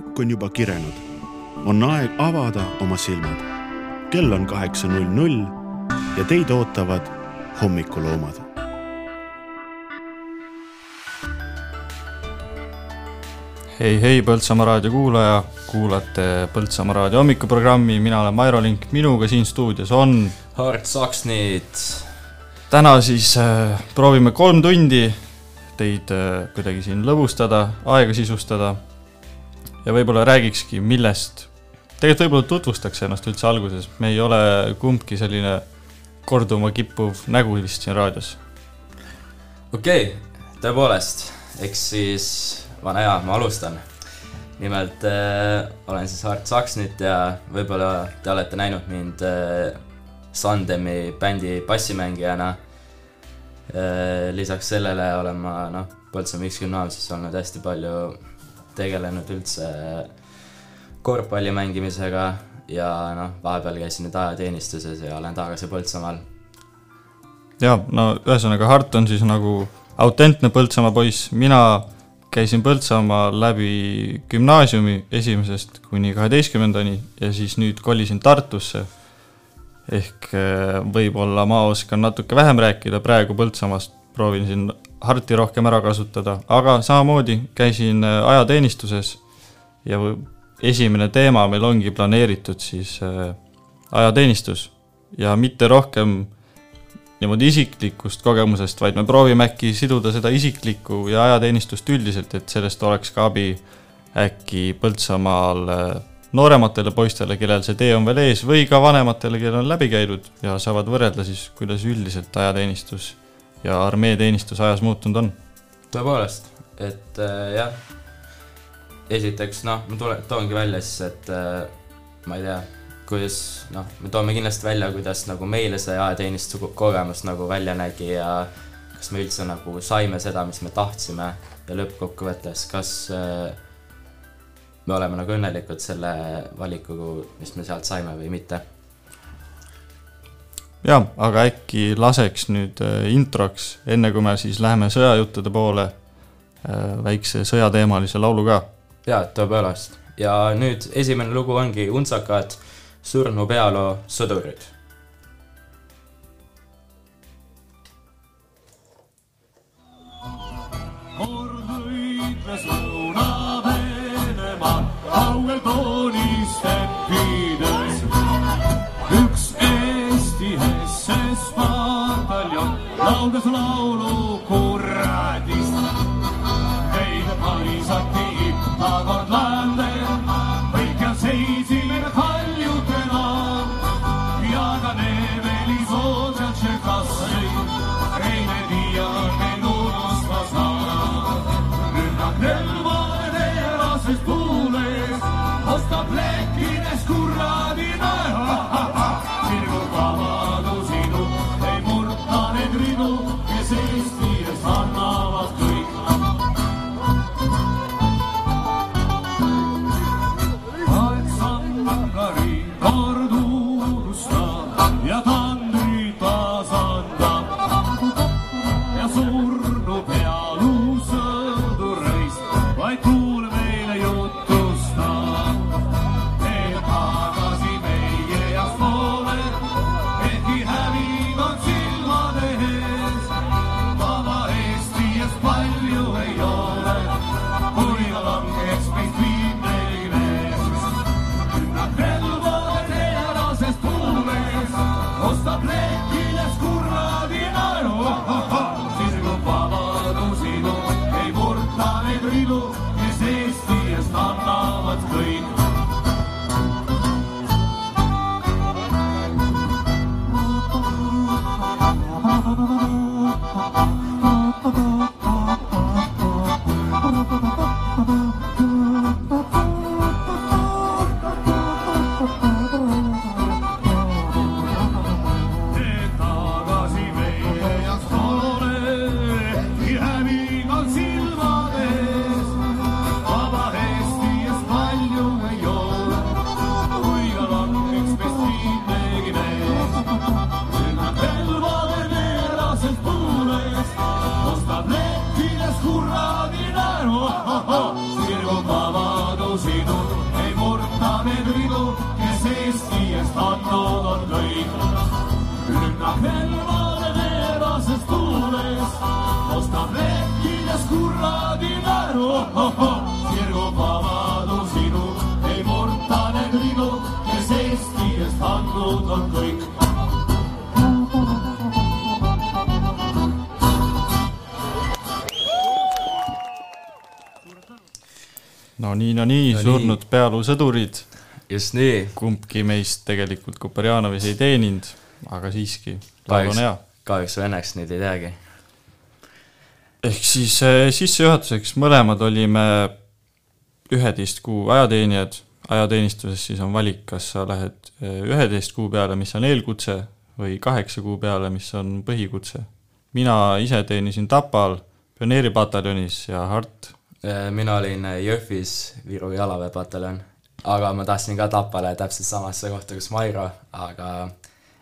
kukk on juba kirenud, on aeg avada oma silmad. kell on kaheksa null null ja teid ootavad hommikuloomad. hei, hei, Põltsamaa raadio kuulaja, kuulate Põltsamaa raadio hommikuprogrammi, mina olen Mairo Link, minuga siin stuudios on Hart Saksnit. täna siis äh, proovime kolm tundi teid äh, kuidagi siin lõbustada, aega sisustada ja võib-olla räägikski, millest, tegelikult võib-olla tutvustaks ennast üldse alguses, me ei ole kumbki selline korduma kippuv nägu vist siin raadios. okei okay,, tõepoolest, eks siis vana hea, ma alustan. nimelt äh, olen siis Hart Saksnit ja võib-olla te olete näinud mind äh, Sandemi bändi bassimängijana äh,. lisaks sellele olen ma noh, Põltsamaa X gümnaasiumis olnud hästi palju tegelenud üldse korvpalli mängimisega ja noh, vahepeal käisin nüüd ajateenistuses ja olen tagasi Põltsamaal. ja no ühesõnaga, Hart on siis nagu autentne Põltsamaa poiss, mina käisin Põltsamaal läbi gümnaasiumi esimesest kuni kaheteistkümnendani ja siis nüüd kolisin Tartusse. ehk eh, võib-olla ma oskan natuke vähem rääkida praegu Põltsamaast, proovin siin Harti rohkem ära kasutada, aga samamoodi käisin eh, ajateenistuses ja esimene teema meil ongi planeeritud siis äh, ajateenistus. Ja mitte rohkem niimoodi isiklikust kogemusest, vaid me proovime äkki siduda seda isiklikku ja ajateenistust üldiselt, et sellest oleks ka abi äkki Põltsamaal äh, noorematele poistele, kellel see tee on veel ees, või ka vanematele, kellel on läbi käidud ja saavad võrrelda siis, kuidas üldiselt ajateenistus ja armeeteenistus ajas muutunud on. tõepoolest, et äh, jah, esiteks noh, ma tule-, toongi välja siis, et äh, ma ei tea, kuidas noh, me toome kindlasti välja, kuidas nagu meile see ajateenistuse kogemus nagu välja nägi ja kas me üldse nagu saime seda, mis me tahtsime ja lõppkokkuvõttes, kas äh, me oleme nagu õnnelikud selle valikuga, mis me sealt saime või mitte. Jah, aga äkki laseks nüüd äh, introks, enne kui me siis läheme sõjajuttude poole, äh, väikse sõjateemalise laulu ka jaa, tõepoolest. ja nüüd esimene lugu ongi Untsakad, surnu pealoo sõdurid 这是老罗 sirgub vabadus idu, ei murta need ridu, kes Eesti eest andnud on kõik. no nii, no nii, No surnud pealusõdurid, just nii, kumbki meist tegelikult Kuperjanovis ei teeninud, aga siiski, laul on hea. kahjuks või õnneks neid ei teagi ehk siis eh, sissejuhatuseks mõlemad olime üheteist kuu ajateenijad, ajateenistuses siis on valik, kas sa lähed eh, üheteist kuu peale, mis on eelkutse, või kaheksa kuu peale, mis on põhikutse. mina ise teenisin Tapal pioneeripataljonis ja Hart Äh, mina olin Jõhvis Viru jalaväepataljon, aga ma tahtsin ka Tapale täpselt samasse kohta, kus Mairo, aga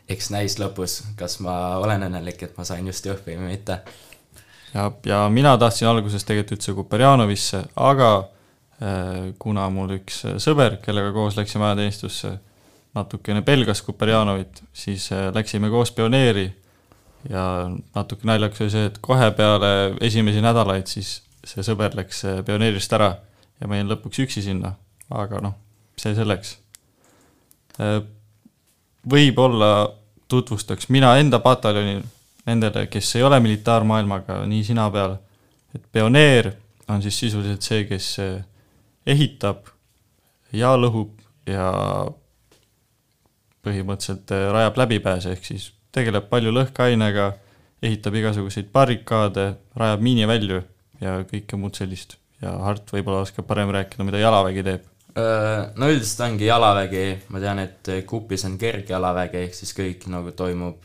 eks näis lõpus, kas ma olen õnnelik, et ma sain just Jõhvi või mitte. Ja, ja mina tahtsin alguses tegelikult üldse Kuperjanovisse, aga äh, kuna mul üks sõber, kellega koos läksime ajateenistusse, natukene pelgas Kuperjanovit, siis äh, läksime koos pioneeri ja natuke naljakas oli see, et kohe peale esimesi nädalaid siis see sõber läks äh, pioneerist ära ja ma jäin lõpuks üksi sinna, aga noh, see selleks. Äh, võib-olla tutvustaks mina enda pataljoni nendele, kes ei ole militaarmaailmaga nii sina peal, et pioneer on siis sisuliselt see, kes äh, ehitab ja lõhub ja põhimõtteliselt äh, rajab läbipääse, ehk siis tegeleb palju lõhkeainega, ehitab igasuguseid barrikaade, rajab miinivälju ja kõike muud sellist. ja Hart võib-olla oskab parem rääkida, mida jalavägi teeb. No üldiselt ongi jalavägi, ma tean, et Kupis on kergjalavägi, ehk siis kõik nagu toimub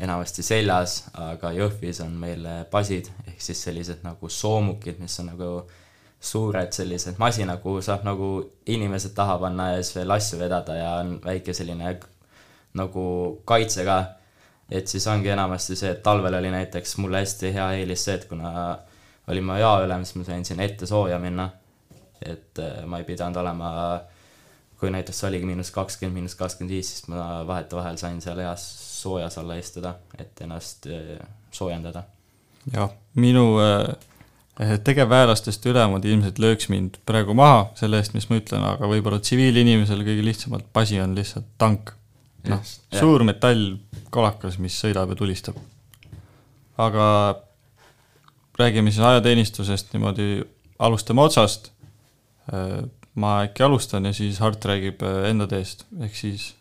enamasti seljas, aga Jõhvis on meil basid, ehk siis sellised nagu soomukid, mis on nagu suured sellised masinad, kuhu saab nagu inimesed taha panna ja siis veel asju vedada ja on väike selline nagu kaitse ka. et siis ongi enamasti see, et talvel oli näiteks mulle hästi hea eelis see, et kuna olin ma jaoülem, siis ma sain sinna ette sooja minna. Et äh, ma ei pidanud olema, kui näiteks oligi miinus kakskümmend, miinus kakskümmend viis, siis ma vahetevahel sain seal heas soojas alla istuda, et ennast äh, soojendada. jah, minu äh, tegevväelastest ülemad ilmselt lööks mind praegu maha selle eest, mis ma ütlen, aga võib-olla tsiviilinimesel kõige lihtsamalt basi on lihtsalt tank. noh, suur metallkolakas, mis sõidab ja tulistab. aga räägime siis ajateenistusest niimoodi, alustame otsast. Ma äkki alustan ja siis Hart räägib äh, enda teest, ehk siis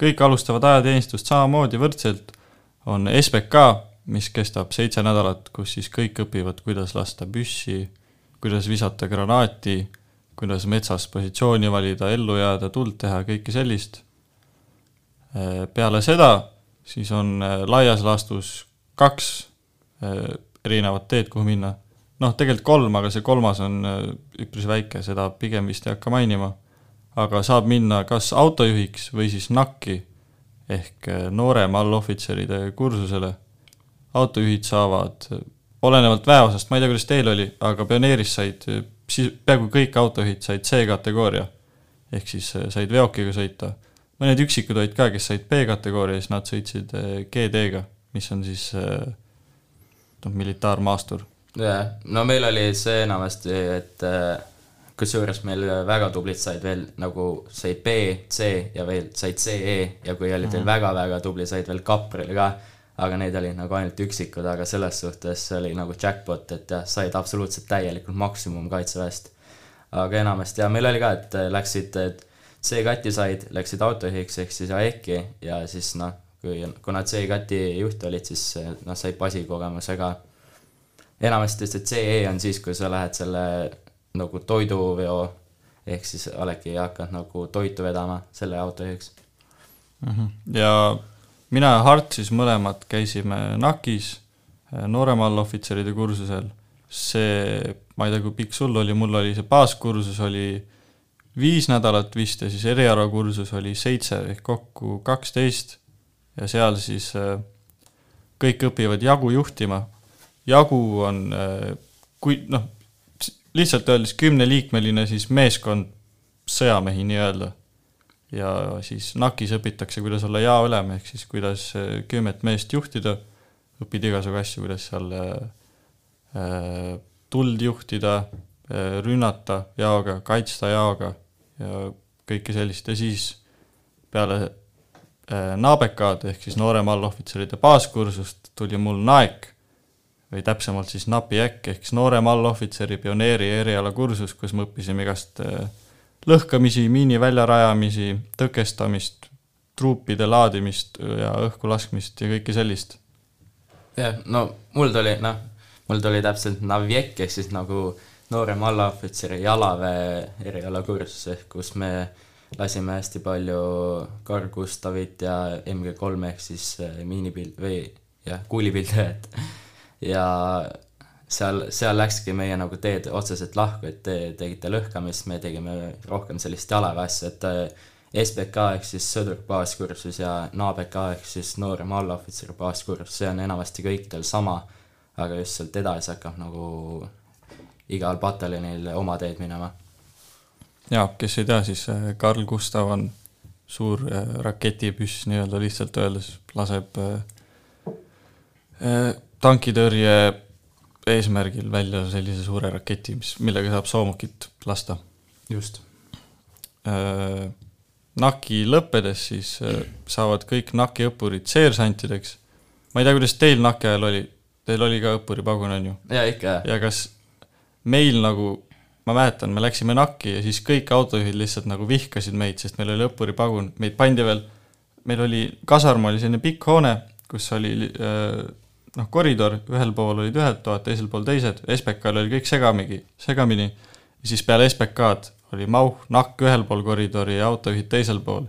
kõik alustavad ajateenistust samamoodi võrdselt, on SBK, mis kestab seitse nädalat, kus siis kõik õpivad, kuidas lasta püssi, kuidas visata granaati, kuidas metsas positsiooni valida, ellu jääda, tuld teha, kõike sellist. peale seda siis on äh, laias laastus kaks äh, erinevat teed, kuhu minna. Noh, tegelikult kolm, aga see kolmas on äh, üpris väike, seda pigem vist ei hakka mainima. aga saab minna kas autojuhiks või siis NAK-i ehk äh, noorema allohvitseride kursusele. autojuhid saavad, äh, olenevalt väeosast, ma ei tea, kuidas teil oli, aga pioneeris said, siis peaaegu kõik autojuhid said C-kategooria. ehk siis said veokiga sõita. mõned üksikud olid ka, kes said B-kategooria, siis nad sõitsid GD-ga, mis on siis noh, militaarmaastur. Jah, no meil oli see enamasti, et äh, kusjuures meil väga tublid said veel nagu said B, C ja veel said CE ja kui olid veel väga-väga tubli, said veel kapril ka, aga neid oli nagu ainult üksikud, aga selles suhtes oli nagu jackpot, et jah, said absoluutselt täielikult maksimum kaitseväest. aga enamasti ja meil oli ka, et läksid C-kati said, läksid autojuhiks ehk siis AEK-i ja siis noh, kui, kuna C-kati juht olid, siis noh, said basikogemuse ka. Enamasti see CE on siis, kui sa lähed selle nagu toiduveo ehk siis oledki hakanud nagu toitu vedama selle autojuhiks. ja mina ja Hart siis mõlemad käisime NAK-is noorema allohvitseride kursusel. see, ma ei tea, kui pikk sul oli, mul oli see baaskursus oli viis nädalat vist ja siis erialakursus oli seitse ehk kokku kaksteist ja seal siis äh, kõik õpivad jagu juhtima. Jagu on, kui noh, lihtsalt öeldes kümneliikmeline siis meeskond sõjamehi nii-öelda, ja siis NAK-is õpitakse, kuidas olla jaoülem, ehk siis kuidas äh, kümmet meest juhtida, õpid igasugu asju, kuidas seal äh, tuld juhtida äh,, rünnata jaoga, kaitsta jaoga ja kõike sellist. Ja siis peale äh, NABK-d ehk siis noorema allohvitseride baaskursust tuli mul NAEK või täpsemalt siis NAPIEK ehk siis noorema allohvitseri pioneeri erialakursus, kus me õppisime igast äh, lõhkamisi, miini väljarajamisi, tõkestamist, truupide laadimist ja õhku laskmist ja kõike sellist. jah, no mul tuli, noh, mul tuli täpselt Navjek ehk siis nagu noorema allaohvitseri jalaväe erialakursus, ehk kus me lasime hästi palju Carl Gustavit ja MG3 ehk siis äh, miinipild- või jah, kuulipildujat ja seal, seal läkski meie nagu teed otseselt lahku, et te tegite lõhkamist, me tegime rohkem sellist jalaväe asja, et äh, SBK ehk siis sõdur baaskursus ja NABK ehk siis noorem allohvitseri baaskursus, see on enamasti kõikidel sama, aga just sealt edasi hakkab nagu igal pataljonil oma teed minema. jaa, kes ei tea, siis äh, Carl Gustav on suur äh, raketipüss nii-öelda lihtsalt öeldes, laseb tankitõrje eesmärgil välja sellise suure raketi, mis, millega saab soomukit lasta. just. NAK-i lõppedes siis äh, saavad kõik NAK-i õppurid seersantideks. ma ei tea, kuidas teil NAK-i ajal oli, teil oli ka õppuripagun, on ju? jaa, ikka. ja kas meil nagu, ma mäletan, me läksime NAK-i ja siis kõik autojuhid lihtsalt nagu vihkasid meid, sest meil oli õppuripagun, meid pandi veel, meil oli, kasarm oli selline pikk hoone, kus oli äh, noh, koridor, ühel pool olid ühed toad, teisel pool teised, SBK-l oli kõik segamini, segamini, ja siis peale SBK-d oli Mauh, Nakk ühel pool koridori ja autojuhid teisel pool.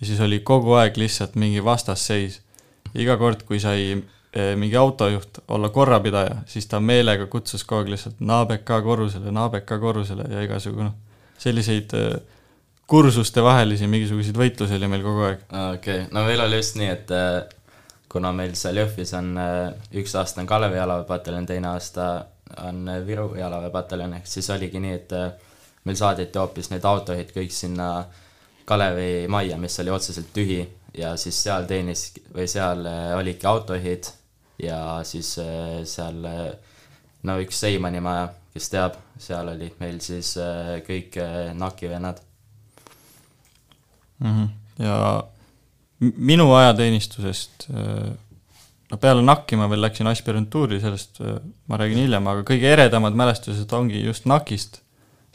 ja siis oli kogu aeg lihtsalt mingi vastasseis. iga kord, kui sai eh, mingi autojuht olla korrapidaja, siis ta meelega kutsus kogu aeg lihtsalt NABK korrusele, NABK korrusele ja igasugu noh, selliseid eh, kursuste vahelisi mingisuguseid võitlusi oli meil kogu aeg. okei okay., no meil oli just nii, et äh, kuna meil seal Jõhvis on äh, üks aasta on Kalevi jalaväepataljon, teine aasta on äh, Viru jalaväepataljon, ehk siis oligi nii, et meil saadeti hoopis need autojuhid kõik sinna Kalevi majja, mis oli otseselt tühi ja siis seal teenis või seal olidki autojuhid ja siis seal no üks Seimanni maja, kes teab, seal olid meil siis kõik NAK-i vennad mm. -hmm. ja minu ajateenistusest, no peale NAK-i ma veel läksin aspirantuuri, sellest ma räägin hiljem, aga kõige eredamad mälestused ongi just NAK-ist,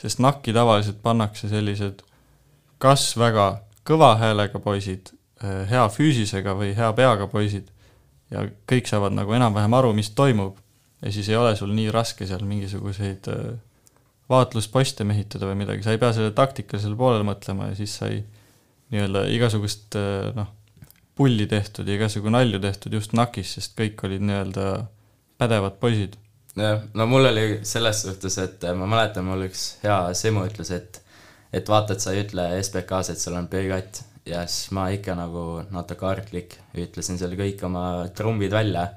sest NAK-i tavaliselt pannakse sellised kas väga kõva häälega poisid, hea füüsisega või hea peaga poisid ja kõik saavad nagu enam-vähem aru, mis toimub ja siis ei ole sul nii raske seal mingisuguseid vaatlusposte mehitada või midagi, sa ei pea selle taktikalisele poolele mõtlema ja siis sai nii-öelda igasugust noh, pulli tehtud ja igasugu nalju tehtud just NAK-is, sest kõik olid nii-öelda pädevad poisid. jah, no mul oli selles suhtes, et ma mäletan, mul üks hea Semu ütles, et et vaata, et sa ei ütle SBK-s, et sul on B-katt ja siis ma ikka nagu natuke arglik ütlesin seal kõik oma trumbid välja,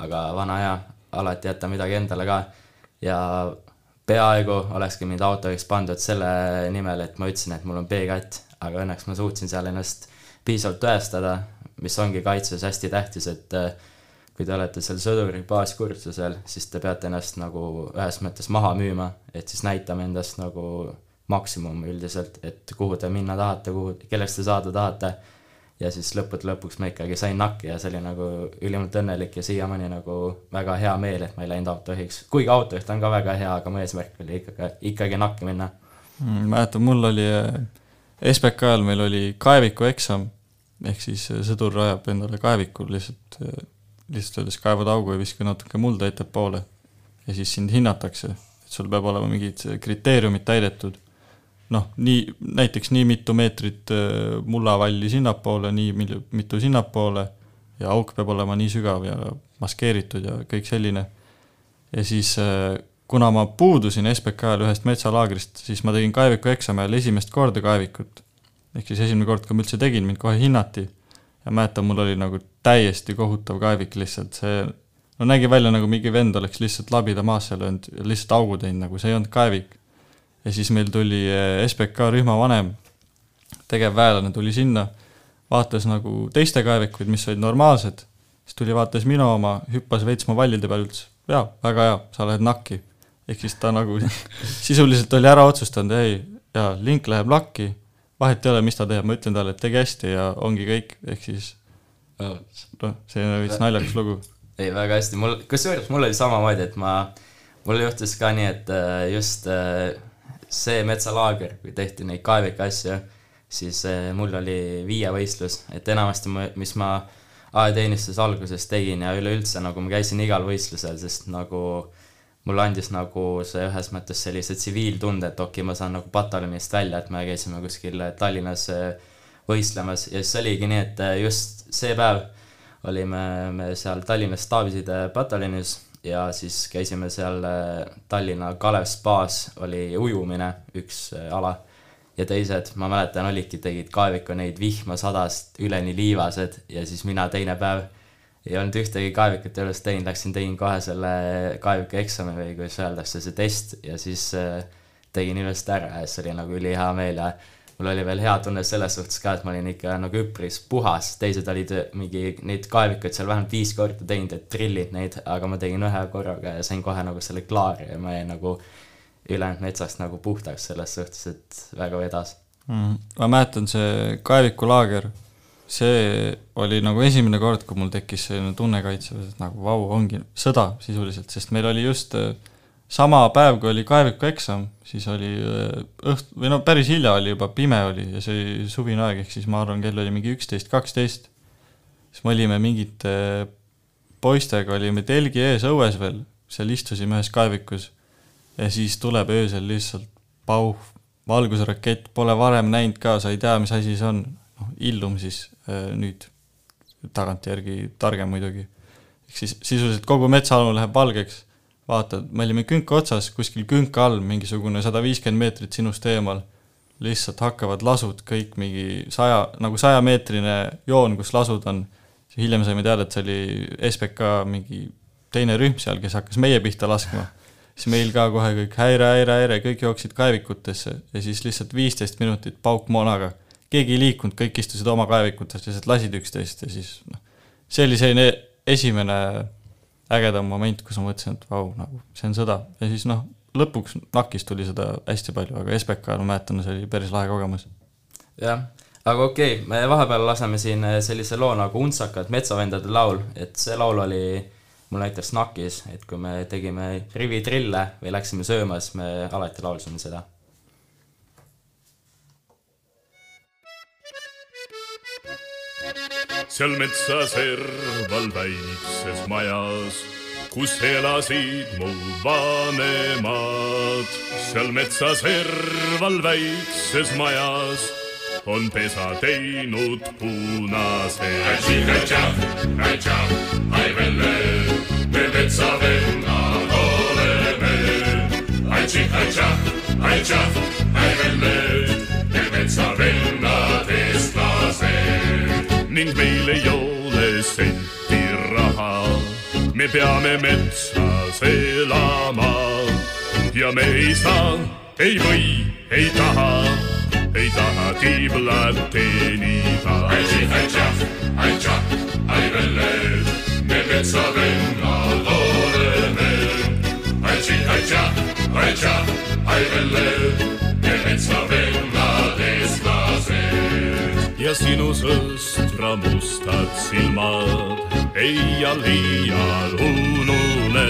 aga vana hea, alati jäta midagi endale ka. Ja peaaegu olekski mind autojuhiks pandud selle nimel, et ma ütlesin, et mul on B-katt, aga õnneks ma suutsin seal ennast piisavalt tõestada, mis ongi kaitses hästi tähtis, et äh, kui te olete seal sõduri baaskursusel, siis te peate ennast nagu ühes mõttes maha müüma, et siis näitama endast nagu maksimum üldiselt, et kuhu te minna tahate, kuhu, kelleks te saada tahate. ja siis lõppude lõpuks ma ikkagi sain nakki ja see oli nagu ülimalt õnnelik ja siiamaani nagu väga hea meel, et ma ei läinud autojuhiks. kuigi autojuht on ka väga hea, aga mu eesmärk oli ikkagi, ikkagi nakki minna mm,. mäletan, mul oli SBK ajal meil oli kaeviku eksam ehk siis äh, sõdur rajab endale kaeviku lihtsalt, äh, lihtsalt öeldes kaevad augu ja viska natuke mulda ettepoole. ja siis sind hinnatakse, et sul peab olema mingid äh, kriteeriumid täidetud. noh, nii, näiteks nii mitu meetrit mullavalli sinnapoole, nii mitu sinnapoole ja auk peab olema nii sügav ja maskeeritud ja kõik selline. ja siis kuna ma puudusin SBK ajal ühest metsalaagrist, siis ma tegin kaeviku eksami ajal esimest korda kaevikut ehk siis esimene kord, kui ma üldse tegin, mind kohe hinnati ja mäletan, mul oli nagu täiesti kohutav kaevik lihtsalt, see no nägi välja nagu mingi vend oleks lihtsalt labida maasse löönud ja lihtsalt augu teinud, nagu see ei olnud kaevik. ja siis meil tuli eh, SBK rühmavanem tegevväelane tuli sinna, vaatas nagu teiste kaevikuid, mis olid normaalsed, siis tuli, vaatas minu oma, hüppas veits mu vallide peal, ütles jaa, väga hea, sa lähed nakki. ehk siis ta nagu sisuliselt oli ära otsustanud, ei, jaa, link läheb lakki, vahet ei ole, mis ta teeb, ma ütlen talle, et tegi hästi ja ongi kõik, ehk siis noh, see on veits naljakas lugu. ei, väga hästi, mul, kusjuures mul oli samamoodi, et ma, mul juhtus ka nii, et äh, just äh, see metsalaager, kui tehti neid kaeviku asju, siis äh, mul oli viievõistlus, et enamasti ma, mis ma ajateenistuse alguses tegin ja üleüldse nagu ma käisin igal võistlusel, sest nagu mulle andis nagu see ühes mõttes sellise tsiviiltunde, et okei okay,, ma saan nagu pataljonist välja, et me käisime kuskil Tallinnas võistlemas. Ja siis oligi nii, et just see päev olime me seal Tallinnas Taavisiide pataljonis ja siis käisime seal Tallinna Kalev spaas, oli ujumine, üks ala. Ja teised, ma mäletan, olidki, tegid kaeviku neid vihma sadast üleni liivased ja siis mina teine päev ei olnud ühtegi kaevikut üles teinud, läksin, tegin kohe selle kaeviku eksami või kuidas öeldakse, see test ja siis äh, tegin ilusti ära. Ja siis oli nagu ülihea meel ja mul oli veel hea tunne selles suhtes ka, et ma olin ikka nagu üpris puhas, teised olid mingi neid kaevikuid seal vähemalt viis korda teinud, et drillid neid, aga ma tegin ühe korraga ja sain kohe nagu selle klaari ja ma jäin nagu ülejäänud metsast nagu puhtaks selles suhtes, et väga vedas. Mm.. ma mäletan, see kaevikulaager, see oli nagu esimene kord, kui mul tekkis selline tunne kaitseväes, et nagu vau, ongi sõda sisuliselt, sest meil oli just äh, sama päev, kui oli kaeviku eksam, siis oli äh, õht-, või no päris hilja oli juba, pime oli ja see oli suvine aeg, ehk siis ma arvan, kell oli mingi üksteist, kaksteist. siis me olime mingite poistega, olime telgi ees õues veel, seal istusime ühes kaevikus ja siis tuleb öösel lihtsalt pauh, valgusrakett, pole varem näinud ka, sa ei tea, mis asi see on, noh, illum siis. äh, nüüd, tagantjärgi targem muidugi. ehk siis sisuliselt kogu metsaalune läheb valgeks, vaatad, me olime künka otsas, kuskil künka all, mingisugune sada viiskümmend meetrit sinust eemal, lihtsalt hakkavad lasud kõik mingi saja, nagu sajameetrine joon, kus lasud on, hiljem saime teada, et see oli SBK mingi teine rühm seal, kes hakkas meie pihta laskma. Siis meil ka kohe kõik häire, häire, häire, kõik jooksid kaevikutesse. Ja siis lihtsalt viisteist minutit paukmoonaga. Keegi ei liikunud, kõik istusid oma kaevikutes, lihtsalt lasid üksteist ja siis noh, see oli selline esimene ägedam moment, kus ma mõtlesin, et vau, nagu see on sõda ja siis noh, lõpuks NAK-is tuli seda hästi palju, aga SBK, ma mäletan, see oli päris lahe kogemus. jah, aga okei okay,, me vahepeal laseme siin sellise loo nagu Untsakad metsavendade laul, et see laul oli mul näiteks NAK-is, et kui me tegime rivitrille või läksime sööma, siis me alati laulsime seda. Seal metsa serval väikses majas, kus elasid mu vanemad, seal metsa serval väikses majas on pesa teinud punase. me metsavennad oleme. me metsavennad eestlased. Ning meil ei ole senti raha, me peame metsas elama ja me ei saa, ei või, ei taha ei taha tiiblat teenida. ai tših, ai tšah, ai tšah, ai velle, me metsavennad oleme. ai tših, ai tšah, ai tšah, ai velle, me metsavennad eestlased. Ja sinu sõstra mustad silmad ei iial unune,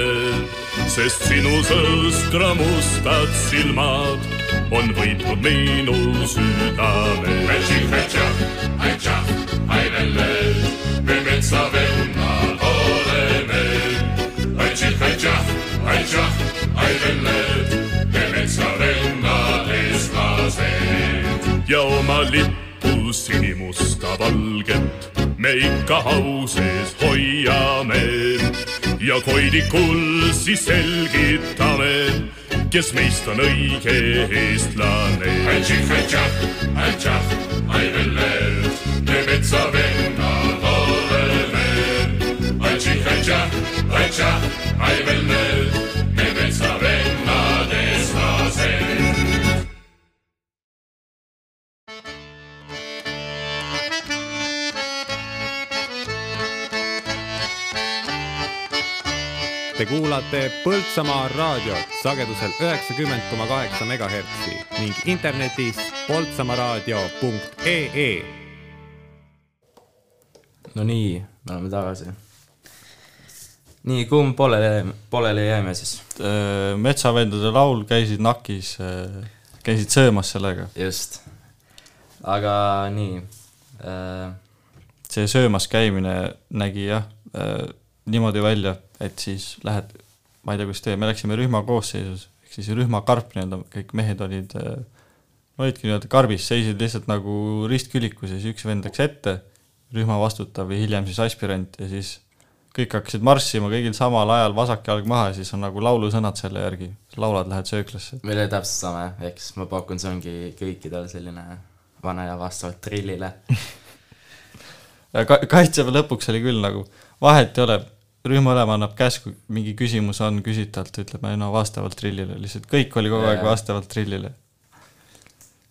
sest sinu sõstra mustad silmad on võitnud minu südame. ai velle, me metsavennad oleme. ai tših, ai tšah, ai tšah, ai velle, me metsavennad eestlased. ja oma lippu sinimusta valget me ikka au sees hoiame ja koidikul siis selgitame kes meist on õige eestlane. ai velle, me metsavennad oleme. ai tših, ai tšah, ai tšah, ai velle, Te kuulate Põltsamaa raadiot sagedusel üheksakümmend koma kaheksa megahertsi ning internetis poltsamaaraadio.ee. no nii, me oleme tagasi. nii, kumb pooleli, pooleli jäime siis? Äh, metsavendade laul käisid nakis, äh, käisid söömas sellega. just, aga nii äh.... see söömas käimine nägi jah äh, niimoodi välja, et siis lähed, ma ei tea, kuidas teie, me läksime rühma koosseisus, ehk siis rühmakarp nii-öelda, kõik mehed olid, olidki nii-öelda karbis, seisid lihtsalt nagu ristkülikus ja siis üks vend läks ette, rühma vastutav ja hiljem siis aspirant ja siis kõik hakkasid marssima kõigil samal ajal, vasak jalg maha ja siis on nagu laulusõnad selle järgi, laulad, lähed sööklasse. meil oli täpselt sama, ehk siis ma pakun, see ongi kõikidel selline vana ja vastavalt trillile. Ka-, kaitseväe lõpuks oli küll nagu, vahet ei ole, rühmaülem annab käsku, mingi küsimus on, küsitavalt ütleb, no vastavalt trillile, lihtsalt kõik oli kogu aeg vastavalt trillile.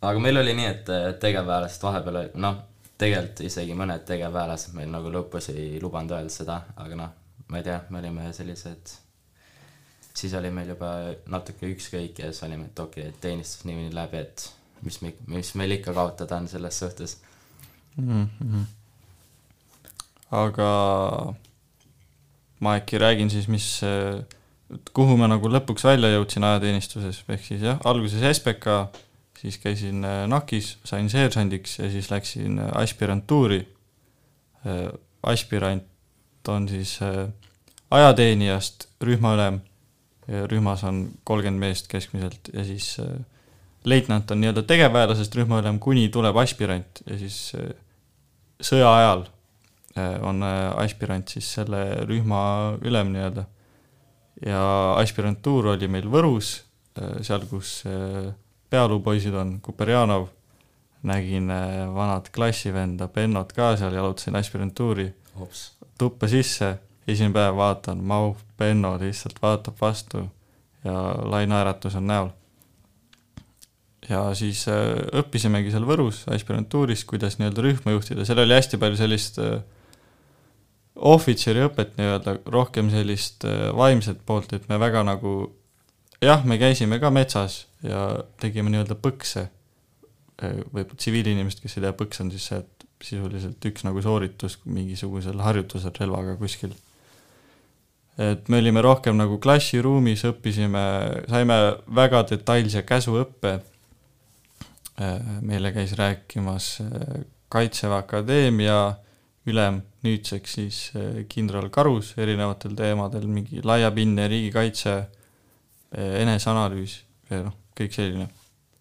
aga meil oli nii, et tegevväelased vahepeal noh, tegelikult isegi mõned tegevväelased meil nagu lõpus ei lubanud öelda seda, aga noh, ma ei tea, me olime sellised, siis oli meil juba natuke ükskõik ja siis olime, et okei okay,, et teenistus niikuinii läbi, et mis me, mis meil ikka kaotada on selles suhtes mm. -hmm. aga ma äkki räägin siis, mis, kuhu ma nagu lõpuks välja jõudsin ajateenistuses, ehk siis jah, alguses SBK, siis käisin äh, NAK-is, sain seersandiks ja siis läksin äh, aspirantuuri. Äh, aspirant on siis ajateenijast rühmaülem, rühmas on kolmkümmend meest keskmiselt ja siis leitnant on nii-öelda tegevväelasest rühmaülem, kuni tuleb aspirant ja siis sõja ajal on äh, aspirant siis selle rühma ülem nii-öelda. ja aspirantuur oli meil Võrus, äh, seal, kus pealuupoisid on, Kuperjanov, nägin vanad klassivenda Bennot ka seal, jalutasin aspirantuuri, tuppa sisse, esimene päev vaatan, mahub Benno, lihtsalt vaatab vastu ja lai naeratus on näol. Ja siis õppisimegi seal Võrus aspirantuuris, kuidas nii-öelda rühma juhtida, seal oli hästi palju sellist äh, ohvitseriõpet nii-öelda, rohkem sellist äh, vaimset poolt, et me väga nagu jah, me käisime ka metsas ja tegime nii-öelda põkse, äh, võib-olla tsiviilinimesed, kes ei tea, põks on siis see, et sisuliselt üks nagu sooritus mingisugusel harjutusel relvaga kuskil. et me olime rohkem nagu klassiruumis, õppisime, saime väga detailse käsuõppe, äh, meile käis rääkimas Kaitseväe Akadeemia ülem, nüüdseks siis eh, kindral Karus erinevatel teemadel, mingi laiapindne riigikaitse, eh, eneseanalüüs ja noh, kõik selline.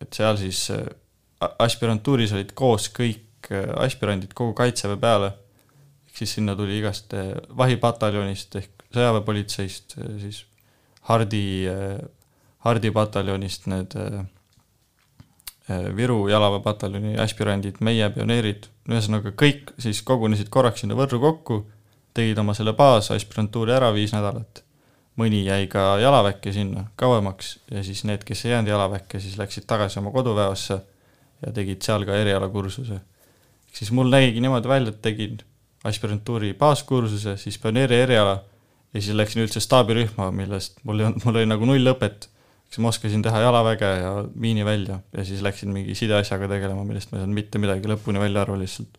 et seal siis eh, aspirantuuris olid koos kõik aspirandid kogu kaitseväe peale, ehk siis sinna tuli igast vahipataljonist ehk sõjaväepolitseist, siis Hardi, Hardi pataljonist need Viru jalaväepataljoni aspirandid, meie pioneerid, ühesõnaga kõik siis kogunesid korraks sinna Võrru kokku, tegid oma selle baasaspirantuuri ära viis nädalat. mõni jäi ka jalaväkke sinna kauemaks ja siis need, kes ei jäänud jalaväkke, siis läksid tagasi oma koduväeosse ja tegid seal ka erialakursuse. ehk siis mul nägigi niimoodi välja, et tegin aspirantuuri baaskursuse, siis pioneeri eriala ja siis läksin üldse staabirühma, millest mul ei olnud, mul oli nagu null õpet siis ma oskasin teha jalaväge ja miini välja ja siis läksin mingi sideasjaga tegelema, millest ma ei saanud mitte midagi lõpuni välja aru lihtsalt.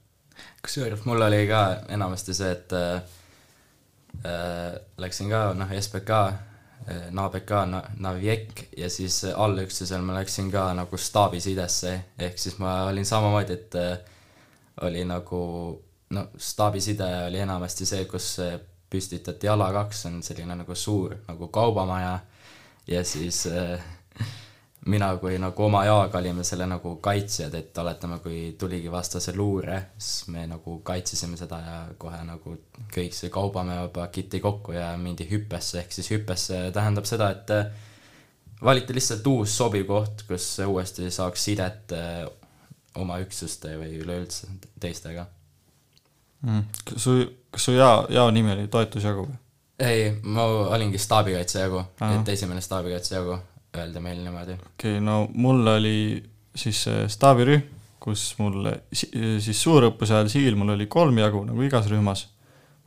kusjuures mul oli ka enamasti see, et äh, äh läksin ka noh, SBK äh,, NABK, Naviek ja siis allüksusel ma läksin ka nagu staabisidesse, ehk siis ma olin samamoodi, et äh, oli nagu no staabiside oli enamasti see, kus püstitati jala kaks, on selline nagu suur nagu kaubamaja ja siis äh, mina kui nagu oma jaoga olime selle nagu kaitsjad, et oletame, kui tuligi vastase luure, siis me nagu kaitsesime seda ja kohe nagu kõik see kaubamäe pakiti kokku ja mindi hüppesse, ehk siis hüppesse tähendab seda, et äh, valiti lihtsalt uus sobiv koht, kus uuesti saaks sidet äh, oma üksuste või üleüldse teistega. Mm.. kas su, kas su jao, jao nimi oli toetusjagu või? Ei, ma olingi staabikaitsejagu, et esimene staabikaitsejagu, öeldi meil niimoodi. okei okay,, no mul oli siis staabirühm, kus mul siis suurõppuse ajal siil mul oli kolm jagu nagu igas rühmas.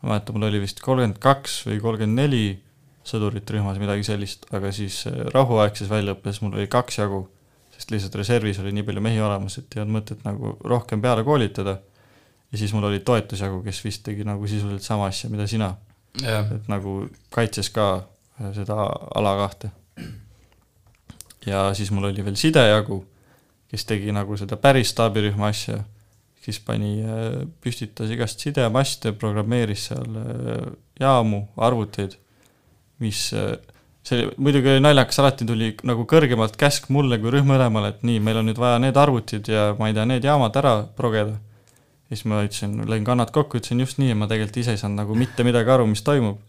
ma mäletan, mul oli vist kolmkümmend kaks või kolmkümmend neli sõdurite rühmas, midagi sellist, aga siis äh, rahuaegses väljaõppes mul oli kaks jagu, sest lihtsalt reservis oli nii palju mehi olemas, et ei olnud mõtet nagu rohkem peale koolitada. ja siis mul oli toetusjagu, kes vist tegi nagu sisuliselt sama asja, mida sina. Et nagu kaitses ka äh, seda ala kahte. ja siis mul oli veel sidejagu, kes tegi nagu seda päris staabirühma asja, siis pani, püstitas igast sidemaste, programmeeris seal äh, jaamu, arvuteid, mis äh, see muidugi oli naljakas, alati tuli nagu kõrgemalt käsk mulle kui rühmaülemale, et nii, meil on nüüd vaja need arvutid ja ma ei tea, need jaamad ära progeda. Siis ma ütlesin, lõin kannad kokku, ütlesin just nii ja ma tegelikult ise ei saanud nagu mitte midagi aru, mis toimub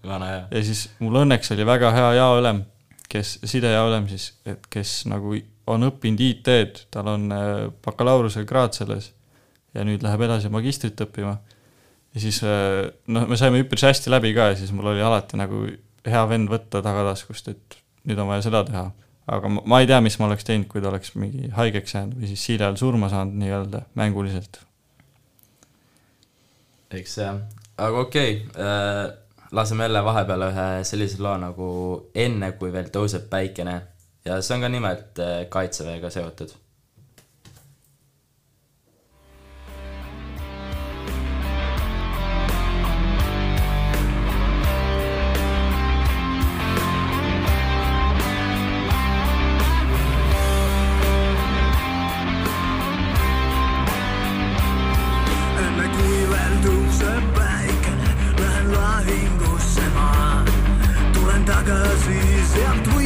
ja siis mul õnneks oli väga hea jaoülem, kes, sidejaoülem siis, et kes nagu on õppinud IT-d, tal on äh, bakalaureusekraad selles ja nüüd läheb edasi magistrit õppima. ja siis äh, noh, me saime üpris hästi läbi ka ja siis mul oli alati nagu hea vend võtta tagataskust, et nüüd on vaja seda teha. aga ma, ma ei tea, mis ma oleks teinud, kui ta oleks mingi haigeks jäänud või siis siile all surma saanud nii-öelda mänguliselt. Eks jah, aga okei okay,, laseme jälle vahepeale ühe sellise loo nagu Enne, kui veel tõuseb päikene ja see on ka nimelt äh, kaitseväega seotud. Tulen tagasi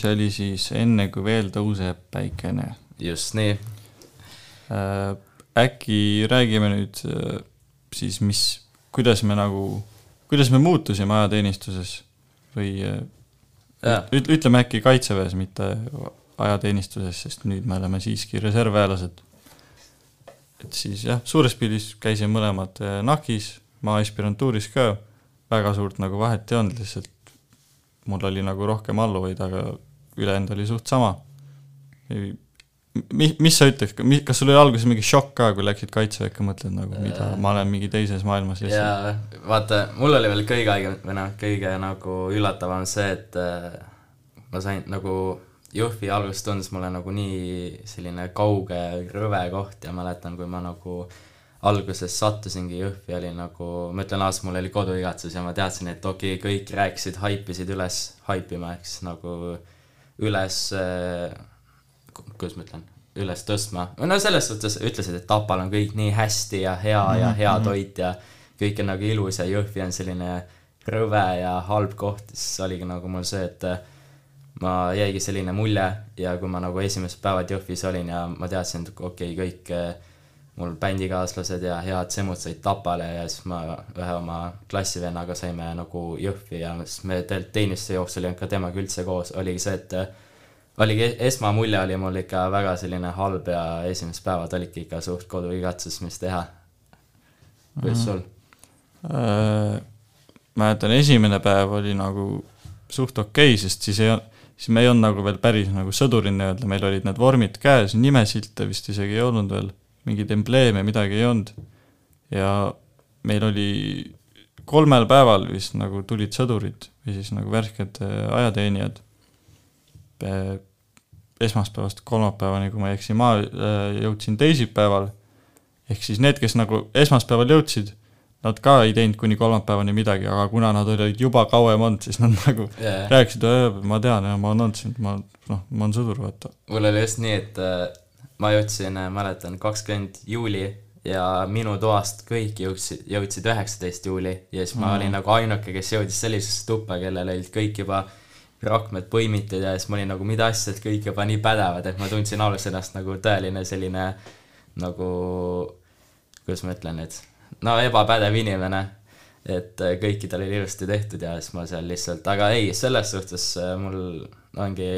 see oli siis Enne, kui veel tõuseb päikene. Just nii, Äh, äkki räägime nüüd äh, siis, mis, kuidas me nagu, kuidas me muutusime ajateenistuses või äh, üt- ütleme äkki kaitseväes, mitte ajateenistuses, sest nüüd me oleme siiski reservväelased. et siis jah, suures pildis käisime mõlemad NAK-is, ma aspirantuuris ka, väga suurt nagu vahet ei olnud, lihtsalt mul oli nagu rohkem alluvaid, aga ülejäänud oli suht sama. mi-, mis sa ütleks, kas sul oli alguses mingi šokk ka, kui läksid kaitseväkke, mõtled nagu, mida ma olen mingi teises maailmas lihtsalt? jaa, vaata, mul oli veel kõige haigem või noh, kõige nagu üllatavam see, et äh, ma sain nagu Jõhvi alguses tundus mulle nagu nii selline kauge rõve koht ja mäletan, kui ma nagu alguses sattusingi Jõhvi, oli nagu, ma ütlen ausalt, mul oli koduigatsus ja ma teadsin, et okei okay,, kõik rääkisid, haipisid üles haipima, siis nagu üles äh, kuidas ma ütlen, üles tõstma, no selles suhtes ütlesid, et Tapal on kõik nii hästi ja hea ja hea toit ja kõik on nagu ilus ja Jõhvi on selline rõve ja halb koht, siis oligi nagu mul see, et äh, ma jäigi selline mulje ja kui ma nagu esimesed päevad Jõhvis olin ja ma teadsin, et okei okay,, kõik eh, mul bändikaaslased ja head semud said Tapale ja siis ma ühe oma klassivennaga saime nagu Jõhvi ja siis me tegelikult teenistuse jooksul ei olnud ka temaga üldse koos, oligi see, et eh, oligi esmamulje oli mul ikka väga selline halb ja esimesed päevad olidki ikka suht koduigatsus, mis teha. kuidas sul äh,? mäletan, esimene päev oli nagu suht okei okay,, sest siis ei olnud siis me ei olnud nagu veel päris nagu sõdurid nii-öelda, meil olid need vormid käes, nimesilte vist isegi ei olnud veel, mingeid embleeme, midagi ei olnud. ja meil oli kolmel päeval vist nagu tulid sõdurid või siis nagu värsked äh, ajateenijad. esmaspäevast kolmapäevani, kui ma ei eksi, ma äh, jõudsin teisipäeval, ehk siis need, kes nagu esmaspäeval jõudsid nad ka ei teinud kuni kolmapäevani midagi, aga kuna nad olid juba kauem olnud, siis nad nagu yeah. rääkisid, ma tean ma olen olnud siin, ma noh, ma olen sõdur, vaata. mul oli just nii, et äh, ma jõudsin, äh, mäletan, kakskümmend juuli ja minu toast kõik jõudsid, jõudsid üheksateist juuli ja siis ma mm. olin nagu ainuke, kes jõudis sellisesse tuppa, kellel olid kõik juba rakmed põimitud ja siis ma olin nagu, mida asja, et kõik juba nii pädevad, et ma tundsin alguses ennast nagu tõeline selline nagu, kuidas ma ütlen nüüd no ebapädev inimene, et äh, kõikidel oli ilusti tehtud ja siis ma seal lihtsalt, aga ei, selles suhtes äh, mul ongi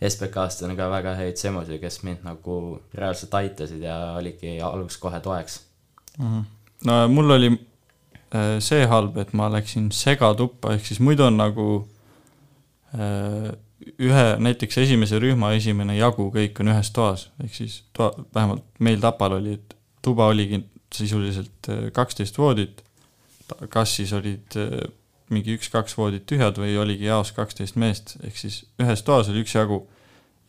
SBK-st on ka väga häid semusid, kes mind nagu reaalselt aitasid ja olidki alguses kohe toeks mm. -hmm. no mul oli äh, see halb, et ma läksin segatuppa, ehk siis muidu on nagu ühe, näiteks esimese rühma esimene jagu, kõik on ühes toas, ehk siis toa, vähemalt meil Tapal oli, et tuba oligi sisuliselt äh, kaksteist voodit, kas siis olid äh, mingi üks-kaks voodit tühjad või oligi jaos kaksteist meest, ehk siis ühes toas oli üksjagu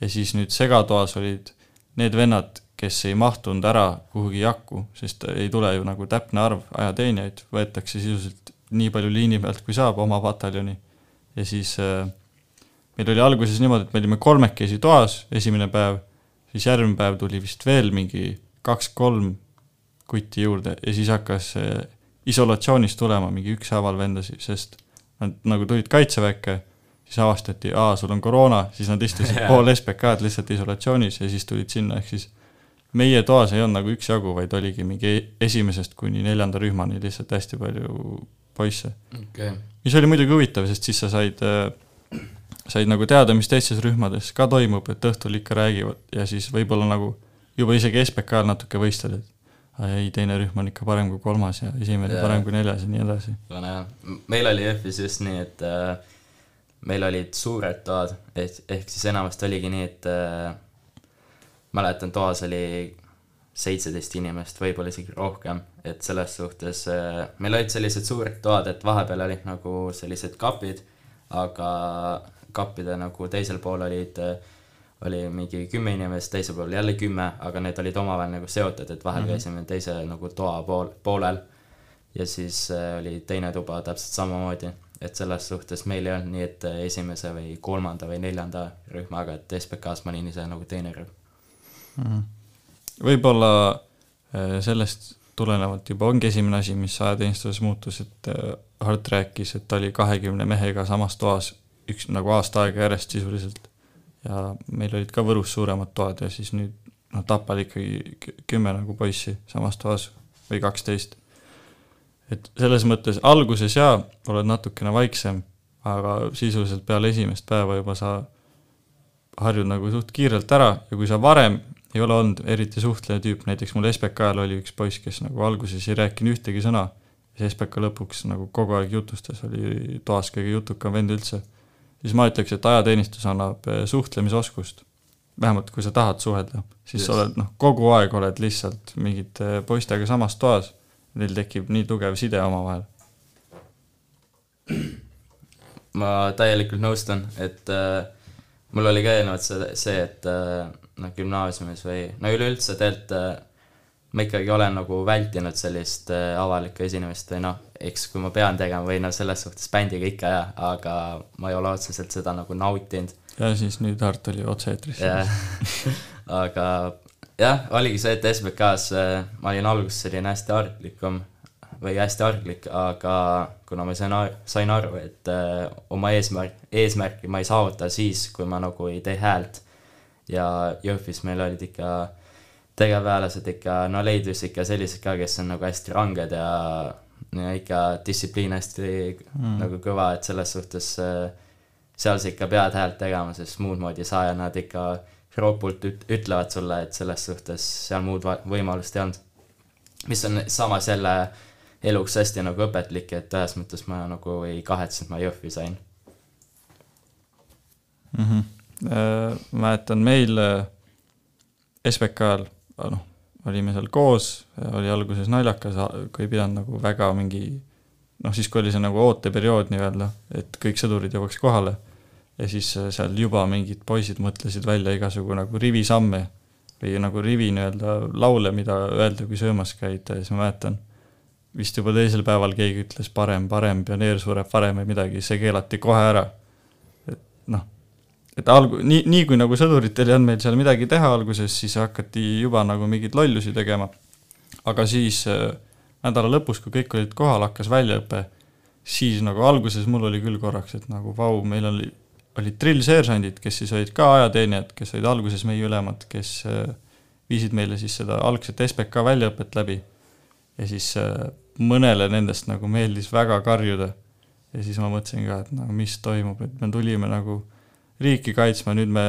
ja siis nüüd segatoas olid need vennad, kes ei mahtunud ära kuhugi jakku, sest ei tule ju nagu täpne arv ajateenijaid, võetakse sisuliselt nii palju liini pealt, kui saab oma pataljoni. ja siis äh, meil oli alguses niimoodi, et me olime kolmekesi toas esimene päev, siis järgmine päev tuli vist veel mingi kaks-kolm kutti juurde ja siis hakkas isolatsioonis tulema mingi ükshaaval vendasid, sest nad nagu tulid kaitseväkke, siis avastati, aa, sul on koroona, siis nad istusid pool SBK-d lihtsalt isolatsioonis ja siis tulid sinna, ehk siis meie toas ei olnud nagu üksjagu, vaid oligi mingi esimesest kuni neljanda rühmani lihtsalt hästi palju poisse. Okay.. mis oli muidugi huvitav, sest siis sa said, said nagu teada, mis teistes rühmades ka toimub, et õhtul ikka räägivad ja siis võib-olla nagu juba isegi SBK-l natuke võistled, et ei, teine rühm on ikka parem kui kolmas ja esimene ja. parem kui neljas ja nii edasi. vana hea, meil oli Jõhvis just nii, et äh, meil olid suured toad, ehk, ehk siis enamasti oligi nii, et äh, mäletan, toas oli seitseteist inimest, võib-olla isegi rohkem, et selles suhtes äh, meil olid sellised suured toad, et vahepeal olid nagu sellised kapid, aga kappide nagu teisel pool olid äh, oli mingi kümme inimest, teisel pool jälle kümme, aga need olid omavahel nagu seotud, et vahel mm -hmm. käisime teise nagu toa pool, poolel. ja siis äh, oli teine tuba täpselt samamoodi, et selles suhtes meil ei olnud nii, et äh, esimese või kolmanda või neljanda rühmaga, et SBK-s ma olin ise nagu teine rühm mm. -hmm. võib-olla äh, sellest tulenevalt juba ongi esimene asi, mis ajateenistuses muutus, et Hart rääkis, et ta oli kahekümne mehega samas toas üks nagu aasta aega järjest sisuliselt ja meil olid ka Võrus suuremad toad ja siis nüüd noh, Tapal ikkagi kümme nagu poissi samas toas või kaksteist. et selles mõttes alguses jaa, oled natukene vaiksem, aga sisuliselt peale esimest päeva juba sa harjud nagu suht kiirelt ära ja kui sa varem ei ole olnud eriti suhtleja tüüp, näiteks mul SBK-l oli üks poiss, kes nagu alguses ei rääkinud ühtegi sõna, siis SBK lõpuks nagu kogu aeg jutustas, oli toas kõige jutukam vend üldse siis ma ütleks, et ajateenistus annab eh, suhtlemisoskust. vähemalt kui sa tahad suhelda, siis Just. sa oled noh, kogu aeg oled lihtsalt mingite poistega samas toas, neil tekib nii tugev side omavahel. ma täielikult nõustun, et äh, mul oli ka eelnevalt see, see, et äh, noh, gümnaasiumis või no üleüldse tegelikult äh, ma ikkagi olen nagu vältinud sellist äh, avalikku esinemist või noh, eks kui ma pean tegema või no selles suhtes bändiga ikka jah, aga ma ei ole otseselt seda nagu nautinud. Ja siis nüüd Hart oli otse-eetris. jah, aga jah, oligi see, et SBK-s äh, ma olin alguses selline hästi arglikum või hästi arglik, aga kuna ma sain, sain aru, et äh, oma eesmärk, eesmärki ma ei saavuta siis, kui ma nagu ei tee häält. Ja Jõhvis meil olid ikka tegevväelased ikka, no leidus ikka sellised ka, kes on nagu hästi ranged ja, ja ikka distsipliin hästi mm. nagu kõva, et selles suhtes äh, seal sa ikka pead häält tegema, sest muud moodi ei saa ja nad ikka ropult üt- ütlevad sulle, et selles suhtes seal muud võimalust ei olnud. mis on samas jälle eluks hästi nagu õpetlik, et ühes mõttes ma nagu ei kahetse, et ma Jõhvi sain. mm. -hmm. mäletan meil äh, SBK-l, noh, olime seal koos, oli alguses naljakas, kui ei pidanud nagu väga mingi noh, siis kui oli see nagu ooteperiood nii-öelda, et kõik sõdurid jõuaks kohale ja siis äh, seal juba mingid poisid mõtlesid välja igasugu nagu rivisamme või nagu rivi nii-öelda laule, mida öelda, kui söömas käid ja siis ma mäletan, vist juba teisel päeval keegi ütles parem, parem, pioneer sureb varem või midagi, see keelati kohe ära. et noh, et algu-, nii, nii kui nagu sõduritel ei olnud meil seal midagi teha alguses, siis hakati juba nagu mingeid lollusi tegema. aga siis äh, nädala lõpus, kui kõik olid kohal, hakkas väljaõpe, siis nagu alguses mul oli küll korraks, et nagu vau, meil oli, olid drillseersandid, kes siis olid ka ajateenijad, kes olid alguses meie ülemad, kes äh, viisid meile siis seda algset SBK väljaõpet läbi ja siis äh, mõnele nendest nagu meeldis väga karjuda. ja siis ma mõtlesin ka, et no mis toimub, et me tulime nagu riiki kaitsma, nüüd me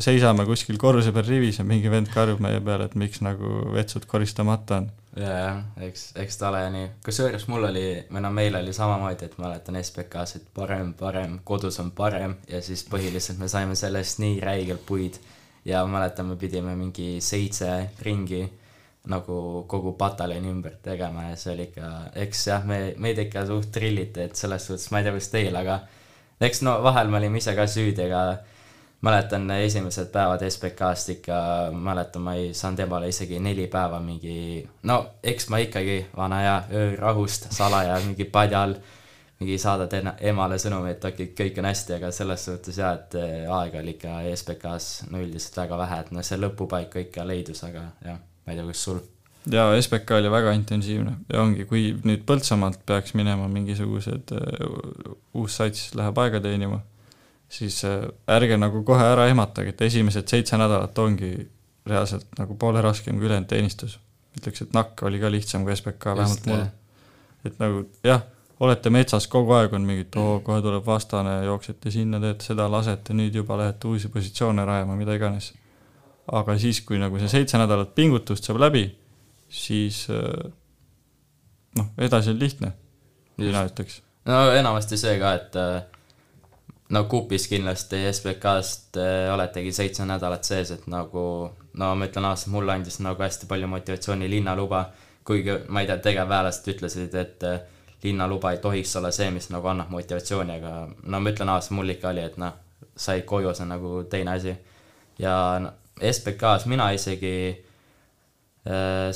seisame kuskil korruse peal rivis ja mingi vend karjub meie peale, et miks nagu vetsud koristamata on. ja, ja eks, eks ta ole nii, kusjuures mul oli, või no meil oli samamoodi, et mäletan SBK-s, et parem, parem, kodus on parem ja siis põhiliselt me saime sellest nii räigelt puid ja mäletan, me pidime mingi seitse ringi nagu kogu pataljoni ümber tegema ja see oli ikka, eks jah, me, meid ikka suht trilliti, et selles suhtes ma ei tea, kuidas teil, aga eks no vahel me olime ise ka süüdi, aga mäletan esimesed päevad SBK-st ikka, mäletan, ma ei saanud emale isegi neli päeva mingi, no eks ma ikkagi vana hea öörahust salaja mingi padja all mingi saadad emale sõnumi, et okei okay,, kõik on hästi, aga selles suhtes jaa, et eh, aega oli ikka SBK-s no üldiselt väga vähe, et noh, see lõpupaik ikka leidus, aga jah, ma ei tea, kuidas sul jaa, SBK oli väga intensiivne ja ongi, kui nüüd Põltsamaalt peaks minema mingisugused uh, uus sats läheb aega teenima, siis uh, ärge nagu kohe ära ehmatage, et esimesed seitse nädalat ongi reaalselt nagu poole raskem kui ülejäänud teenistus. ütleks, et nakk oli ka lihtsam kui SBK, vähemalt mul. et nagu jah, olete metsas kogu aeg on mingid, oo, kohe tuleb vastane, jooksete sinna, teete seda, lasete, nüüd juba lähete uusi positsioone rajama, mida iganes. aga siis, kui nagu see seitse nädalat pingutust saab läbi, siis noh, edasi on lihtne, mina ütleks. no enamasti see ka, et äh, no kupis kindlasti SBK-st äh, oletegi seitse nädalat sees, et nagu no ma ütlen ausalt, mulle andis nagu hästi palju motivatsiooni linnaluba, kuigi ma ei tea, tegevväelased ütlesid, et linnaluba ei tohiks olla see, mis nagu annab motivatsiooni, aga no ma ütlen ausalt, mul ikka oli, et noh, sai koju, see on nagu teine asi. ja SBK-s mina isegi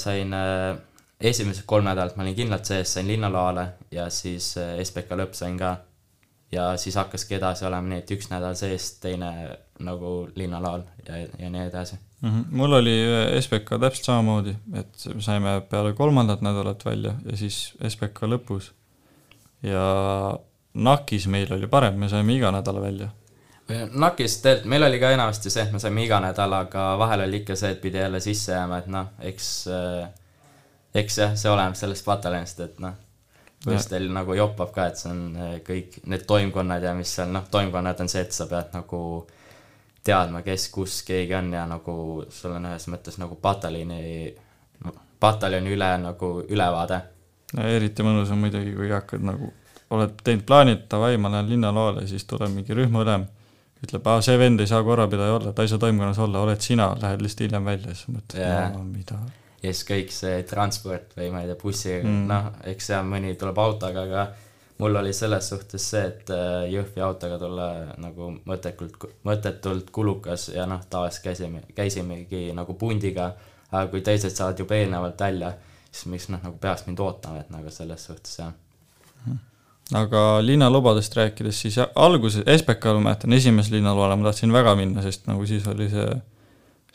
sain äh, esimesed kolm nädalat ma olin kindlalt sees, sain linnaloale ja siis äh, SBK lõpp sain ka. ja siis hakkaski edasi olema nii, et üks nädal sees, teine nagu linnaloal ja, ja nii edasi mm. -hmm. mul oli SBK täpselt samamoodi, et saime peale kolmandat nädalat välja ja siis SBK lõpus. ja NAK-is meil oli parem, me saime iga nädal välja NAK-is tegelikult, meil oli ka enamasti see, et me saime iga nädal, aga vahel oli ikka see, et pidi jälle sisse jääma, et noh, eks eks jah, see oleneb sellest pataljonist, et noh, teil nagu joppab ka, et see on eh, kõik need toimkonnad ja mis seal, noh, toimkonnad on see, et sa pead nagu teadma, kes kus keegi on ja nagu sul on ühes mõttes nagu pataljoni, pataljoni üle nagu ülevaade. eriti mõnus on muidugi, kui hakkad nagu, oled teinud plaani, et davai, ma lähen linnaloale, siis tuleb mingi rühmaülem, ütleb, aa, see vend ei saa korrapidaja olla, ta ei saa toimkonnas olla, oled sina, lähed lihtsalt hiljem välja, siis mõtled Jaa. no mida. ja siis kõik see transport või ma ei tea, bussiga Mm. noh, eks seal mõni tuleb autoga, aga mul oli selles suhtes see, et äh, Jõhvi autoga tulla nagu mõttetult, mõttetult kulukas ja noh, tavaliselt käisime, käisimegi nagu pundiga, aga kui teised saavad juba eelnevalt välja, siis miks noh, nagu peaks mind ootama, et nagu selles suhtes jah. Aga linnalubadest rääkides, siis alguses SBK-l ma mäletan, esimese linnaloale ma tahtsin väga minna, sest nagu siis oli see,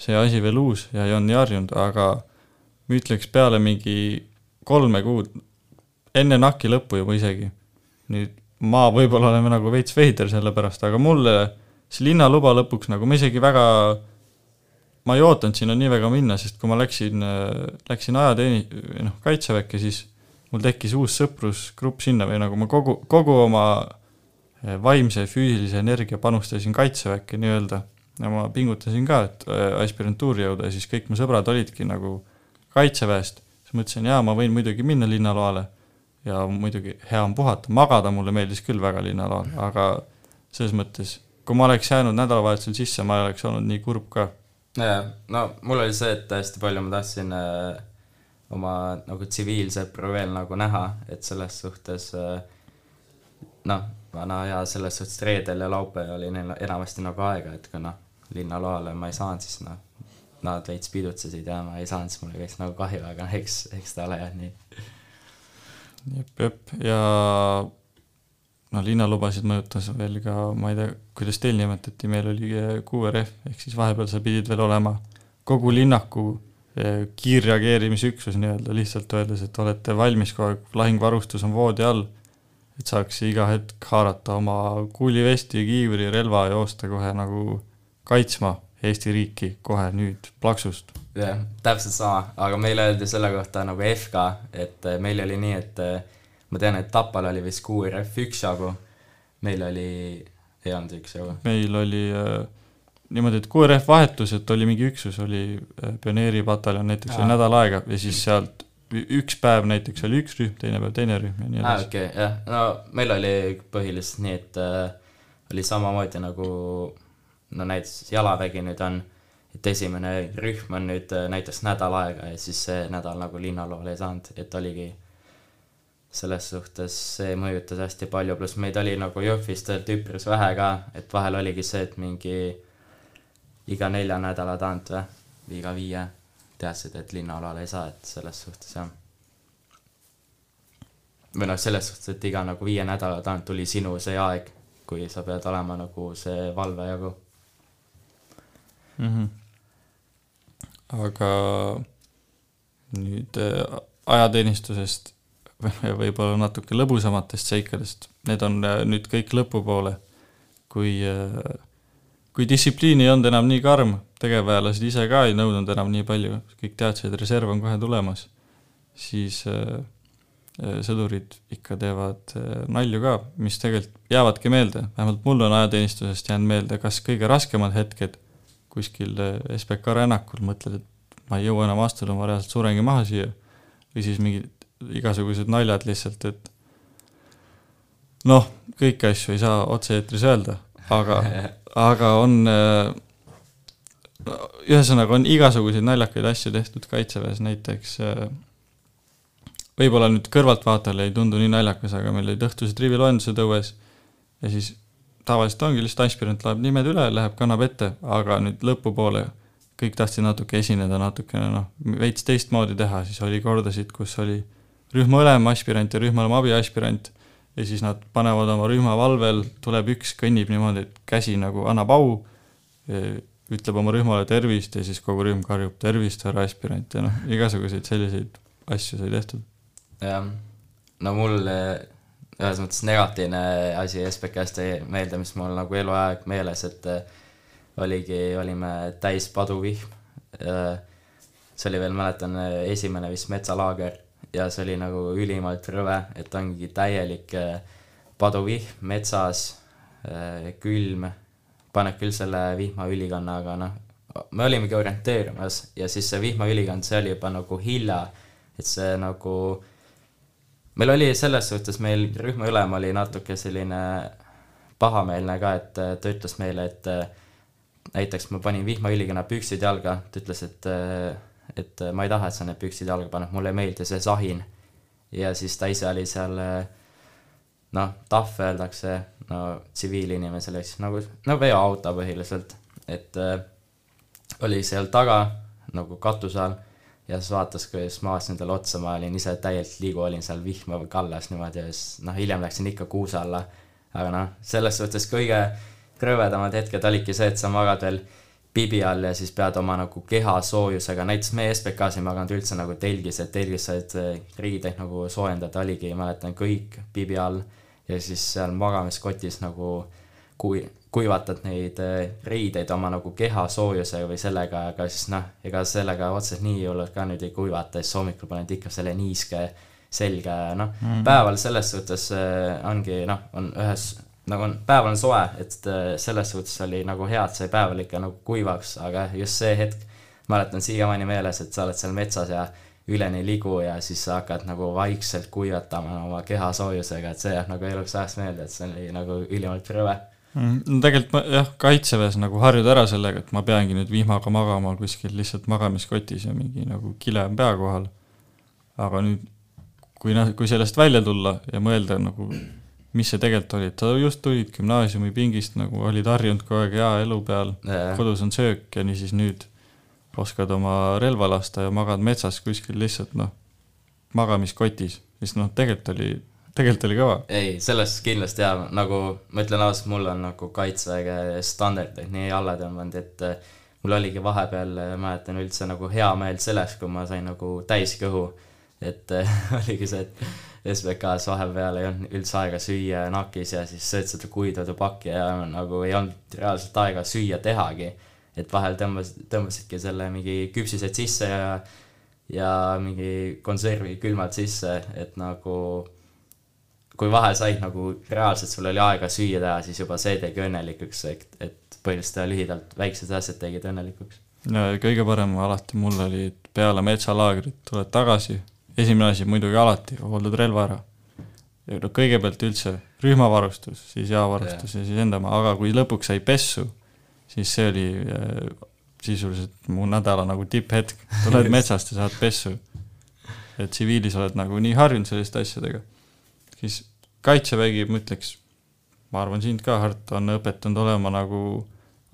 see asi veel uus ja ei olnud nii harjunud, aga ütleks peale mingi kolme kuud, enne NAK-i lõppu juba isegi, nüüd ma võib-olla olen nagu veits veider selle pärast, aga mulle see linnaluba lõpuks nagu ma isegi väga ma ei ootanud sinna nii väga minna, sest kui ma läksin, läksin ajateeni-, noh, kaitseväkke, siis mul tekkis uus sõprusgrupp sinna või nagu ma kogu, kogu oma eh, vaimse ja füüsilise energia panustasin kaitseväkke nii-öelda. Ja ma pingutasin ka, et eh, aspirantuuri jõuda ja siis kõik mu sõbrad olidki nagu kaitseväest, siis mõtlesin, jaa, ma võin muidugi minna linnaloale. Ja muidugi hea on puhata, magada mulle meeldis küll väga linnaloal, aga selles mõttes, kui ma oleks jäänud nädalavahetusel sisse, ma ei oleks olnud nii kurb ka. Jaa, no mul oli see, et hästi palju ma tahtsin äh, oma nagu tsiviilsõpru veel nagu näha, et selles suhtes äh, noh, vana hea selles suhtes reedel ja laupäeval oli neil enamasti nagu aega, et kui noh, linnaloale ma ei saanud, siis noh, nad veits pidutsesid ja ma ei saanud, siis mul käis nagu kahju, aga noh, eks, eks ta ole jah nii. jep, jep ja no linnalubasid mõjutas veel ka, ma ei tea, kuidas teil nimetati, meil oli QRF ehk siis vahepeal sa pidid veel olema kogu linnaku kiirreageerimisüksus nii-öelda, lihtsalt öeldes, et olete valmis kogu aeg, lahingvarustus on voodi all, et saaks iga hetk haarata oma kuulivesti, kiivri, relva ja joosta kohe nagu kaitsma Eesti riiki kohe nüüd plaksust. jah, täpselt sama, aga meile öeldi selle kohta nagu FK, et äh, meil oli nii, et äh, ma tean, et Tapal oli vist QRF üksjagu, meil oli, ei olnud üksjagu. meil oli äh, niimoodi, et QRF vahetus, et oli mingi üksus, oli äh, pioneeripataljon näiteks oli Aa. nädal aega ja siis sealt üks päev näiteks oli üks rühm, teine päev teine rühm ja nii edasi. okei, jah, no meil oli põhiliselt nii, et äh, oli samamoodi nagu no näiteks jalavägi nüüd on, et esimene rühm on nüüd äh, näiteks nädal aega ja siis see nädal nagu linnaloole ei saanud, et oligi selles suhtes see mõjutas hästi palju, pluss meid oli nagu Jõhvis tegelikult üpris vähe ka, et vahel oligi see, et mingi iga nelja nädala tagant või, või iga viie teadsid, et linnaloale ei saa, et selles suhtes jah või noh, selles suhtes, et iga nagu viie nädala tagant tuli sinu see aeg, kui sa pead olema nagu see valvejagu. mm. -hmm. aga nüüd äh, ajateenistusest või võib-olla natuke lõbusamatest seikadest, need on äh, nüüd kõik lõpupoole. kui, kui distsipliin ei olnud enam nii karm, tegevväelased ise ka ei nõudnud enam nii palju, kõik teadsid, reserv on kohe tulemas, siis äh, äh, sõdurid ikka teevad äh, nalju ka, mis tegelikult jäävadki meelde, vähemalt mul on ajateenistusest jäänud meelde kas kõige raskemad hetked kuskil SBK rännakul, mõtled, et ma ei jõua enam astuda, ma reaalselt surengi maha siia, või siis mingid igasugused naljad lihtsalt, et noh, kõiki asju ei saa otse-eetris öelda, aga, aga on äh, ühesõnaga on igasuguseid naljakaid asju tehtud Kaitseväes, näiteks äh, võib-olla nüüd kõrvaltvaatajale ei tundu nii naljakas, aga meil olid õhtused riviloendused õues ja siis tavaliselt ongi lihtsalt aspirant loeb nimed üle, läheb, kannab ette, aga nüüd lõpupoole kõik tahtsid natuke esineda, natukene noh, veits teistmoodi teha, siis oli kordasid, kus oli rühma ülem aspirant ja rühma ülem abiaspirant ja siis nad panevad oma rühma valvel, tuleb üks, kõnnib niimoodi, et käsi nagu annab au, ütleb oma rühmale tervist ja siis kogu rühm karjub tervist, härra aspirant ja noh, igasuguseid selliseid asju sai tehtud. jah, no mul eh, ühes mõttes negatiivne asi SBK-st jäi meelde, mis mul nagu eluaeg meeles, et eh, oligi, olime täis paduvihm. see oli veel, mäletan, esimene vist metsalaager ja see oli nagu ülimalt rõve, et ongi täielik eh, paduvihm metsas, külm, paneb küll selle vihmaülikanna, aga noh, me olimegi orienteerumas ja siis see vihmaülikond, see oli juba nagu hilja, et see nagu meil oli selles suhtes, meil rühma ülem oli natuke selline pahameelne ka, et äh, ta ütles meile, et äh, näiteks ma panin vihmaõlikõna püksid jalga, ta ütles, et, et ma ei taha, et sa need püksid jalga paned, mulle ei meeldi see sahin. ja siis ta ise oli seal äh, noh, tahv öeldakse, no tsiviilinimesele siis nagu, no veoauto põhiliselt, et äh, oli seal taga nagu katuse all. Ja siis vaatas, kuidas ma vaatasin talle otsa, ma olin ise täielikult liigu, olin seal vihma kallas niimoodi. Ja siis noh, hiljem läksin ikka kuusa alla. aga noh, selles suhtes kõige krõvedamad hetked olidki see, et sa magad veel pibi all ja siis pead oma nagu keha soojusega, näiteks meie SBK-s ei maganud üldse nagu telgis, et telgis said äh, riideid nagu soojendada, oligi, mäletan, kõik pibi all ja siis seal magamiskotis nagu kui, kuivatad neid äh, riideid oma nagu keha soojusega või sellega, aga siis noh, ega sellega otseselt nii hullult ka nüüd ei kuivata, siis hommikul paned ikka selle niiske selga ja noh mm, -hmm. päeval selles suhtes äh, ongi noh, on ühes nagu on, päeval on soe, et äh, selles suhtes oli nagu hea, et sai päeval ikka nagu kuivaks, aga just see hetk, mäletan siiamaani meeles, et sa oled seal metsas ja üleni ligu ja siis sa hakkad nagu vaikselt kuivatama oma keha soojusega, et see jääb nagu eluks ajaks meelde, et see oli nagu ülimalt rõve. Mm, no tegelikult ma jah, kaitseväes nagu harjud ära sellega, et ma peangi nüüd vihmaga magama kuskil lihtsalt magamiskotis ja mingi nagu kile on pea kohal. aga nüüd, kui kui sellest välja tulla ja mõelda nagu, mis see tegelikult oli, et sa just tulid gümnaasiumi pingist nagu olid harjunud kogu aeg hea elu peal, kodus on söök ja niisiis nüüd oskad oma relva lasta ja magad metsas kuskil lihtsalt noh, magamiskotis, siis noh, tegelikult oli, tegelikult oli kõva. ei, selles kindlasti jaa, nagu ma ütlen ausalt, mul on nagu kaitseväge standardid nii alla tõmmanud, et äh, mul oligi vahepeal, mäletan üldse nagu hea meel selles, kui ma sain nagu täis kõhu. et äh, oligi see, et SBK-s vahepeal ei olnud üldse aega süüa nakis ja siis sööd seda kuivtoidupakki ja nagu ei olnud reaalselt aega süüa tehagi. et vahel tõmbas, tõmbasidki selle mingi küpsised sisse ja ja mingi konservi külmad sisse, et nagu kui vahel said nagu reaalselt sul oli aega süüa teha, siis juba see tegi õnnelikuks, et, et põhiliselt ja lühidalt väiksed asjad tegid õnnelikuks. ja kõige parem alati mul oli, et peale metsalaagrit tuled tagasi, esimene asi muidugi alati, hooldad relva ära. no kõigepealt üldse rühmavarustus, siis jaavarustus ja siis enda oma, aga kui lõpuks sai pessu, siis see oli äh, sisuliselt mu nädala nagu tipphetk, tuled metsast ja saad pessu. et tsiviilis oled nagu nii harjunud selliste asjadega, siis kaitsevägi, ma ütleks, ma arvan, sind ka, Hart, on õpetanud olema nagu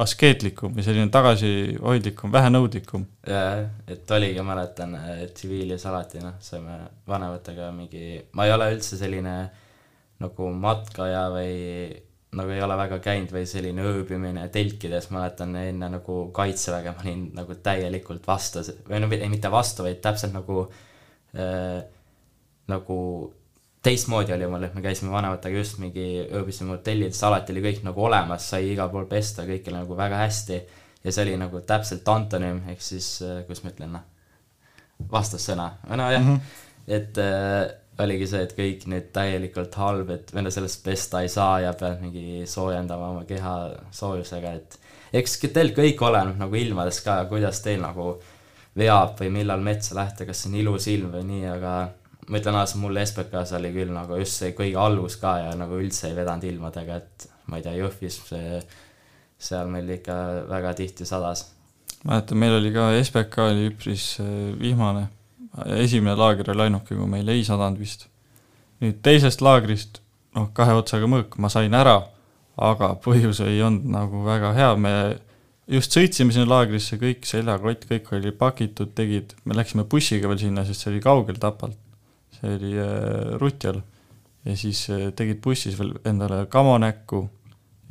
askeetlikum ja selline tagasihoidlikum, vähenõudlikum. jaa, et oligi, mäletan, tsiviilis alati noh, saime vanematega mingi, ma ei ole üldse selline nagu matkaja või nagu ei ole väga käinud või selline ööbimine telkides, mäletan enne nagu kaitseväge ma olin nagu täielikult vastu või no ei mitte vastu, vaid täpselt nagu äh, nagu teistmoodi oli mul, et me käisime vanematega just mingi, ööbisime hotellides, alati oli kõik nagu olemas, sai igal pool pesta, kõik oli nagu väga hästi. ja see oli nagu täpselt antonüüm, ehk siis, kuidas ma ütlen, noh, vastassõna, nojah mm, -hmm. et äh, oligi see, et kõik nüüd täielikult halb, et venda sellest pesta ei saa ja pead mingi soojendama oma keha soojusega, et eks teil kõik oleneb nagu ilmadest ka, kuidas teil nagu veab või millal metsa lähte, kas on ilus ilm või nii, aga ma ütlen ausalt, mul SBK-s oli küll nagu just see kõige algus ka ja nagu üldse ei vedanud ilmadega, et ma ei tea, Jõhvis see, seal meil ikka väga tihti sadas. mäletan, meil oli ka SBK oli üpris äh, vihmane, esimene laager oli ainuke, kui meil ei sadanud vist. nüüd teisest laagrist, noh, kahe otsaga mõõk ma sain ära, aga põhjus ei olnud nagu väga hea, me just sõitsime sinna laagrisse, kõik seljakott, kõik oli pakitud, tegid, me läksime bussiga veel sinna, sest see oli kaugel Tapalt. Oli äh, Rutjal ja siis äh, tegid bussis veel endale kamo näkku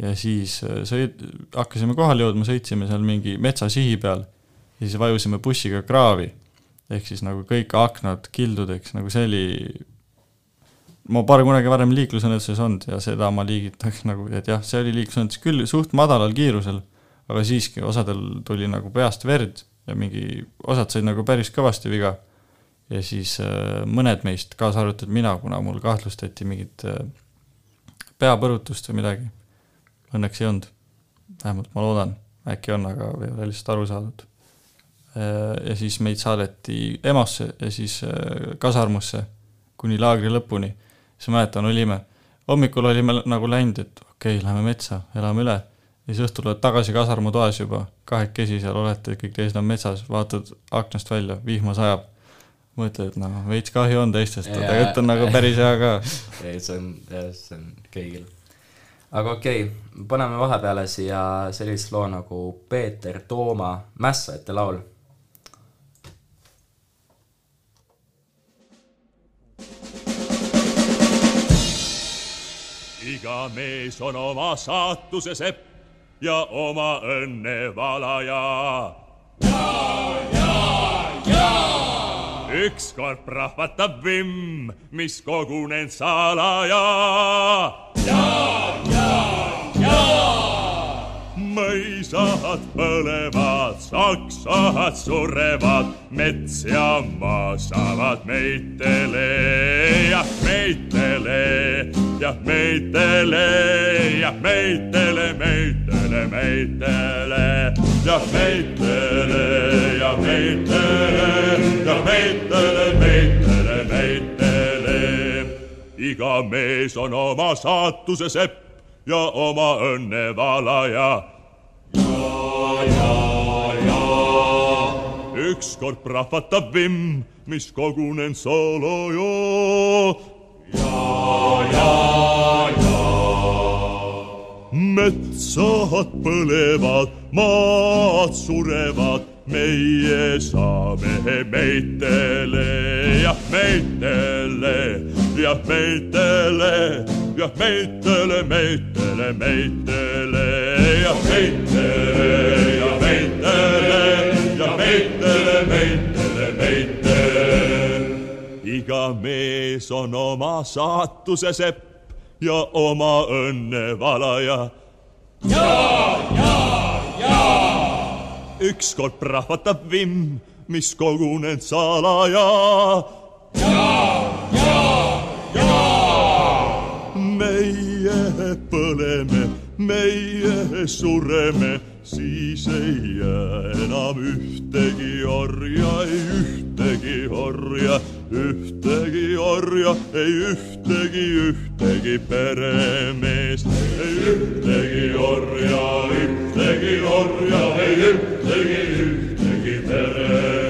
ja siis äh, sõid, hakkasime kohale jõudma, sõitsime seal mingi metsasihi peal ja siis vajusime bussiga kraavi. ehk siis nagu kõik aknad kildudeks, nagu see oli, ma pole kunagi varem liiklusõnnetuses olnud ja seda ma liigitaks nagu, et jah, see oli liiklusõnnetus küll suht madalal kiirusel, aga siiski osadel tuli nagu peast verd ja mingi, osad said nagu päris kõvasti viga ja siis äh, mõned meist, kaasa arvatud mina, kuna mul kahtlustati mingit äh, peapõrutust või midagi, õnneks ei olnud. vähemalt ma loodan, äkki on, aga ei ole lihtsalt aru saadud. ja siis meid saadeti EMO-sse ja siis äh, kasarmusse kuni laagri lõpuni. siis ma mäletan, olime, hommikul olime nagu läinud, et okei okay,, lähme metsa, elame üle. ja siis õhtul oled tagasi kasarmu toas juba, kahekesi seal olete, kõik teised on metsas, vaatad aknast välja, vihma sajab. mõtled, et noh, veits kahju on teistest, aga tegelikult on nagu päris hea ka. ei, see on, jah, see on kõigil. aga okei okay,, paneme vahepeale siia sellist loo nagu Peeter Tooma Mässajate laul. iga mees on oma saatuse sepp ja oma õnne valaja. Ükskord prahvatab vimm, mis kogunenud salaja. Mõisad põlevad, saksad surevad, mets ja maa saavad meitele, jah meitele, jah meitele, jah meitele, meitele, meitele, jah meitele, jah meitele, jah meitele, meitele, meitele. iga mees on oma saatuse sepp ja oma õnne valaja ükskord prahvatab vimm, mis kogunenud salaja. metsad põlevad, maad surevad, meie saame meitele, jah meitele, jah meitele, jah meitele, meitele, meitele, jah meitele, jah meitele, jah meitele, meitele, meitele. iga mees on oma saatuse sepp ja oma õnne valaja. ükskord prahvatab vimm, mis kogunenud salaja. meie meie sureme, siis ei jää enam ühtegi orja, ei ühtegi orja, ühtegi orja, ei ühtegi, ühtegi peremeest, ei ühtegi orja, ühtegi orja, ei ühtegi, ühtegi peremeest.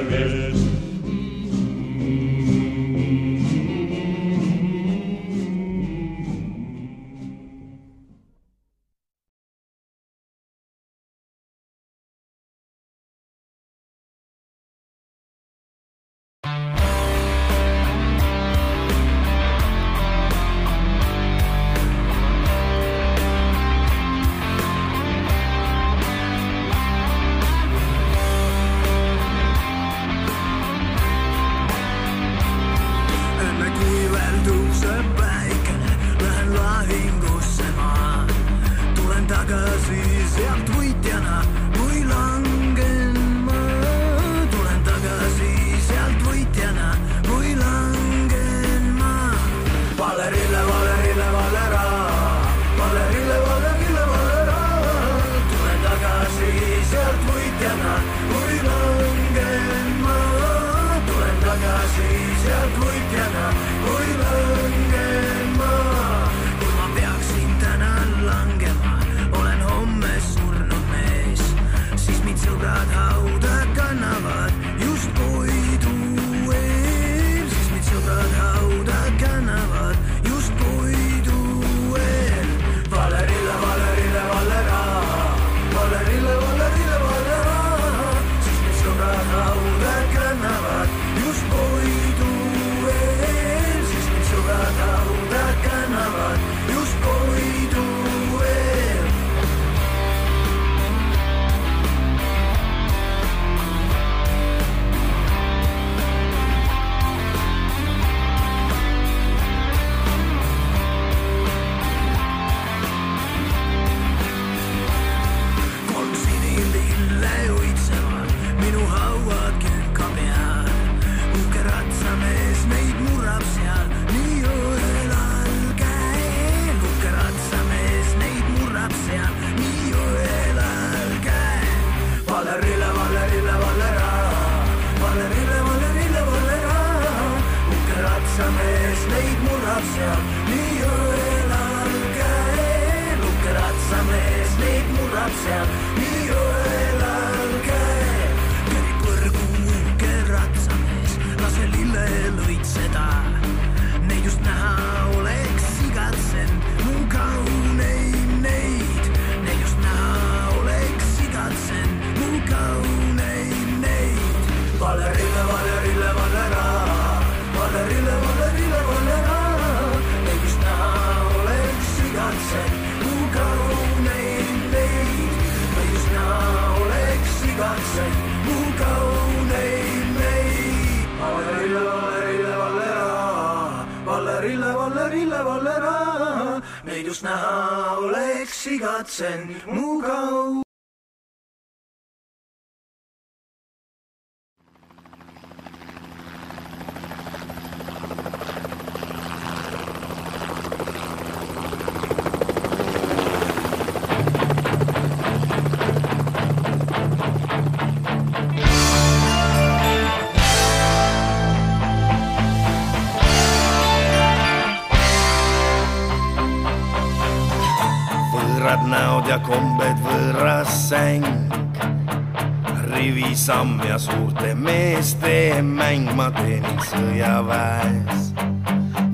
Ja suurte meeste mäng, ma teenin sõjaväes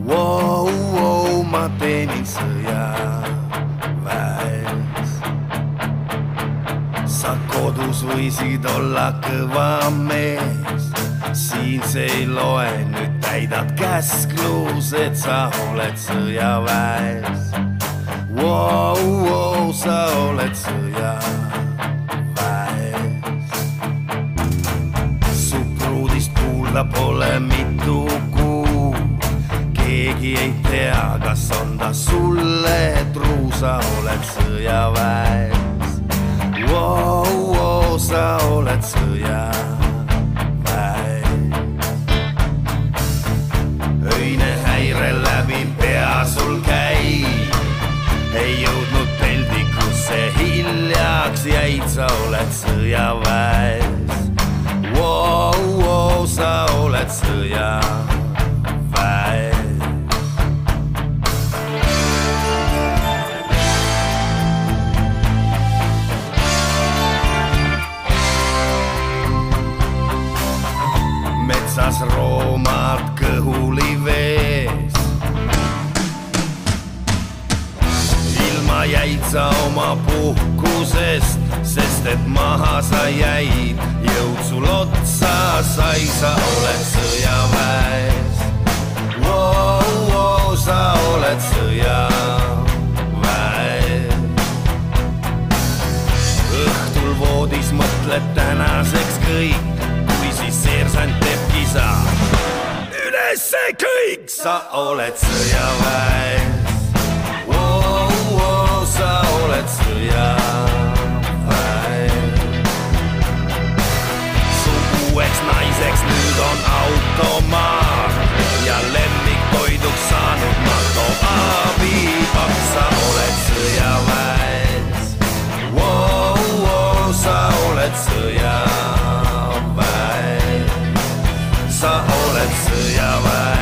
wow,. Wow, ma teenin sõjaväes. sa kodus võisid olla kõva mees, siin see ei loe, nüüd täidad käsklused, sa oled sõjaväes wow,. Wow, sa oled sõjaväes. Ei tea, kas on ta sulle truu, sa oled sõjaväes wow,. Wow, sa oled sõjaväes. öine häire läbi pea sul käib, ei jõudnud peldikusse hiljaks jäid, sa oled sõjaväes sa oma puhkusest, sest et maha sa jäid, jõud sul otsa sai, sa oled sõjaväes wow,. Wow, sa oled sõjaväes. õhtul voodis mõtled tänaseks kõik, kui siis seersant teeb kisa. ülesse kõik, sa oled sõjaväes sa oled sõjaväes. su uueks naiseks nüüd on automaat ja lemmiktoiduks saanud Marko abipakk, sa oled sõjaväes wow,. Wow, sa oled sõjaväes, sa oled sõjaväes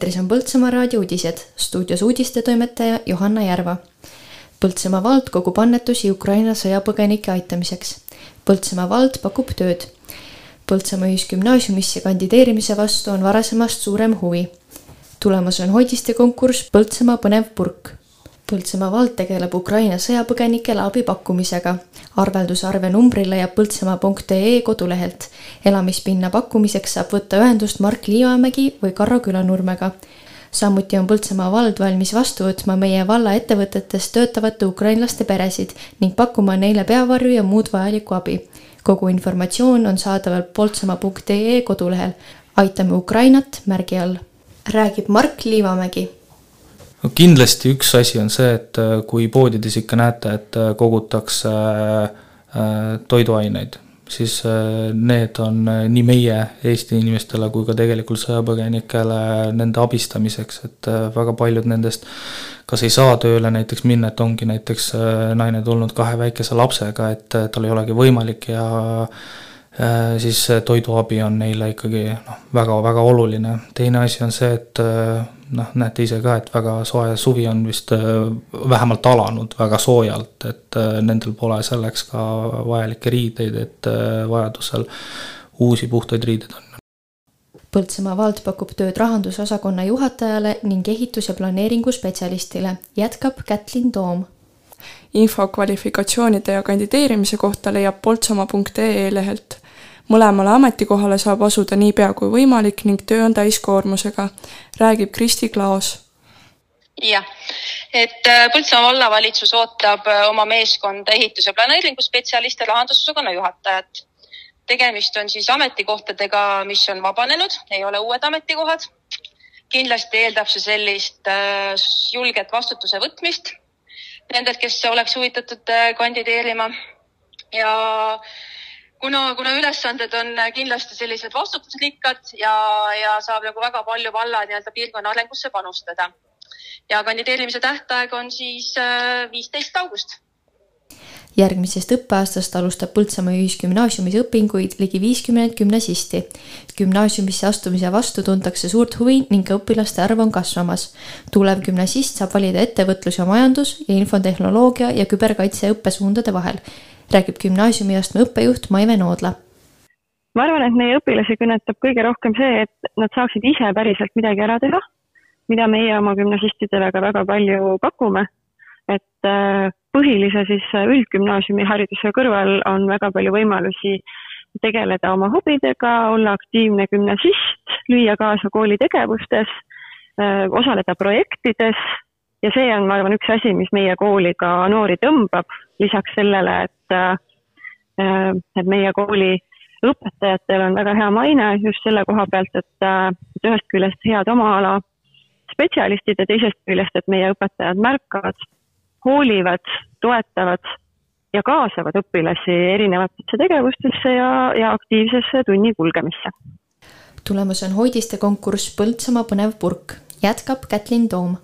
eetris on Põltsamaa raadio uudised, stuudios uudistetoimetaja Johanna Järva. Põltsamaa vald kogub annetusi Ukraina sõjapõgenike aitamiseks. Põltsamaa vald pakub tööd. Põltsamaa Ühisgümnaasiumisse kandideerimise vastu on varasemast suurem huvi. tulemas on hoidiste konkurss Põltsamaa põnev purk. Põltsamaa vald tegeleb Ukraina sõjapõgenikele abi pakkumisega. arveldusarve numbri leiab põltsamaa.ee kodulehelt. elamispinna pakkumiseks saab võtta ühendust Mark Liivamägi või Karro Külanurmega samuti on Põltsamaa vald valmis vastu võtma meie valla ettevõtetes töötavate ukrainlaste peresid ning pakkuma neile peavarju ja muud vajalikku abi. kogu informatsioon on saadaval poltsamaa.ee kodulehel. aitame Ukrainat märgi all. räägib Mark Liivamägi no kindlasti üks asi on see, et äh, kui poodides ikka näete, et äh, kogutakse äh, toiduaineid, siis need on nii meie, Eesti inimestele, kui ka tegelikult sõjapõgenikele nende abistamiseks, et väga paljud nendest kas ei saa tööle näiteks minna, et ongi näiteks naine tulnud kahe väikese lapsega, et tal ei olegi võimalik ja siis toiduabi on neile ikkagi noh, väga-väga oluline. teine asi on see, et noh, näete ise ka, et väga soe suvi on vist äh, vähemalt alanud väga soojalt, et äh, nendel pole selleks ka vajalikke riideid, et äh, vajadusel uusi puhtaid riideid on. Põltsamaa vald pakub tööd rahandusosakonna juhatajale ning ehitus- ja planeeringuspetsialistile, jätkab Kätlin Toom. info kvalifikatsioonide ja kandideerimise kohta leiab poltsamaa.ee lehelt mõlemale ametikohale saab asuda niipea kui võimalik ning töö on täiskoormusega, räägib Kristi Klaas. jah, et äh, Põltsamaa vallavalitsus ootab äh, oma meeskonda ehitus- ja planeeringuspetsialiste, rahandusosakonna juhatajat. tegemist on siis ametikohtadega, mis on vabanenud, ei ole uued ametikohad. kindlasti eeldab see sellist äh, julget vastutuse võtmist nendelt, kes oleks huvitatud kandideerima ja kuna, kuna ülesanded on kindlasti sellised vastutusrikkad ja, ja saab nagu väga palju valla nii-öelda piirkonna arengusse panustada. ja kandideerimise tähtaeg on siis äh, viisteist august järgmisest õppeaastast alustab Põltsamaa Ühisgümnaasiumis õpinguid ligi viiskümmend gümnasisti. gümnaasiumisse astumise vastu tuntakse suurt huvi ning õpilaste arv on kasvamas. tulev gümnasist saab valida ettevõtlus ja majandus ja infotehnoloogia ja küberkaitse õppesuundade vahel räägib gümnaasiumiastme õppejuht Maive Noodla. ma arvan, et meie õpilasi kõnetab kõige rohkem see, et nad saaksid ise päriselt midagi ära teha, mida meie oma gümnasistidele ka väga palju pakume. et äh, põhilise siis üldgümnaasiumi hariduse kõrval on väga palju võimalusi tegeleda oma hobidega, olla aktiivne gümnasist, lüüa kaasa kooli tegevustes, äh, osaleda projektides ja see on, ma arvan, üks asi, mis meie kooli ka noori tõmbab, lisaks sellele, et, äh, et meie kooli õpetajatel on väga hea maine just selle koha pealt, et, äh, ühest küljest head oma ala spetsialistid ja teisest küljest, et meie õpetajad märkavad, hoolivad, toetavad ja kaasavad õpilasi erinevatesse tegevustesse ja, ja aktiivsesse tunni kulgemisse. tulemas on hoidiste konkurss Põltsamaa põnev purk, jätkab Kätlin Toom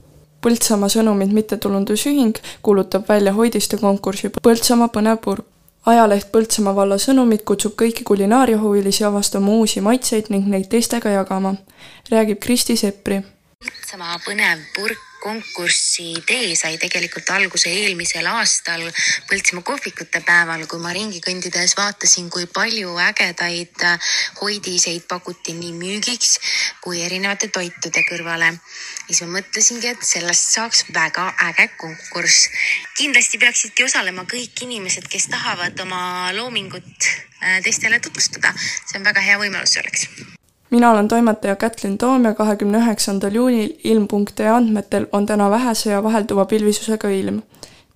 Põltsamaa Sõnumid mittetulundusühing kuulutab välja hoidiste konkursi Põltsamaa põnev purk. ajaleht Põltsamaa valla Sõnumid kutsub kõiki kulinaariahuvilisi avastama uusi maitseid ning neid teistega jagama, räägib Kristi Seppri. Põltsamaa põnev purk konkursi idee sai tegelikult alguse eelmisel aastal Põltsimaa kohvikute päeval, kui ma ringi kõndides vaatasin, kui palju ägedaid hoidiseid pakuti nii müügiks kui erinevate toitude kõrvale. siis ma mõtlesingi, et sellest saaks väga äge konkurss. kindlasti peaksidki osalema kõik inimesed, kes tahavad oma loomingut äh, teistele tutvustada. see on väga hea võimalus selleks mina olen toimetaja Kätlin Toom ja kahekümne üheksandal juunil ilm.ee andmetel on täna vähese ja vahelduva pilvisusega ilm.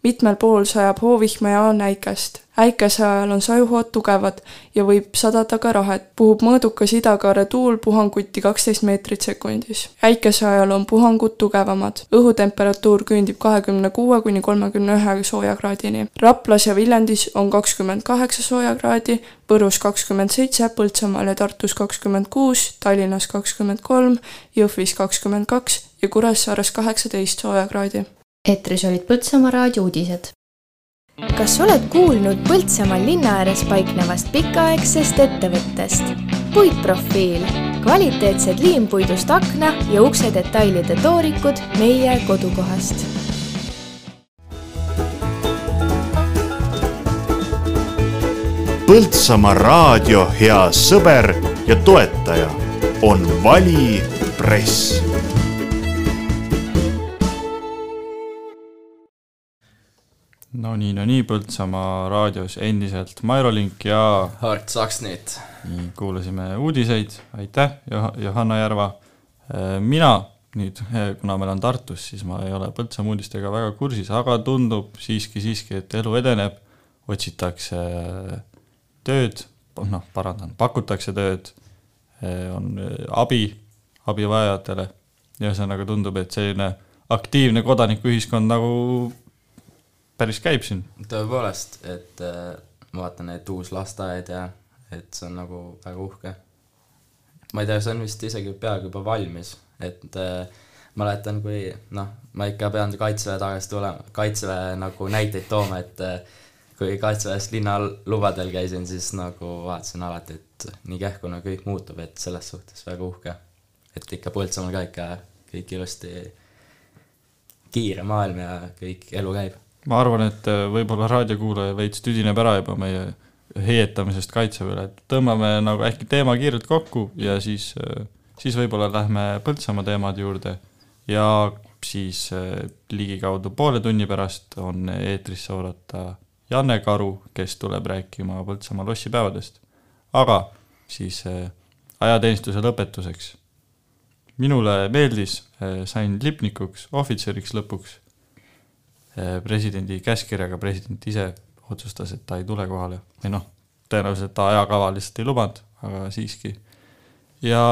Mitmel pool sajab hoovihma ja on äikest äikese ajal on sajuhood tugevad ja võib sadada ka rahet. puhub mõõdukas idakaare tuul puhanguti kaksteist meetrit sekundis. äikese ajal on puhangud tugevamad. õhutemperatuur küündib kahekümne kuue kuni kolmekümne ühe soojakraadini. Raplas ja Viljandis on kakskümmend kaheksa soojakraadi, Võrus kakskümmend seitse, Põltsamaal ja Tartus kakskümmend kuus, Tallinnas kakskümmend kolm, Jõhvis kakskümmend kaks ja Kuressaares kaheksateist soojakraadi eetris olid Põltsamaa raadio uudised. kas oled kuulnud Põltsamaal linna ääres paiknevast pikaaegsest ettevõttest? puitprofiil, kvaliteetsed liimpuidust akna ja ukse detailide toorikud meie kodukohast Põltsamaa raadio hea sõber ja toetaja on Vali Press no nii, no nii, Põltsamaa raadios endiselt Mairo Link ja Hart Saksnit. nii, kuulasime uudiseid, aitäh, Johanna Järva. mina nüüd, kuna ma elan Tartus, siis ma ei ole Põltsamaa uudistega väga kursis, aga tundub siiski, siiski, et elu edeneb, otsitakse tööd, noh, parandan, pakutakse tööd, on abi abivajajatele, ühesõnaga tundub, et selline aktiivne kodanikuühiskond nagu päris käib siin. tõepoolest, et äh, ma vaatan, et uus lasteaed ja et see on nagu väga uhke. ma ei tea, see on vist isegi peaaegu juba valmis, et äh, mäletan, kui noh, ma ikka pean kaitseväe tagasi tulema, kaitseväe nagu näiteid tooma, et äh, kui kaitseväes linnalubadel käisin, siis nagu vaatasin alati, et nii kähku nagu kõik muutub, et selles suhtes väga uhke. et ikka Põltsamaal ka ikka kõik ilusti kiire maailm ja kõik elu käib ma arvan, et äh, võib-olla raadiokuulaja veits tüdineb ära juba meie heietamisest kaitseväele, et tõmbame nagu äkki teema kiirelt kokku ja siis, äh, siis võib-olla lähme Põltsamaa teemade juurde ja siis äh, ligikaudu poole tunni pärast on eetrisse oodata Janne Karu, kes tuleb rääkima Põltsamaa lossipäevadest. aga siis ajateenistuse lõpetuseks. minule meeldis, sain lipnikuks, ohvitseriks lõpuks presidendi käskkirjaga president ise otsustas, et ta ei tule kohale või noh, tõenäoliselt ta ajakava lihtsalt ei lubanud, aga siiski. ja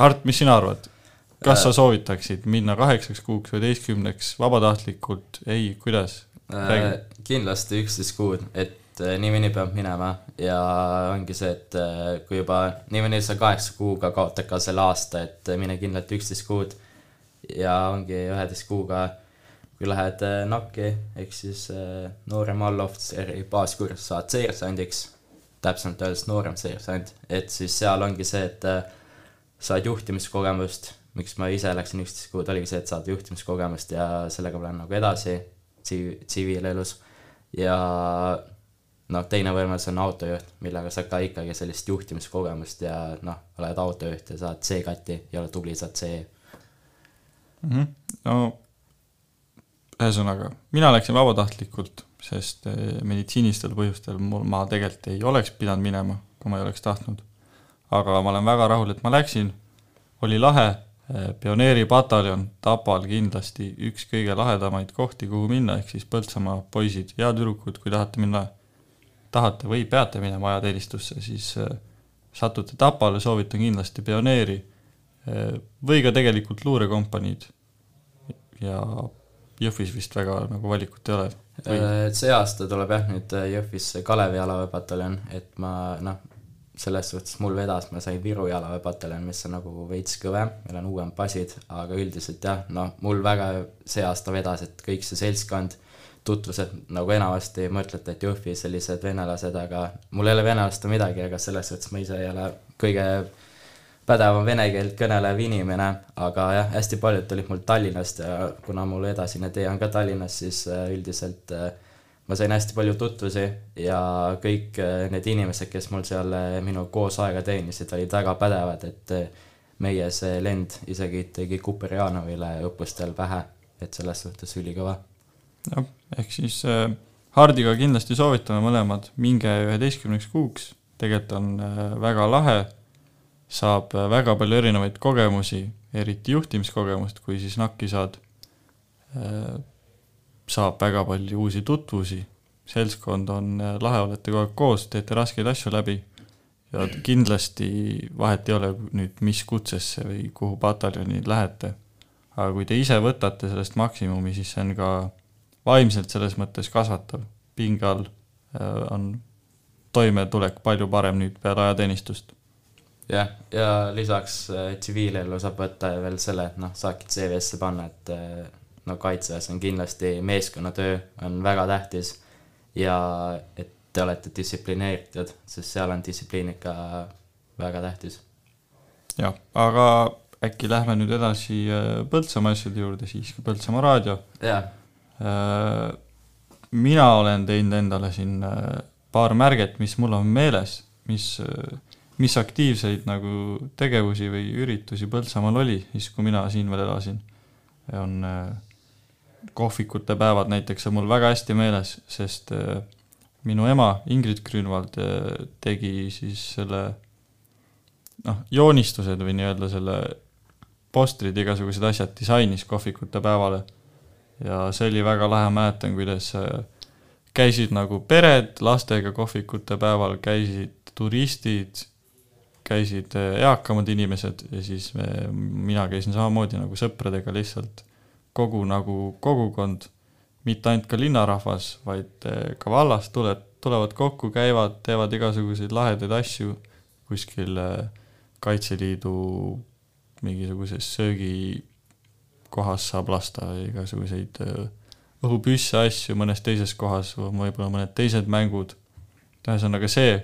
Hart, mis sina arvad, kas sa äh. soovitaksid minna kaheksaks kuuks, üheteistkümneks vabatahtlikult, ei, kuidas? Äh, kindlasti üksteist kuud, et niikuinii peab minema ja ongi see, et kui juba niikuinii sa kaheksa kuuga kaotad ka selle aasta, et mine kindlalt üksteist kuud ja ongi üheteist kuuga kui lähed äh, NAK-i ehk siis äh, noorema allohvitseri baaskursus saad seersandiks, täpsemalt öeldes noorem seersant, et siis seal ongi see, et äh, saad juhtimiskogemust, miks ma ise läksin üksteist kuud, oligi see, et saad juhtimiskogemust ja sellega lähen nagu edasi tsiv-, tsiviilelus ja noh, teine võimalus on autojuht, millega saad ka ikkagi sellist juhtimiskogemust ja noh, oled autojuht ja saad C-kati ja oled tubli, saad C mm. -hmm. no ühesõnaga, mina läksin vabatahtlikult, sest eh, meditsiinilistel põhjustel mul, ma tegelikult ei oleks pidanud minema, kui ma ei oleks tahtnud. aga ma olen väga rahul, et ma läksin, oli lahe, eh, pioneeripataljon Tapal kindlasti üks kõige lahedamaid kohti, kuhu minna, ehk siis Põltsamaa poisid ja tüdrukud, kui tahate minna, tahate või peate minema ajateenistusse, siis eh, satute Tapale, soovitan kindlasti pioneeri või ka tegelikult luurekompaniid ja Jõhvis vist väga nagu valikut ei ole? Äh, see aasta tuleb jah, nüüd äh, Jõhvisse Kalevi jalaväepataljon, et ma noh, selles suhtes mul vedas, ma sain Viru jalaväepataljon, mis on nagu veits kõvem, meil on uuem basid, aga üldiselt jah, noh, mul väga see aasta vedas, et kõik see seltskond, tutvused nagu enamasti mõtlete, et Jõhvis sellised venelased, aga mul ei ole venelast midagi, aga selles suhtes ma ise ei ole kõige pädevam vene keelt kõnelev inimene, aga jah, hästi paljud tulid mul Tallinnast ja kuna mul edasine tee on ka Tallinnas, siis äh, üldiselt äh, ma sain hästi palju tutvusi ja kõik äh, need inimesed, kes mul seal minu koos aega teenisid, olid väga pädevad, et meie see lend isegi tegi Kuperjanovile õppustel pähe, et selles suhtes ülikõva. jah, ehk siis äh, Hardiga kindlasti soovitame mõlemad, minge üheteistkümneks kuuks, tegelikult on äh, väga lahe saab äh, väga palju erinevaid kogemusi, eriti juhtimiskogemust, kui siis NAK-i saad, äh, saab väga palju uusi tutvusi, seltskond on äh, lahe, olete kogu aeg koos, teete raskeid asju läbi ja kindlasti vahet ei ole nüüd, mis kutsesse või kuhu pataljoni lähete. aga kui te ise võtate sellest maksimumi, siis see on ka vaimselt selles mõttes kasvatav, pinge all on toimetulek palju parem nüüd peale ajateenistust jah, ja lisaks äh, tsiviilellu saab võtta veel selle, et noh, saabki CV-sse panna, et äh, no kaitseväes on kindlasti meeskonnatöö on väga tähtis ja et te olete distsiplineeritud, sest seal on distsipliin ikka väga tähtis. jah, aga äkki lähme nüüd edasi äh, Põltsamaa asjade juurde, siiski Põltsamaa raadio. jah. mina olen teinud endale siin paar märget, mis mul on meeles, mis, mis aktiivseid nagu tegevusi või üritusi Põltsamaal oli siis, kui mina siin veel elasin. on äh, kohvikute päevad näiteks on mul väga hästi meeles, sest äh, minu ema Ingrid Grünwald äh, tegi siis selle noh, joonistused või nii-öelda selle postrid, igasugused asjad disainis kohvikute päevale. ja see oli väga lahe, mäletan, kuidas käisid nagu pered lastega kohvikute päeval, käisid turistid, käisid eakamad inimesed ja siis me, mina käisin samamoodi nagu sõpradega lihtsalt kogu nagu kogukond, mitte ainult ka linnarahvas, vaid eh, ka vallast tuleb, tulevad kokku, käivad, teevad igasuguseid lahedaid asju kuskil eh, Kaitseliidu mingisuguses söögikohas saab lasta igasuguseid eh, õhupüsse asju, mõnes teises kohas võib-olla mõned teised mängud. ühesõnaga, see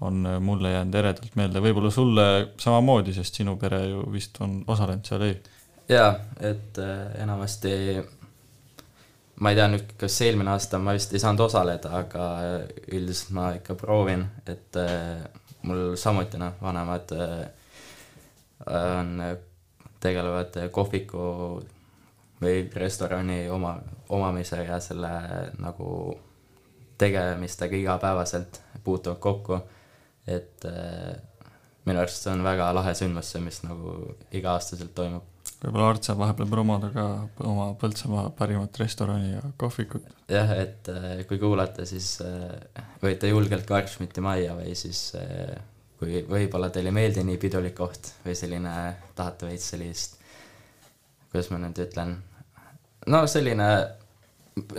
on mulle jäänud eredalt meelde, võib-olla sulle samamoodi, sest sinu pere ju vist on osalenud seal, ei? jaa, et äh, enamasti ma ei tea nüüd, kas eelmine aasta ma vist ei saanud osaleda, aga üldiselt ma ikka proovin, et äh, mul samuti noh, vanemad äh, on, tegelevad kohviku või restorani oma, omamise ja selle nagu tegemistega igapäevaselt puutuvad kokku, et minu arust see on väga lahe sündmus, see, mis nagu iga-aastaselt toimub võib-olla Art saab vahepeal promoda ka oma Põltsamaa parimat restorani ja kohvikut. jah, et äh, kui kuulate, siis äh, võite julgelt Karšmiti majja või siis äh, kui võib-olla teile ei meeldi nii pidulik koht või selline, tahate veits sellist, kuidas ma nüüd ütlen, no selline,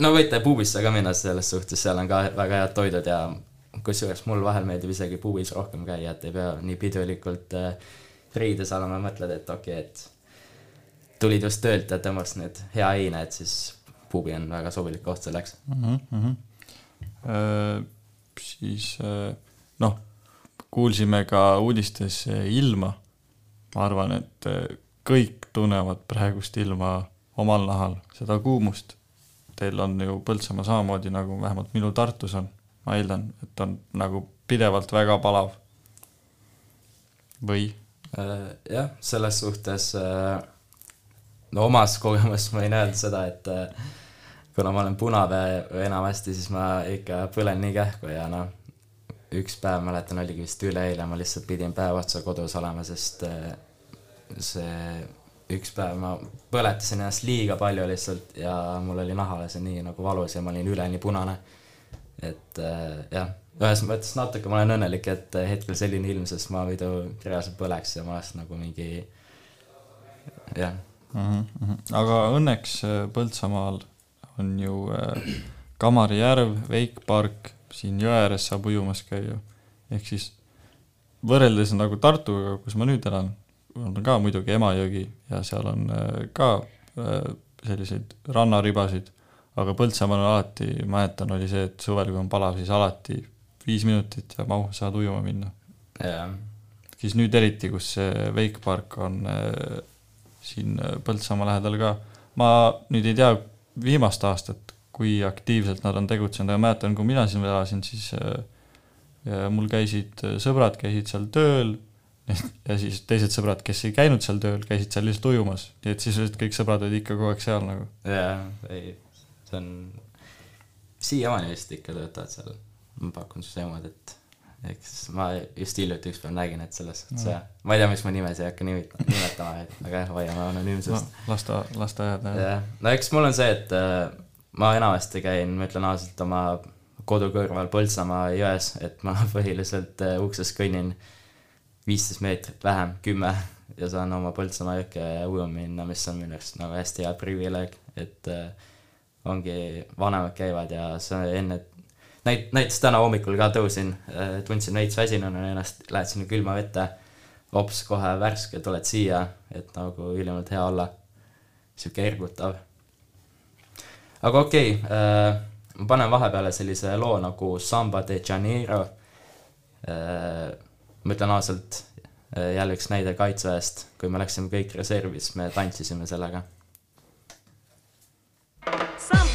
no võite puubisse ka minna selles suhtes, seal on ka väga head toidud ja kusjuures mul vahel meeldib isegi puubis rohkem käia, et ei pea nii pidulikult riides olema, mõtled, et okei okay,, et tulid just töölt ja tõmbas need hea heine, et siis pubi on väga sobilik koht selleks mm. -hmm. Äh, siis äh, noh, kuulsime ka uudistes ilma. ma arvan, et äh, kõik tunnevad praegust ilma omal nahal, seda kuumust. Teil on ju Põltsamaa samamoodi nagu vähemalt minul Tartus on, ma eeldan, et on nagu pidevalt väga palav. või? Äh, jah, selles suhtes äh no omast kogemust ma võin öelda seda, et äh, kuna ma olen punavee enamasti, siis ma ikka põlen nii kähku ja noh, üks päev mäletan, oligi vist üleeile, ma lihtsalt pidin päev otsa kodus olema, sest see üks päev ma põletasin ennast liiga palju lihtsalt ja mul oli nahale see nii nagu valus ja ma olin üleni punane. Et äh, jah, ühes mõttes natuke ma olen õnnelik, et hetkel selline ilm, sest ma muidu reaalselt põleks ja ma oleks nagu mingi jah mm. -hmm. aga õnneks äh, Põltsamaal on ju äh, Kamari järv, veikpark, siin jõe ääres saab ujumas käia. ehk siis võrreldes nagu Tartuga, kus ma nüüd elan, on ka muidugi Emajõgi ja seal on äh, ka selliseid rannaribasid, aga Põltsamaal on alati, mäletan, oli see, et suvel, kui on palav, siis alati viis minutit ja mahu, saad ujuma minna. siis nüüd eriti, kus see veikpark on siin äh, Põltsamaa lähedal ka. ma nüüd ei tea viimast aastat, kui aktiivselt nad on tegutsenud, aga mäletan, kui mina siin elasin, siis äh, mul käisid äh, sõbrad, käisid seal tööl ja siis teised sõbrad, kes ei käinud seal tööl, käisid seal lihtsalt ujumas, nii et sisuliselt kõik sõbrad olid ikka kogu aeg seal nagu. jaa, ei, see on, siiamaani vist ikka töötavad seal, ma pakun siis niimoodi, et eks ma just hiljuti ükspäev nägin, et selles suhtes jah, ma ei tea, miks ma nimesid ei hakka nimetama, nimetama, et aga jah, hoiame anonüümsust no,. lasta, lasteaiad jah. jah, no eks mul on see, et äh, ma enamasti käin, ma ütlen ausalt, oma kodu kõrval Põltsamaa jões, et ma põhiliselt äh, uksest kõnnin viisteist meetrit vähem, kümme ja saan oma Põltsamaa jõkke ujuma minna, mis on minu arust nagu hästi hea privileeg, et äh, ongi, vanemad käivad ja sa enne näit-, näiteks täna hommikul ka tõusin, äh, tundsin veits väsinuna ennast, lähed sinna külma vette, hops, kohe värske, tuled siia, et nagu ülimalt hea olla. sihuke ergutav. aga okei okay, äh,, ma panen vahepeale sellise loo nagu Samba de Janeiro äh,. ma ütlen ausalt äh,, jälle üks näide kaitseväest, kui me läksime kõik reservi, siis me tantsisime sellega kultuur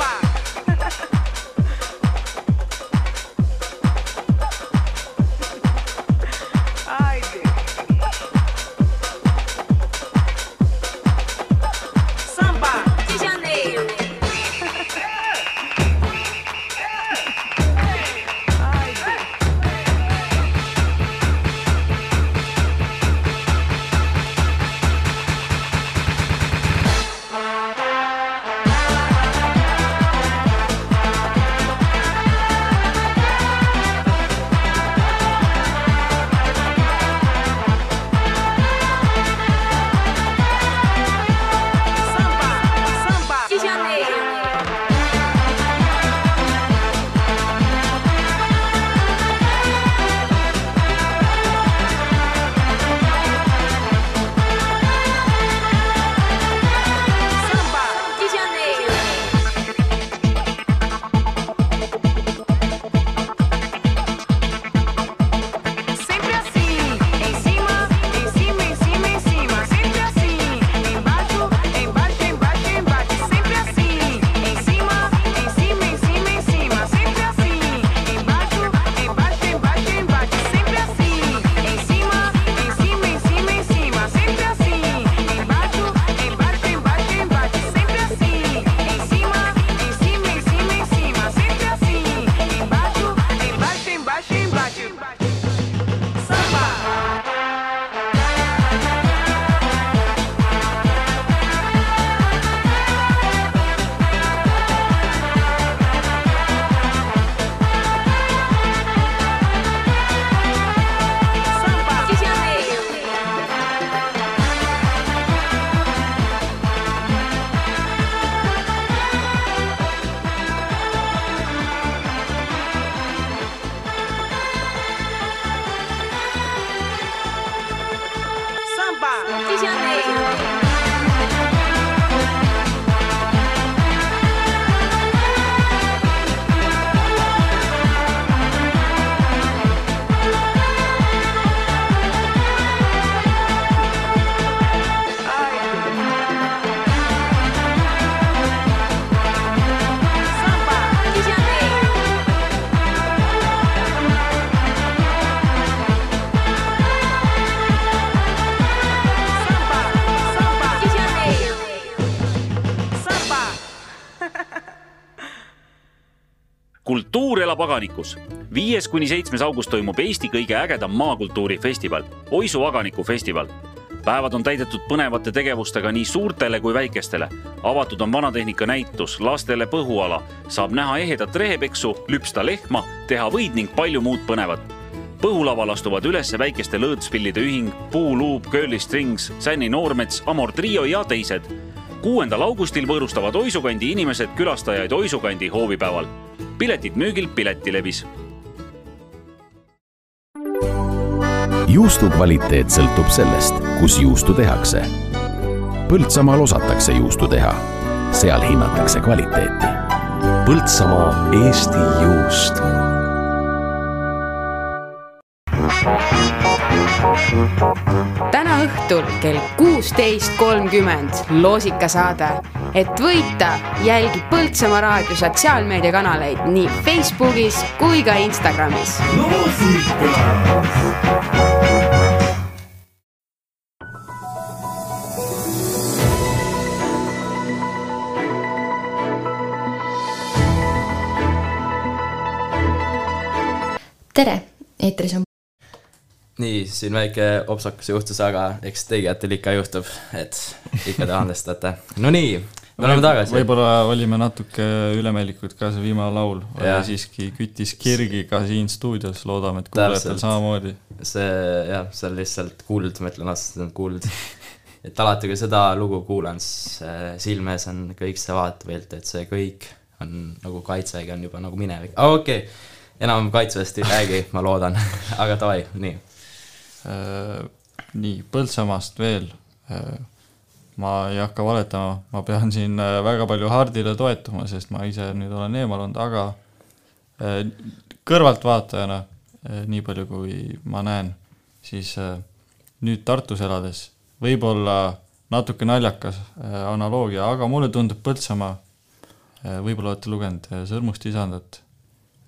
elab aganikus. viies kuni seitsmes august toimub Eesti kõige ägedam maakultuurifestival, Oisu aganiku festival. päevad on täidetud põnevate tegevustega nii suurtele kui väikestele. avatud on vanatehnika näitus, lastele põhuala, saab näha ehedat rehepeksu, lüpsta lehma, teha võid ning palju muud põnevat põhulaval astuvad üles väikeste lõõtspillide ühing, Puuluup, Curly Strings, Sänni Noormets, Amor Trio ja teised. kuuendal augustil võõrustavad Oisukandi inimesed külastajaid Oisukandi hoovipäeval. Piletid müügil Piletilevis. juustu kvaliteet sõltub sellest, kus juustu tehakse. Põltsamaal osatakse juustu teha, seal hinnatakse kvaliteeti. Põltsamaa Eesti juust täna õhtul kell kuusteist kolmkümmend loosikasaade. Et võita, jälgi Põltsamaa raadio sotsiaalmeediakanaleid nii Facebookis kui ka Instagramis. tere, eetris on nii, siin väike opsakas juhtus, aga eks tegijatel ikka juhtub, et ikka te andestate. Nonii, me oleme tagasi. võib-olla olime natuke ülemeelikud ka, see viimane laul oli siiski, küttis kirgi ka siin stuudios, loodame, et kuulajatel samamoodi. see jah, see on lihtsalt kuld, ma ütlen ausalt, see on kuld. et alati, kui seda lugu kuulan, siis silme ees on kõik see vaatepilt, et see kõik on nagu kaitsevägi on juba nagu minevik, aga okei okay. enam kaitseväest ei räägi, ma loodan aga davai, nii Äh, nii, Põltsamaast veel. Äh, ma ei hakka valetama, ma pean siin äh, väga palju Hardile toetuma, sest ma ise nüüd olen eemal olnud, aga kõrvaltvaatajana, nii palju kui ma näen, siis nüüd Tartus elades võib-olla natuke naljakas analoogia, aga mulle tundub Põltsamaa, võib-olla olete lugenud Sõrmust isandat.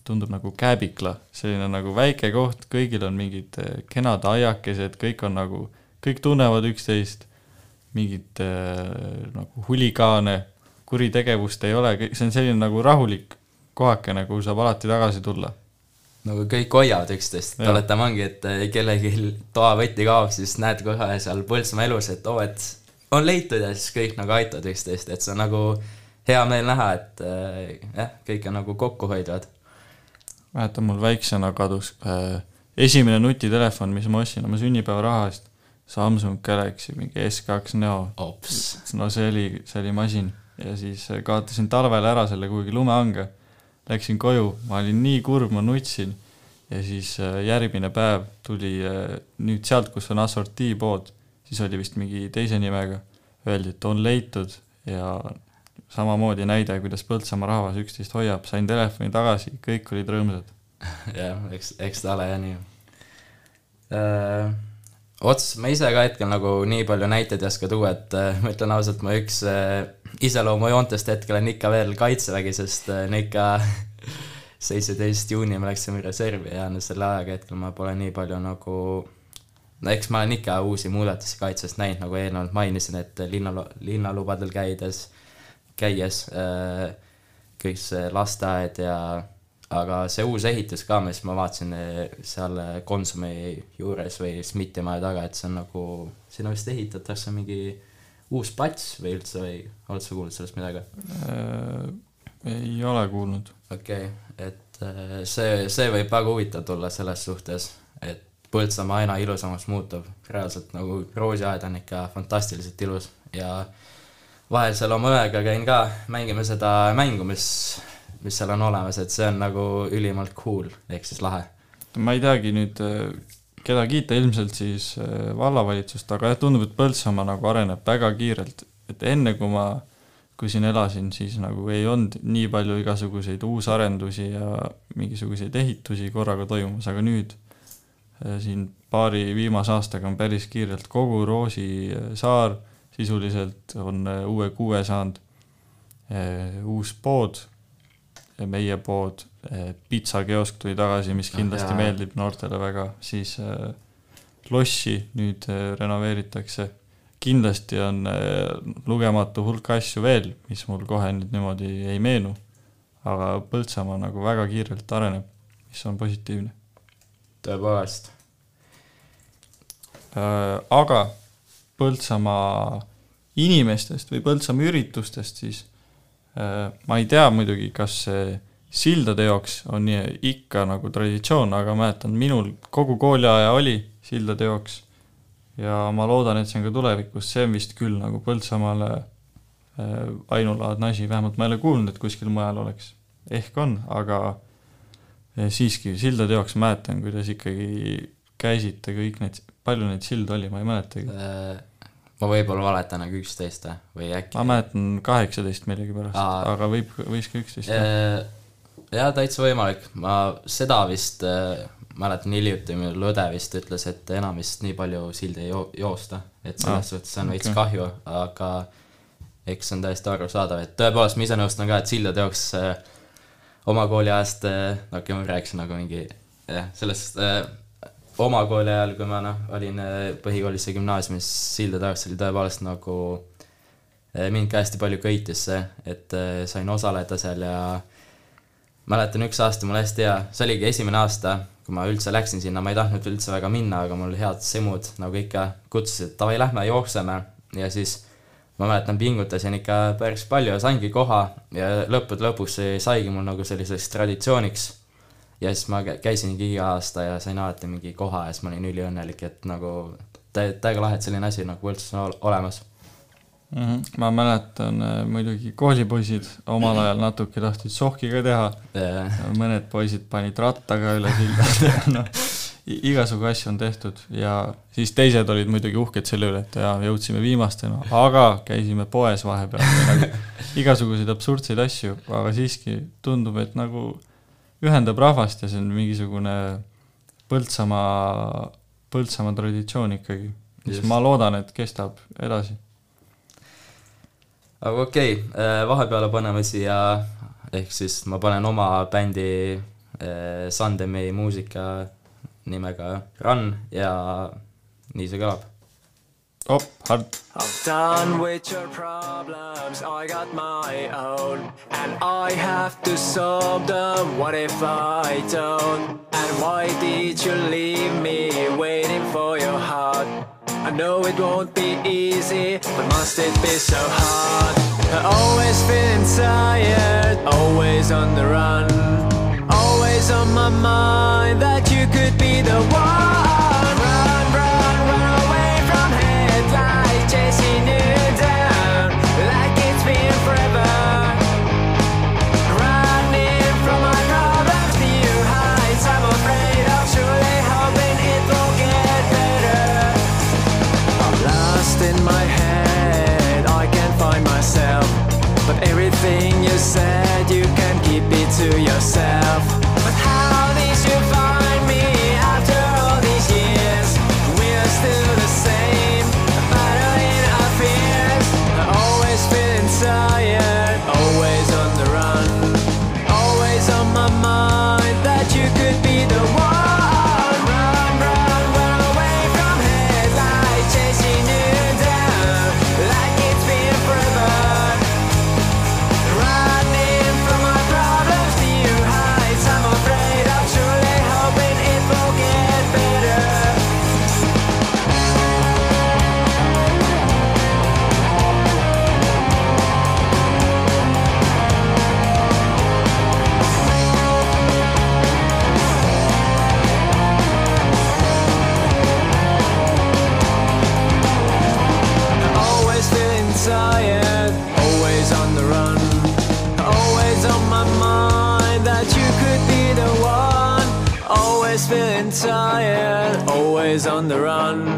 Tundub nagu Kääbikla, selline nagu väike koht, kõigil on mingid kenad aiakesed, kõik on nagu, kõik tunnevad üksteist, mingit äh, nagu huligaane, kuritegevust ei ole, see on selline nagu rahulik kohakene, kuhu saab alati tagasi tulla. nagu kõik hoiavad üksteist, et oletame, et eh, kellelgi toavõti kaob, siis näed kohe seal Põltsamaa elus, et oo oh,, et on leitud ja siis kõik nagu aitavad üksteist, et see on nagu hea meel näha, et jah, kõik on nagu kokkuhoidvad mäletan, mul väiksena kadus äh, esimene nutitelefon, mis ma ostsin oma sünnipäevaraha eest, Samsung Galaxy mingi S2 Neo. no see oli, see oli masin ja siis äh, kaotasin talvel ära selle kuhugi lumehange. Läksin koju, ma olin nii kurb, ma nutsin ja siis äh, järgmine päev tuli äh, nüüd sealt, kus on assortii pood, siis oli vist mingi teise nimega, öeldi, et on leitud ja samamoodi näide, kuidas Põltsamaa rahvas üksteist hoiab, sain telefoni tagasi, kõik olid rõõmsad. jah, eks, eks ta ole jah nii äh,. Ots, ma ise ka hetkel nagu nii palju näiteid ei oska tuua, et äh, ma ütlen ausalt, ma üks äh, iseloomujoontest hetkel on ikka veel Kaitsevägi, sest äh, ikka seitseteist juuni me läksime reservi ja selle ajaga hetkel ma pole nii palju nagu no eks ma olen ikka uusi muudatusi kaitses näinud, nagu eelnevalt mainisin, et linna, linnalubadel käides äh, käies, äh, kõik see lasteaed ja aga see uus ehitus ka, mis ma vaatasin äh, seal Konsumi juures või SMIT-i maja taga, et see on nagu, sinna vist ehitatakse mingi uus plats või üldse või oled sa kuulnud sellest midagi äh,? ei ole kuulnud. okei okay., et äh, see, see võib väga huvitav tulla selles suhtes, et Põltsamaa aina ilusamaks muutub, reaalselt nagu roosiaed on ikka fantastiliselt ilus ja vahel seal oma õega käin ka, mängime seda mängu, mis, mis seal on olemas, et see on nagu ülimalt cool, ehk siis lahe. ma ei teagi nüüd, keda kiita, ilmselt siis äh, vallavalitsust, aga jah, tundub, et Põltsamaa nagu areneb väga kiirelt, et enne kui ma, kui siin elasin, siis nagu ei olnud nii palju igasuguseid uusarendusi ja mingisuguseid ehitusi korraga toimumas, aga nüüd äh, siin paari viimase aastaga on päris kiirelt kogu Roosi äh, saar sisuliselt on äh, uue kuue saanud äh, uus pood, meie pood, äh, pitsakiosk tuli tagasi, mis kindlasti ah, meeldib noortele väga, siis lossi nüüd renoveeritakse. kindlasti on lugematu hulk asju veel, mis mul kohe nüüd niimoodi ei meenu. aga Põltsamaa nagu väga kiirelt areneb, mis on positiivne. tõepoolest. Äh, aga Põltsamaa inimestest või Põltsamaa üritustest, siis ma ei tea muidugi, kas see sildade jaoks on ikka nagu traditsioon, aga mäletan, minul kogu kooliaja oli sildade jaoks. Ja ma loodan, et see on ka tulevikus, see on vist küll nagu Põltsamaale äh, ainulaadne asi, vähemalt ma ei ole kuulnud, et kuskil mujal oleks. ehk on, aga äh, siiski sildade jaoks mäletan, kuidas ikkagi käisite kõik need, palju neid sildu oli, ma ei mäletagi ma võib-olla valetan, aga üksteist või äkki? ma mäletan kaheksateist millegipärast, aga võib, võis ka üksteist olla. jaa, täitsa võimalik, ma seda vist äh, mäletan hiljuti, mul õde vist ütles, et enam vist nii palju sildi ei jo joosta, et selles ah, suhtes on veits okay. kahju, aga eks see on täiesti arusaadav, et tõepoolest ma ise nõustun ka, et sildade jaoks äh, oma kooliajast äh,, okei okay,, ma rääkisin nagu mingi jah, sellest äh, oma kooli ajal, kui ma noh, olin äh, põhikoolis ja gümnaasiumis, sildade jaoks oli tõepoolest nagu äh, mind ka hästi palju köitis see, et äh, sain osaleda seal ja mäletan, üks aasta mul hästi hea, see oligi esimene aasta, kui ma üldse läksin sinna, ma ei tahtnud üldse väga minna, aga mul head semud, nagu ikka, kutsusid, davai, lähme jookseme. Ja siis ma mäletan, pingutasin ikka päris palju ja saingi koha ja lõppude lõpuks see saigi mul nagu selliseks traditsiooniks ja siis ma käisingi iga aasta ja sain alati mingi koha ja siis ma olin üliõnnelik, et nagu tä-, täiega lahe, et selline asi nagu üldse on olemas mm. -hmm. ma mäletan äh, muidugi koolipoisid omal ajal natuke tahtsid sohki ka teha yeah., mõned poisid panid rattaga üle silda noh, igasugu asju on tehtud ja siis teised olid muidugi uhked selle üle, et jaa, jõudsime viimastena, aga käisime poes vahepeal nagu igasuguseid absurdseid asju, aga siiski tundub, et nagu ühendab rahvast ja see on mingisugune Põltsamaa, Põltsamaa traditsioon ikkagi, mis Just. ma loodan, et kestab edasi. aga okei okay,, vahepeale paneme siia, ehk siis ma panen oma bändi Sandemi muusika nimega Run ja nii see kõlab Oh, hard. I'm done with your problems, I got my own And I have to solve them, what if I don't? And why did you leave me waiting for your heart? I know it won't be easy, but must it be so hard? I always feeling tired, always on the run Always on my mind that you could be the one everything you said, you can keep it to yourself. Always on the run.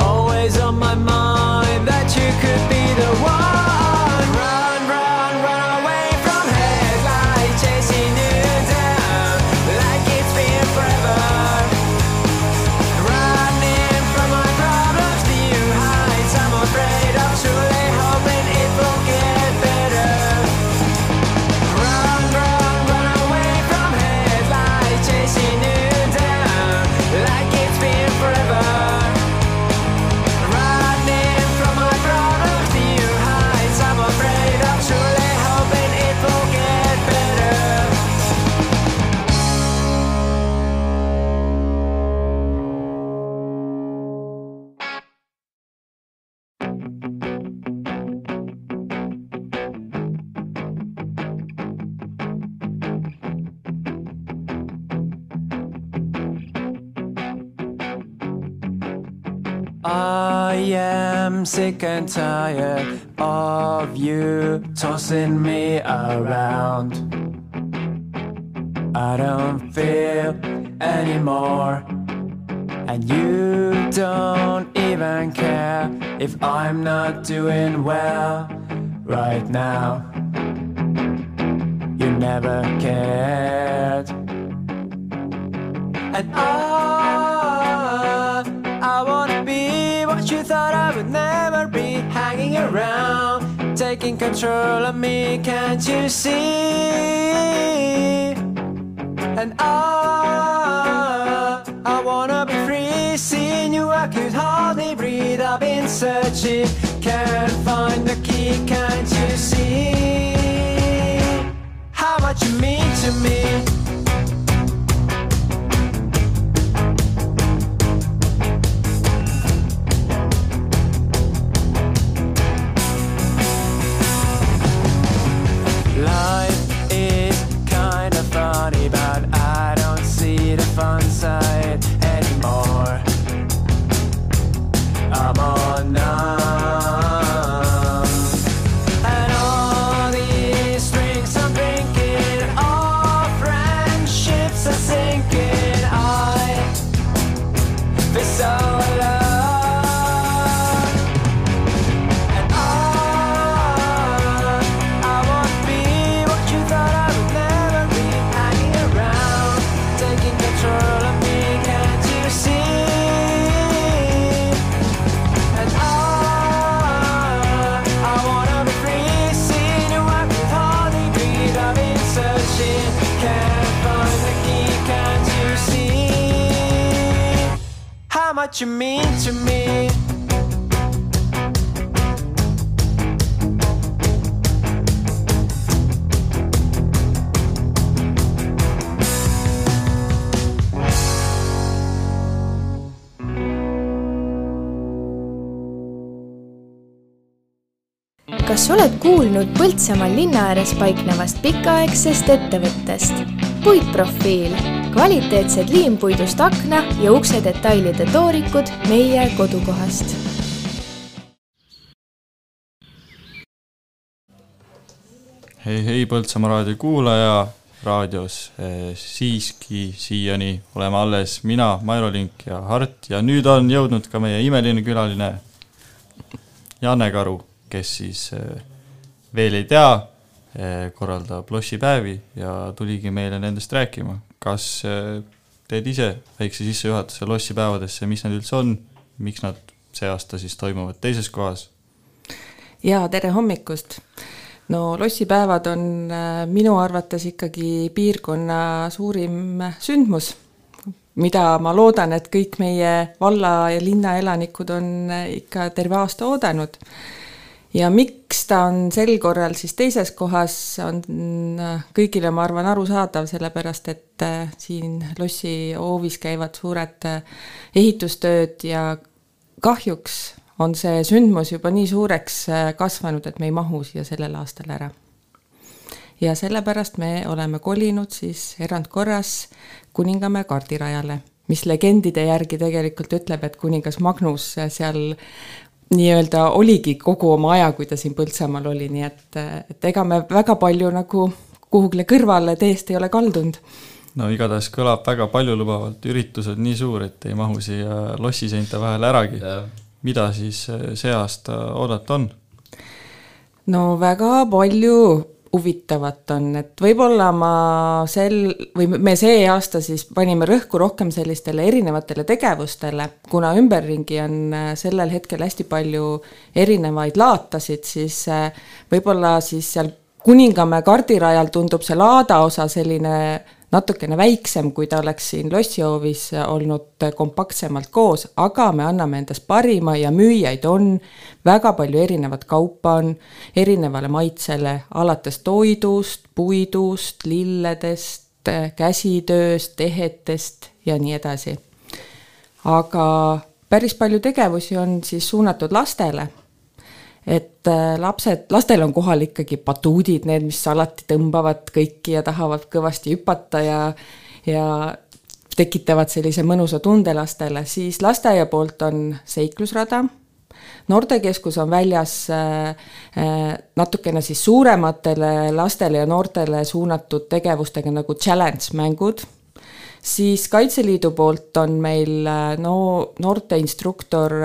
Always on my mind that you could be sick and tired of you tossing me around. I don't feel anymore. And you don't even care if I'm not doing well right now. You never cared. And I, you thought I would never be. Hanging around, taking control of me, can't you see? And I, I wanna be free. Seeing you, I could hardly breathe. I've been searching, can't find the key. Can't you see how much you mean to me? Much you mean to me? kas oled kuulnud Põltsamaal linna ääres paiknevast pikaaegsest ettevõttest? puitprofiil, kvaliteetsed liimpuidust akna ja ukse detailide toorikud meie kodukohast. hei, hei Põltsamaa raadio kuulaja, raadios eh, siiski siiani oleme alles mina, Mairo Link ja Hart ja nüüd on jõudnud ka meie imeline külaline Janne Karu, kes siis eh, veel ei tea, korraldab lossipäevi ja tuligi meile nendest rääkima. Kas eh, teed ise väikse sissejuhatuse lossipäevadesse, mis need üldse on, miks nad see aasta siis toimuvad teises kohas? jaa, tere hommikust! no lossipäevad on äh, minu arvates ikkagi piirkonna suurim sündmus, mida ma loodan, et kõik meie valla ja linna elanikud on äh, ikka terve aasta oodanud. Ja miks ta on sel korral siis teises kohas, on äh, kõigile, ma arvan, arusaadav, sellepärast et siin lossi hoovis käivad suured ehitustööd ja kahjuks on see sündmus juba nii suureks kasvanud, et me ei mahu siia sellel aastal ära. ja sellepärast me oleme kolinud siis erandkorras Kuningamäe kardirajale, mis legendide järgi tegelikult ütleb, et kuningas Magnus seal nii-öelda oligi kogu oma aja, kui ta siin Põltsamaal oli, nii et, et ega me väga palju nagu kuhugile kõrvale teest ei ole kaldunud. No igatahes kõlab väga paljulubavalt, üritus on nii suur, et ei mahu siia lossiseinte vahele äragi. Mida siis see aasta oodata on? no väga palju huvitavat on, et võib-olla ma sel, või me see aasta siis panime rõhku rohkem sellistele erinevatele tegevustele, kuna ümberringi on eh, sellel hetkel hästi palju erinevaid laatasid, siis eh, võib-olla siis seal Kuningamäe kardirajal tundub see laada osa selline natukene väiksem, kui ta oleks siin lossihoovis olnud kompaktsemalt koos, aga me anname endast parima ja müüjaid on, väga palju erinevat kaupa on, erinevale maitsele, alates toidust, puidust, lilledest, käsitööst, tehetest ja nii edasi. aga päris palju tegevusi on siis suunatud lastele et äh, lapsed, lastel on kohal ikkagi batuudid, need, mis alati tõmbavad kõiki ja tahavad kõvasti hüpata ja, ja tekitavad sellise mõnusa tunde lastele, siis lasteaia poolt on seiklusrada, noortekeskus on väljas äh, äh, natukene siis suurematele lastele ja noortele suunatud tegevustega nagu challenge mängud, siis Kaitseliidu poolt on meil no noorteinstruktor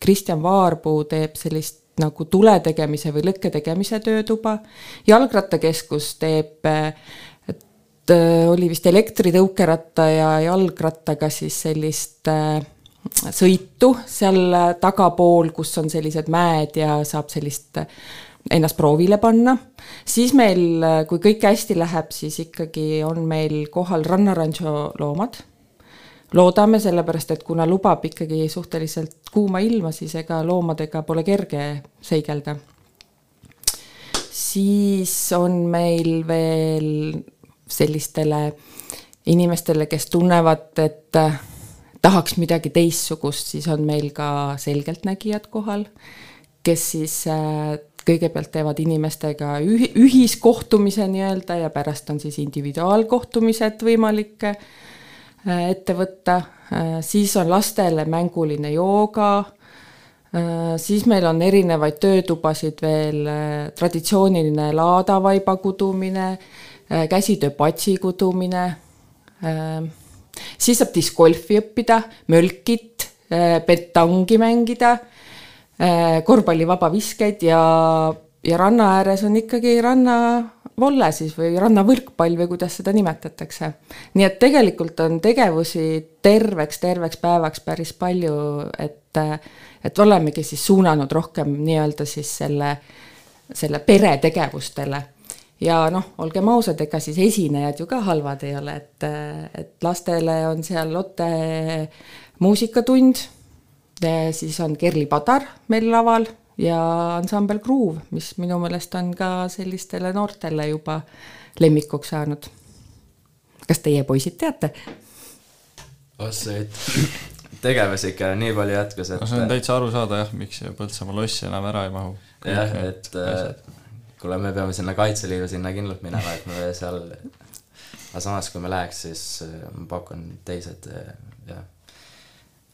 Kristjan Vaarpuu teeb sellist nagu tule tegemise või lõkke tegemise töötuba, jalgrattakeskus teeb et oli vist elektritõukeratta ja jalgrattaga siis sellist sõitu seal tagapool, kus on sellised mäed ja saab sellist ennast proovile panna, siis meil, kui kõik hästi läheb, siis ikkagi on meil kohal rannaranšo loomad. Loodame, sellepärast et kuna lubab ikkagi suhteliselt kuuma ilma, siis ega loomadega pole kerge seigelda. siis on meil veel sellistele inimestele, kes tunnevad, et tahaks midagi teistsugust, siis on meil ka selgeltnägijad kohal, kes siis äh, kõigepealt teevad inimestega ühi-, ühiskohtumise nii-öelda ja pärast on siis individuaalkohtumised võimalik äh, ette võtta, äh, siis on lastele mänguline jooga, siis meil on erinevaid töötubasid veel, traditsiooniline laadavaiba kudumine, käsitöö patsi kudumine. Siis saab discgolfi õppida, mölkit, petangi mängida, korvpallivaba viskeid ja, ja ranna ääres on ikkagi rannavolle siis või rannavõrkpall või kuidas seda nimetatakse. nii et tegelikult on tegevusi terveks, terveks päevaks päris palju, et, et olemegi siis suunanud rohkem nii-öelda siis selle, selle peretegevustele ja noh, olgem ausad, ega siis esinejad ju ka halvad ei ole, et, et lastele on seal Lotte muusikatund, siis on Kerli Padar meil laval ja ansambel Groove, mis minu meelest on ka sellistele noortele juba lemmikuks saanud. kas teie poisid teate? ossa, et tegevusi ikka nii palju jätkus, et no see on täitsa aru saada jah, miks Põltsamaa lossi enam ära ei mahu. jah, et kuule, me peame sinna Kaitseliidu sinna kindlalt minema, et me seal, aga samas, kui me läheks, siis äh, ma pakun teised, äh,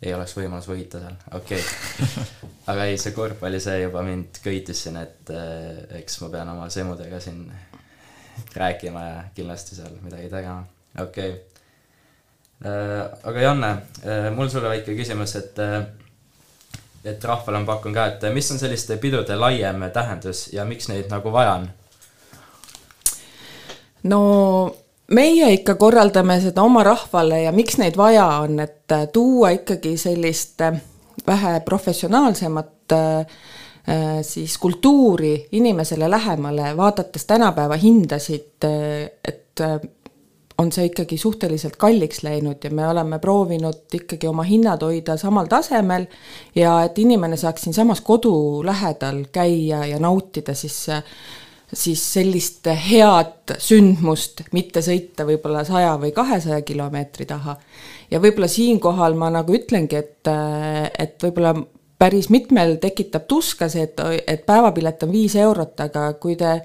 ei oleks võimalus võita seal, okei okay. aga ei, see korvpalli, see juba mind köitis siin, et äh, eks ma pean oma semudega siin rääkima ja kindlasti seal midagi tegema, okei okay.. aga Janne, mul sulle väike küsimus, et et rahvale ma pakun ka, et mis on selliste pidude laiem tähendus ja miks neid nagu vaja on? no meie ikka korraldame seda oma rahvale ja miks neid vaja on, et tuua ikkagi sellist vähe professionaalsemat äh, siis kultuuri inimesele lähemale, vaadates tänapäeva hindasid, et on see ikkagi suhteliselt kalliks läinud ja me oleme proovinud ikkagi oma hinnad hoida samal tasemel ja et inimene saaks siinsamas kodu lähedal käia ja nautida siis siis sellist head sündmust, mitte sõita võib-olla saja või kahesaja kilomeetri taha. ja võib-olla siinkohal ma nagu ütlengi, et, et võib-olla päris mitmel tekitab tuska see, et, et päevapilet on viis eurot, aga kui te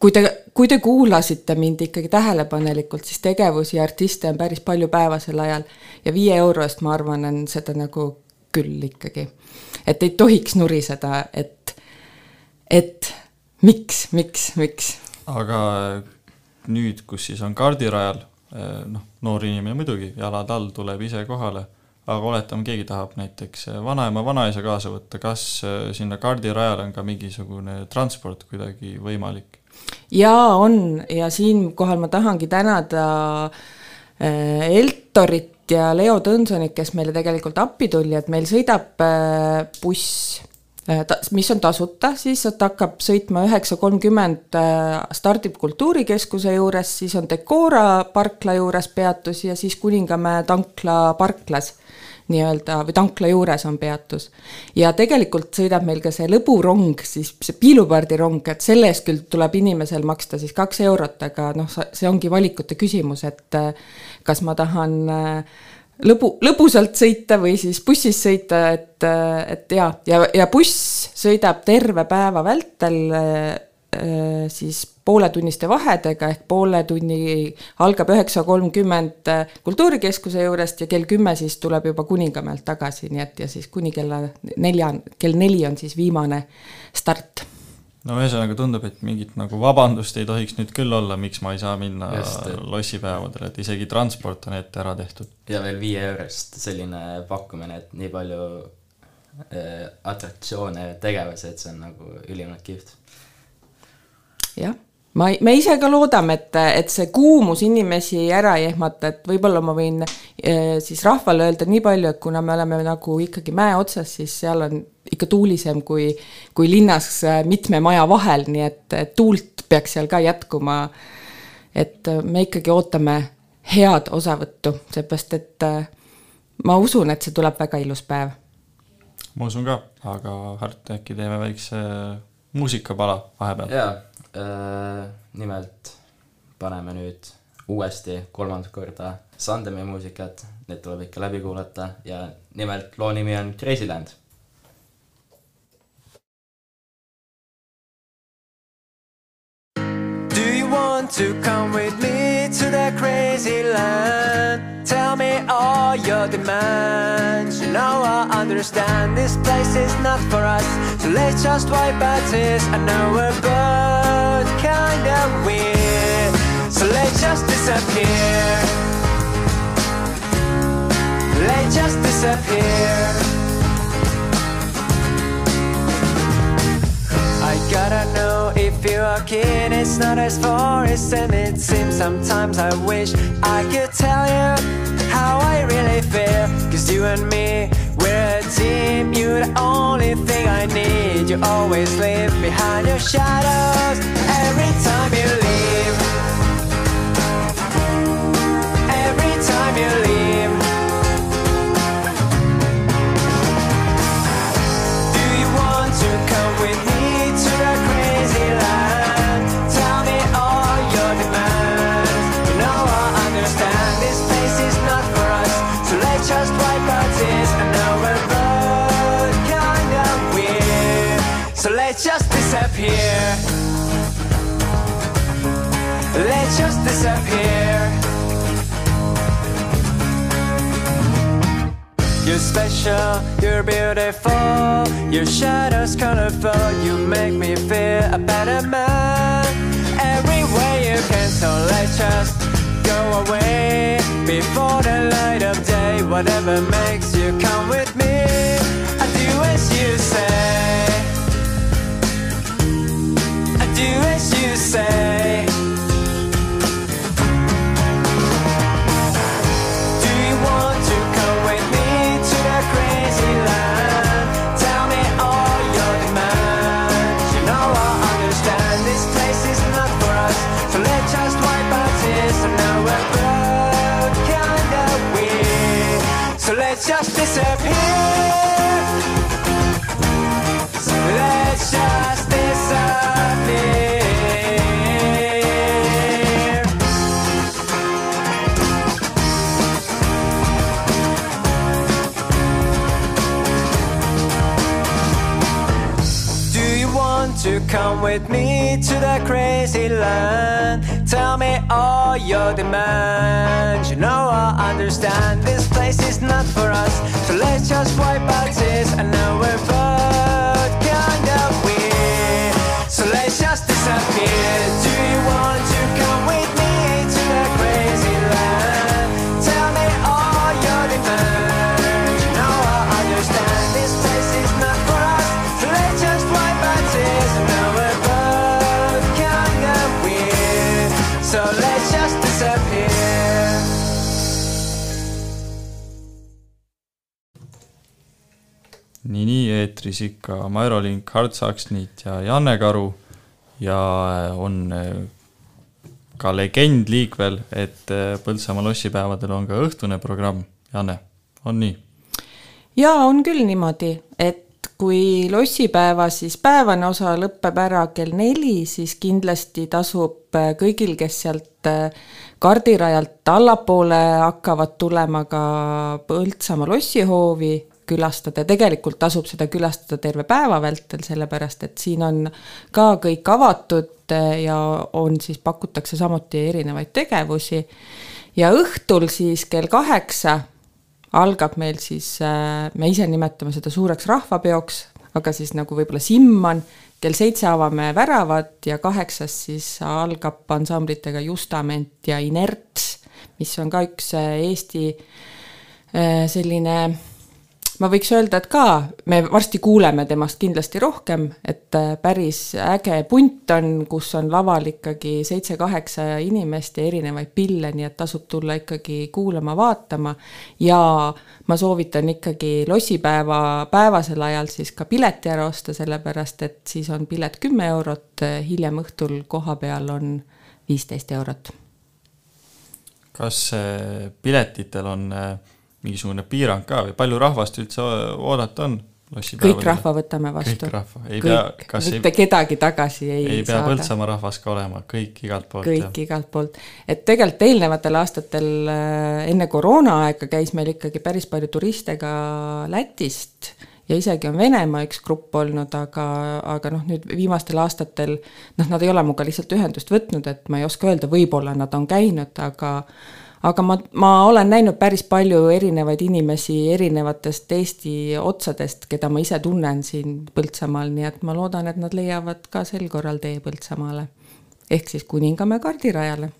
kui te, kui te kuulasite mind ikkagi tähelepanelikult, siis tegevusi ja artiste on päris palju päevasel ajal ja viie euro eest, ma arvan, on seda nagu küll ikkagi. et ei tohiks nuriseda, et, et miks, miks, miks. aga nüüd, kus siis on kardirajal, eh, noh, noor inimene muidugi, jalad all, tuleb ise kohale, aga oletame, keegi tahab näiteks vanaema, vanaisa kaasa võtta, kas sinna kardirajale on ka mingisugune transport kuidagi võimalik? jaa, on ja siinkohal ma tahangi tänada äh, Eltorit ja Leo Tõnsonit, kes meile tegelikult appi tuli, et meil sõidab äh, buss äh, mis on tasuta, siis ta hakkab sõitma üheksa kolmkümmend, stardib Kultuurikeskuse juures, siis on Decora parkla juures peatus ja siis Kuningamäe tankla parklas nii-öelda või tankla juures on peatus. ja tegelikult sõidab meil ka see lõburong, siis see piilupardirong, et selle eest küll tuleb inimesel maksta siis kaks eurot, aga noh, see ongi valikute küsimus, et äh, kas ma tahan äh, lõbu, lõbusalt sõita või siis bussis sõita, et, et ja, ja, ja buss sõidab terve päeva vältel siis pooletunniste vahedega ehk poole tunni algab üheksa kolmkümmend Kultuurikeskuse juurest ja kell kümme siis tuleb juba Kuningamäelt tagasi, nii et ja siis kuni kella nelja, kell neli on siis viimane start no ühesõnaga tundub, et mingit nagu vabandust ei tohiks nüüd küll olla, miks ma ei saa minna Just, et- lossipäevadele, et isegi transport on ette ära tehtud. ja veel viie eurost selline pakkumine, et nii palju äh, atraktsioone ja tegevusi, et see on nagu ülimalt kihvt. jah, ma, me ise ka loodame, et, et see kuumus inimesi ära ei ehmata, et võib-olla ma võin eh, siis rahvale öelda nii palju, et kuna me oleme nagu ikkagi mäe otsas, siis seal on ikka tuulisem kui, kui linnas eh, mitme maja vahel, nii et, tuult peaks seal ka jätkuma. et eh, me ikkagi ootame head osavõttu, seepärast et ma usun, et see tuleb väga ilus päev. ma usun ka, aga Hart, äkki teeme väikse muusikapala vahepeal? jaa nimelt paneme nüüd uuesti kolmandat korda Sandemi muusikat, need tuleb ikka läbi kuulata ja nimelt loo nimi on Crazyland want to come with me to that crazy land? Tell me all your demands. You know I understand this place is not for us. So let's just wipe our tears. I know we're both kind of weird. So let's just disappear. Let's just disappear. Gotta know if you're keen, it's not as far as it seems. Sometimes I wish I could tell you how I really feel. Cause you and me, we're a team. You're the only thing I need. You always leave behind your shadows every time you leave. Disappear. You're special, you're beautiful, your shadow's colorful. You make me feel a better man. Every way you can, so let's just go away before the light of day. Whatever makes you come with me, I do as you say. I do as you say. So let's just come with me to the crazy land? Tell me all your demands. You know I understand this place is not for us, so let's just wipe our tears. I know we're both kind of weird, so let's just disappear. So let's just disappear. nii, nii eetris ikka Mairolink, Hart Saksniit ja Janne Karu ja on äh, ka legend liikvel, et äh, Põltsamaa lossipäevadel on ka õhtune programm. Janne, on nii? jaa, on küll niimoodi, et kui lossipäeva siis päevane osa lõpeb ära kell neli, siis kindlasti tasub äh, kõigil, kes sealt äh, kardirajalt allapoole hakkavad tulema ka Põltsamaa lossihoovi, külastada tegelikult tasub seda külastada terve päeva vältel, sellepärast et siin on ka kõik avatud äh, ja on siis, pakutakse samuti erinevaid tegevusi. ja õhtul siis kell kaheksa algab meil siis, äh, me ise nimetame seda suureks rahvapeoks, aga siis nagu võib-olla Simman, kell seitse avame väravad ja kaheksast siis algab ansamblitega Justament ja Inerts, mis on ka üks äh, Eesti selline ma võiks öelda, et ka me varsti kuuleme temast kindlasti rohkem, et äh, päris äge punt on, kus on laval ikkagi seitse-kaheksa inimest ja erinevaid pille, nii et tasub tulla ikkagi kuulama-vaatama. ja ma soovitan ikkagi lossipäeva päevasel ajal siis ka pileti ära osta, sellepärast et siis on pilet kümme eurot, hiljem õhtul koha peal on viisteist eurot. kas äh, piletitel on äh mingisugune piirang ka või palju rahvast üldse oodata on? kõik rahva võtame vastu. kõik rahva, ei kõik, pea, kas mitte ei, kedagi tagasi ei ei pea saada. Põltsamaa rahvas ka olema, kõik igalt poolt? kõik igalt poolt, et tegelikult eelnevatel aastatel äh, enne koroonaaega käis meil ikkagi päris palju turiste ka Lätist ja isegi on Venemaa üks grupp olnud, aga, aga noh, nüüd viimastel aastatel noh, nad ei ole minuga lihtsalt ühendust võtnud, et ma ei oska öelda, võib-olla nad on käinud, aga aga ma, ma olen näinud päris palju erinevaid inimesi erinevatest Eesti otsadest, keda ma ise tunnen siin Põltsamaal, nii et ma loodan, et nad leiavad ka sel korral tee Põltsamaale. ehk siis Kuningamäe kardirajale.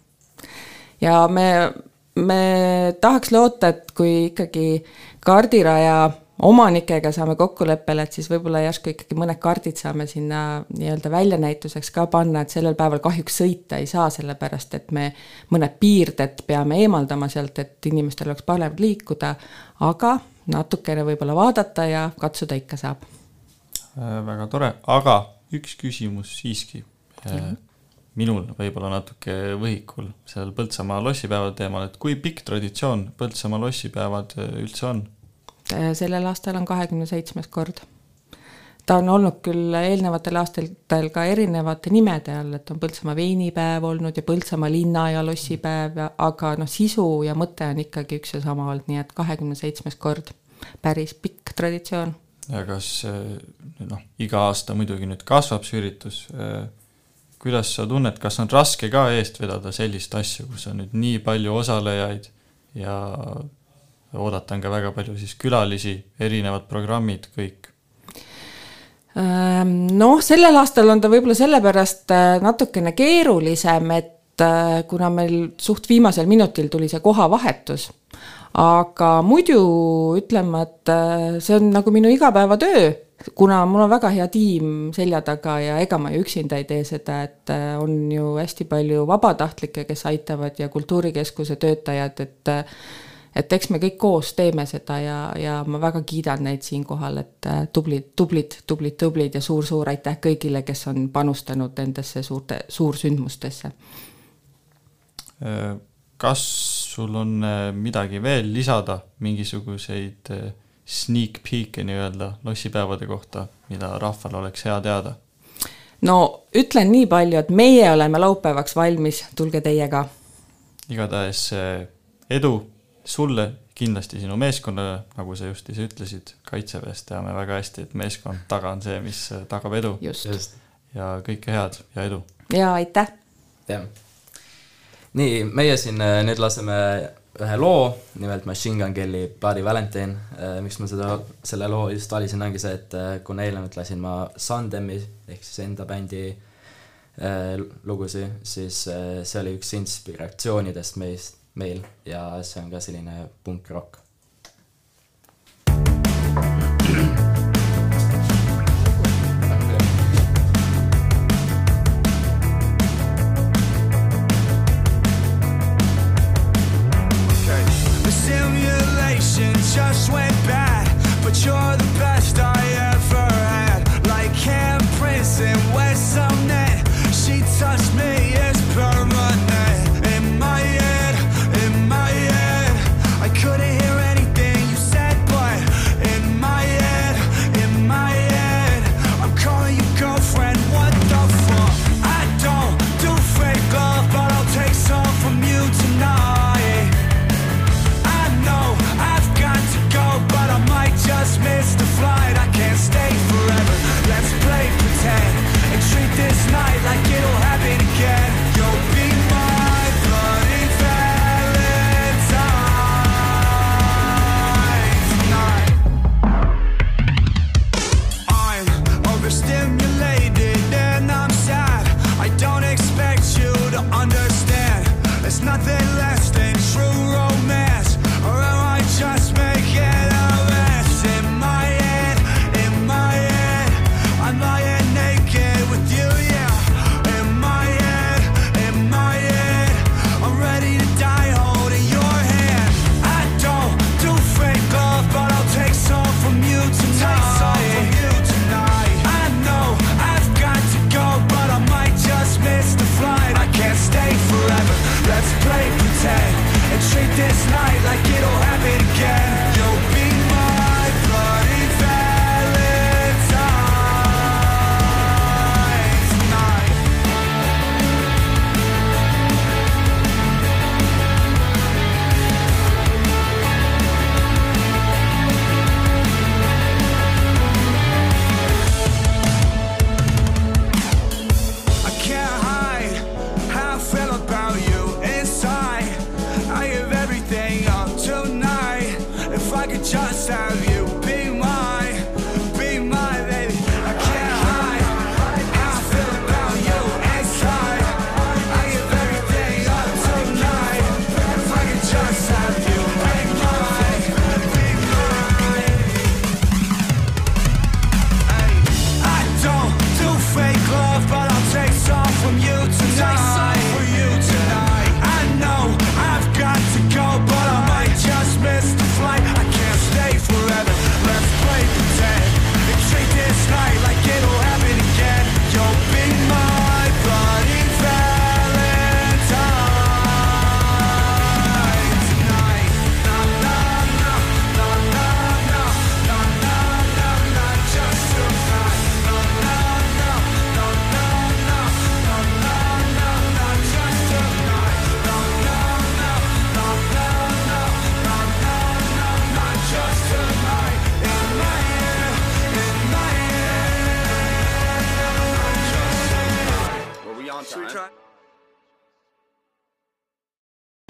ja me, me tahaks loota, et kui ikkagi kardiraja omanikega saame kokkuleppele, et siis võib-olla järsku ikkagi mõned kardid saame sinna nii-öelda väljanäituseks ka panna, et sellel päeval kahjuks sõita ei saa, sellepärast et me mõned piirded peame eemaldama sealt, et inimestel oleks parem liikuda, aga natukene võib-olla vaadata ja katsuda ikka saab. Äh, väga tore, aga üks küsimus siiski mm. -hmm minul võib-olla natuke võhikul sellel Põltsamaa lossipäevade teemal, et kui pikk traditsioon Põltsamaa lossipäevad üldse on? Äh, sellel aastal on kahekümne seitsmes kord. ta on olnud küll eelnevatel aastatel ka erinevate nimede all, et on Põltsamaa veinipäev olnud ja Põltsamaa linna ja lossipäev, aga noh, sisu ja mõte on ikkagi üks ja sama olnud, nii et kahekümne seitsmes kord. päris pikk traditsioon. ja kas noh, iga aasta muidugi nüüd kasvab see üritus, kuidas sa tunned, kas on raske ka eest vedada sellist asja, kus on nüüd nii palju osalejaid ja oodata on ka väga palju siis külalisi, erinevad programmid, kõik? Ehm, noh, sellel aastal on ta võib-olla sellepärast äh, natukene keerulisem, et äh, kuna meil suht viimasel minutil tuli see kohavahetus, aga muidu ütlen ma, et äh, see on nagu minu igapäevatöö, kuna mul on väga hea tiim selja taga ja ega ma ju üksinda ei tee seda, et on ju hästi palju vabatahtlikke, kes aitavad ja kultuurikeskuse töötajad, et et eks me kõik koos teeme seda ja, ja ma väga kiidan neid siinkohal, et äh, tublid, tublid, tublid, tublid ja suur-suur aitäh kõigile, kes on panustanud nendesse suurte, suursündmustesse. Äh, kas sul on äh, midagi veel lisada, mingisuguseid sneak peek'e nii-öelda lossipäevade kohta, mida rahval oleks hea teada? no ütlen nii palju, et meie oleme laupäevaks valmis, tulge teie ka. igatahes edu sulle, kindlasti sinu meeskonnale, nagu sa just ise ütlesid, Kaitseväes teame väga hästi, et meeskond taga on see, mis tagab edu. just. ja kõike head ja edu! jaa, aitäh! jah. nii, meie siin äh, nüüd laseme ühe loo, nimelt Machine Gun Kelly Bloody Valentine. Äh, miks ma seda, selle loo just valisin, ongi see, et äh, kuna eelnevalt lasin ma Sandemi ehk siis enda bändi lugusid, siis see oli üks inspiratsioonidest meist, meil ja see on ka selline eh, punkrock. just went bad, but you're the best I ever had. Like handprints in this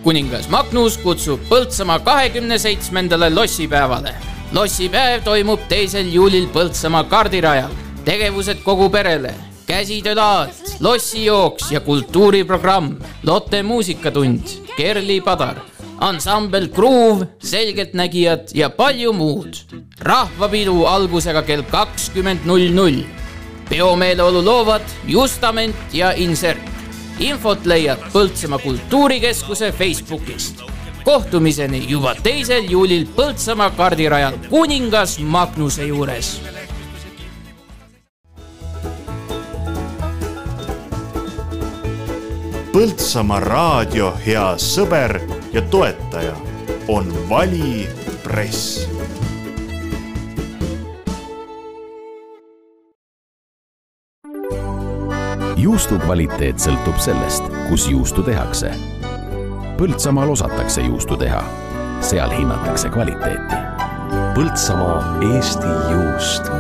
kuningas Magnus kutsub Põltsamaa kahekümne seitsmendale lossipäevale. lossipäev toimub teisel juulil Põltsamaa kardirajal. tegevused kogu perele, käsitöölaad, lossijooks ja kultuuriprogramm, Lotte muusikatund, Kerli Padar, ansambel Groove, Selgeltnägijad ja palju muud. rahvapidu algusega kell kakskümmend null null. peomeeleolu loovad Justament ja Insert infot leiad Põltsamaa kultuurikeskuse Facebookist. kohtumiseni juba teisel juulil Põltsamaa kardirajal kuningas Magnuse juures. Põltsamaa raadio hea sõber ja toetaja on Vali Press juustu kvaliteet sõltub sellest, kus juustu tehakse. Põltsamaal osatakse juustu teha, seal hinnatakse kvaliteeti. Põltsamaa Eesti juust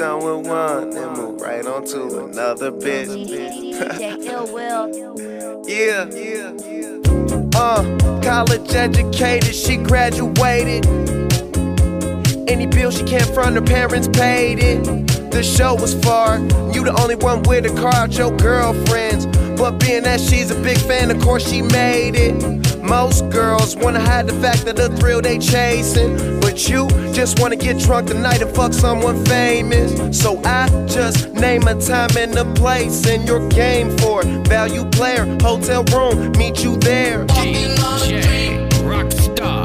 done with one and move right on to another bitch. yeah, yeah. Uh, college educated, she graduated. Any bill she can't front, her parents paid it. The show was far, you the only one with a car out your girlfriends. But being that she's a big fan, of course she made it. Most girls wanna hide the fact that the thrill they chasing. But you just wanna get drunk tonight and fuck someone famous. So I just name a time and a place and your game for it. Value player, hotel room, meet you there. DJ Rockstar.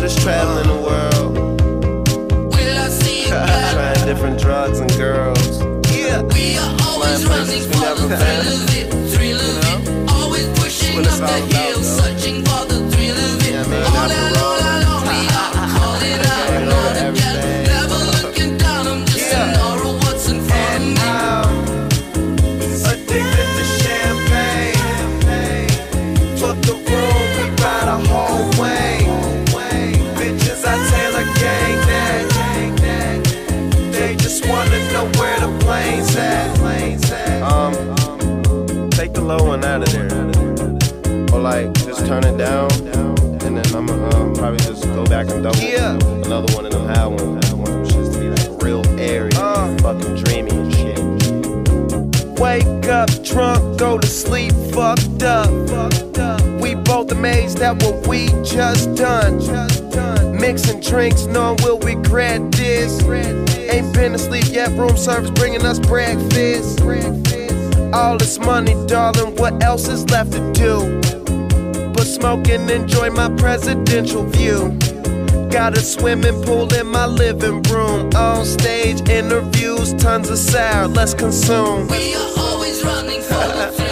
Just traveling the world. Trying different drugs and girls. Yeah. We are always running we never been. You know? Always pushing up the hill, searching for the thrill of it. all alone, alone, we are calling out, not again. Never looking down, I'm just an aura, what's in front of me. Addicted to champagne. Fuck the room, we ride a whole way. Bitches, I Taylor gang that. They just wanna know where the plane's at. Um, take the low one out of there. Like, just turn it down. And then I'ma um, probably just go back and double another one of them high ones. I want them shits to be like real airy, fucking dreamy and shit. Wake up drunk, go to sleep fucked up. Fucked up. We both amazed at what we just done. Just Mixing drinks, knowing we'll regret this. Ain't been asleep yet, room service bringing us breakfast. All this money, darling, what else is left to do? But smoke and enjoy my presidential view. Got a swimming pool in my living room. On stage interviews, tons of sour, let's consume. We are always running for the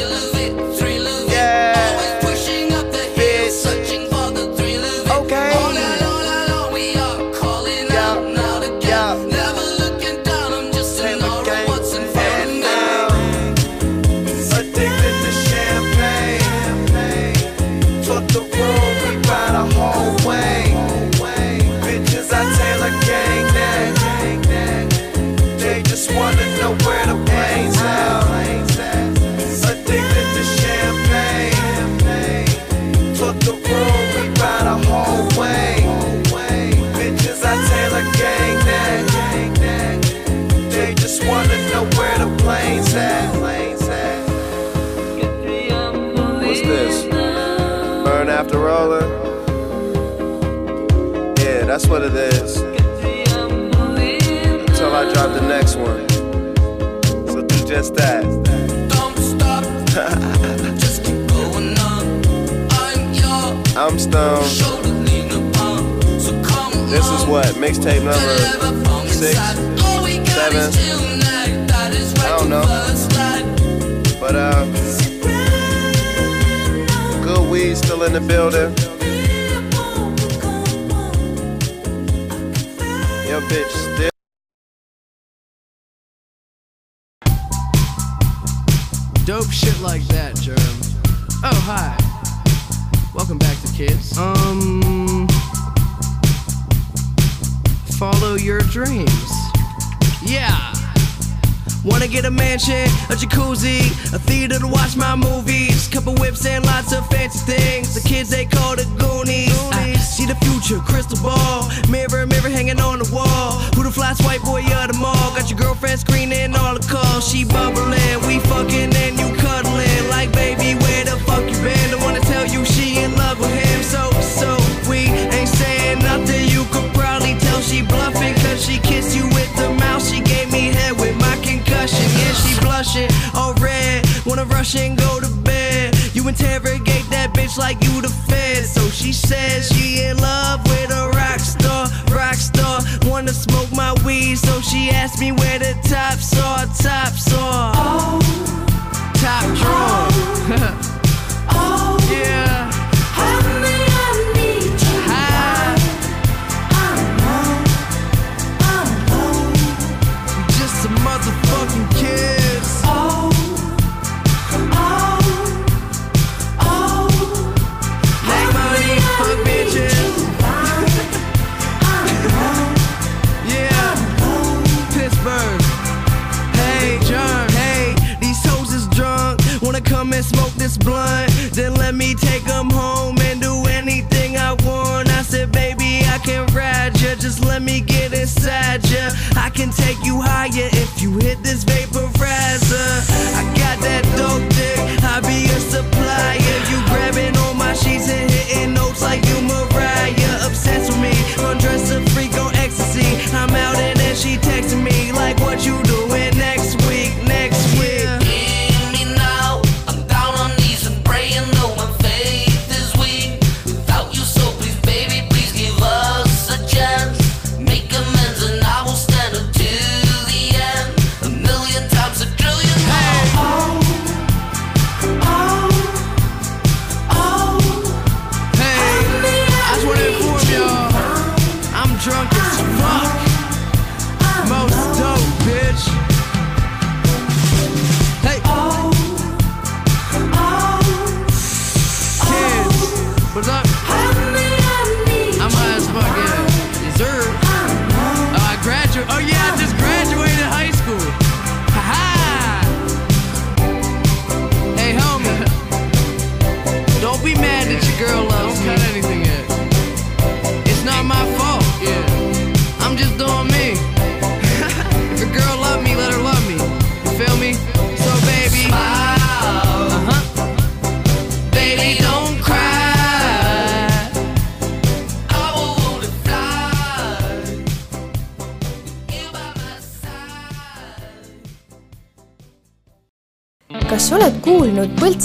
that's what it is. Until I drop the next one. So do just that. Don't stop, just keep going up. I'm your I'm stoned. So This is what? Mixtape number six, All we got seven. is tonight, that is I don't know. But uh, good weed still in the building. A bit. Mansion, a jacuzzi, a theater to watch my movies, couple whips and lots of fancy things. The kids they call the Goonies. I see the future, crystal ball, mirror, mirror hanging on the wall. Who the fly white boy of the mall? Got your girlfriend screening all the calls. She bubbling, we fucking she all red. Wanna rush and go to bed. You interrogate that bitch like you the fed. So she says she in love with a rock star, rock star. Wanna smoke my weed, so she asked me where the tops are, tops are. Oh. Top drawer. Oh. yeah. Take you higher if you hit this vaporizer.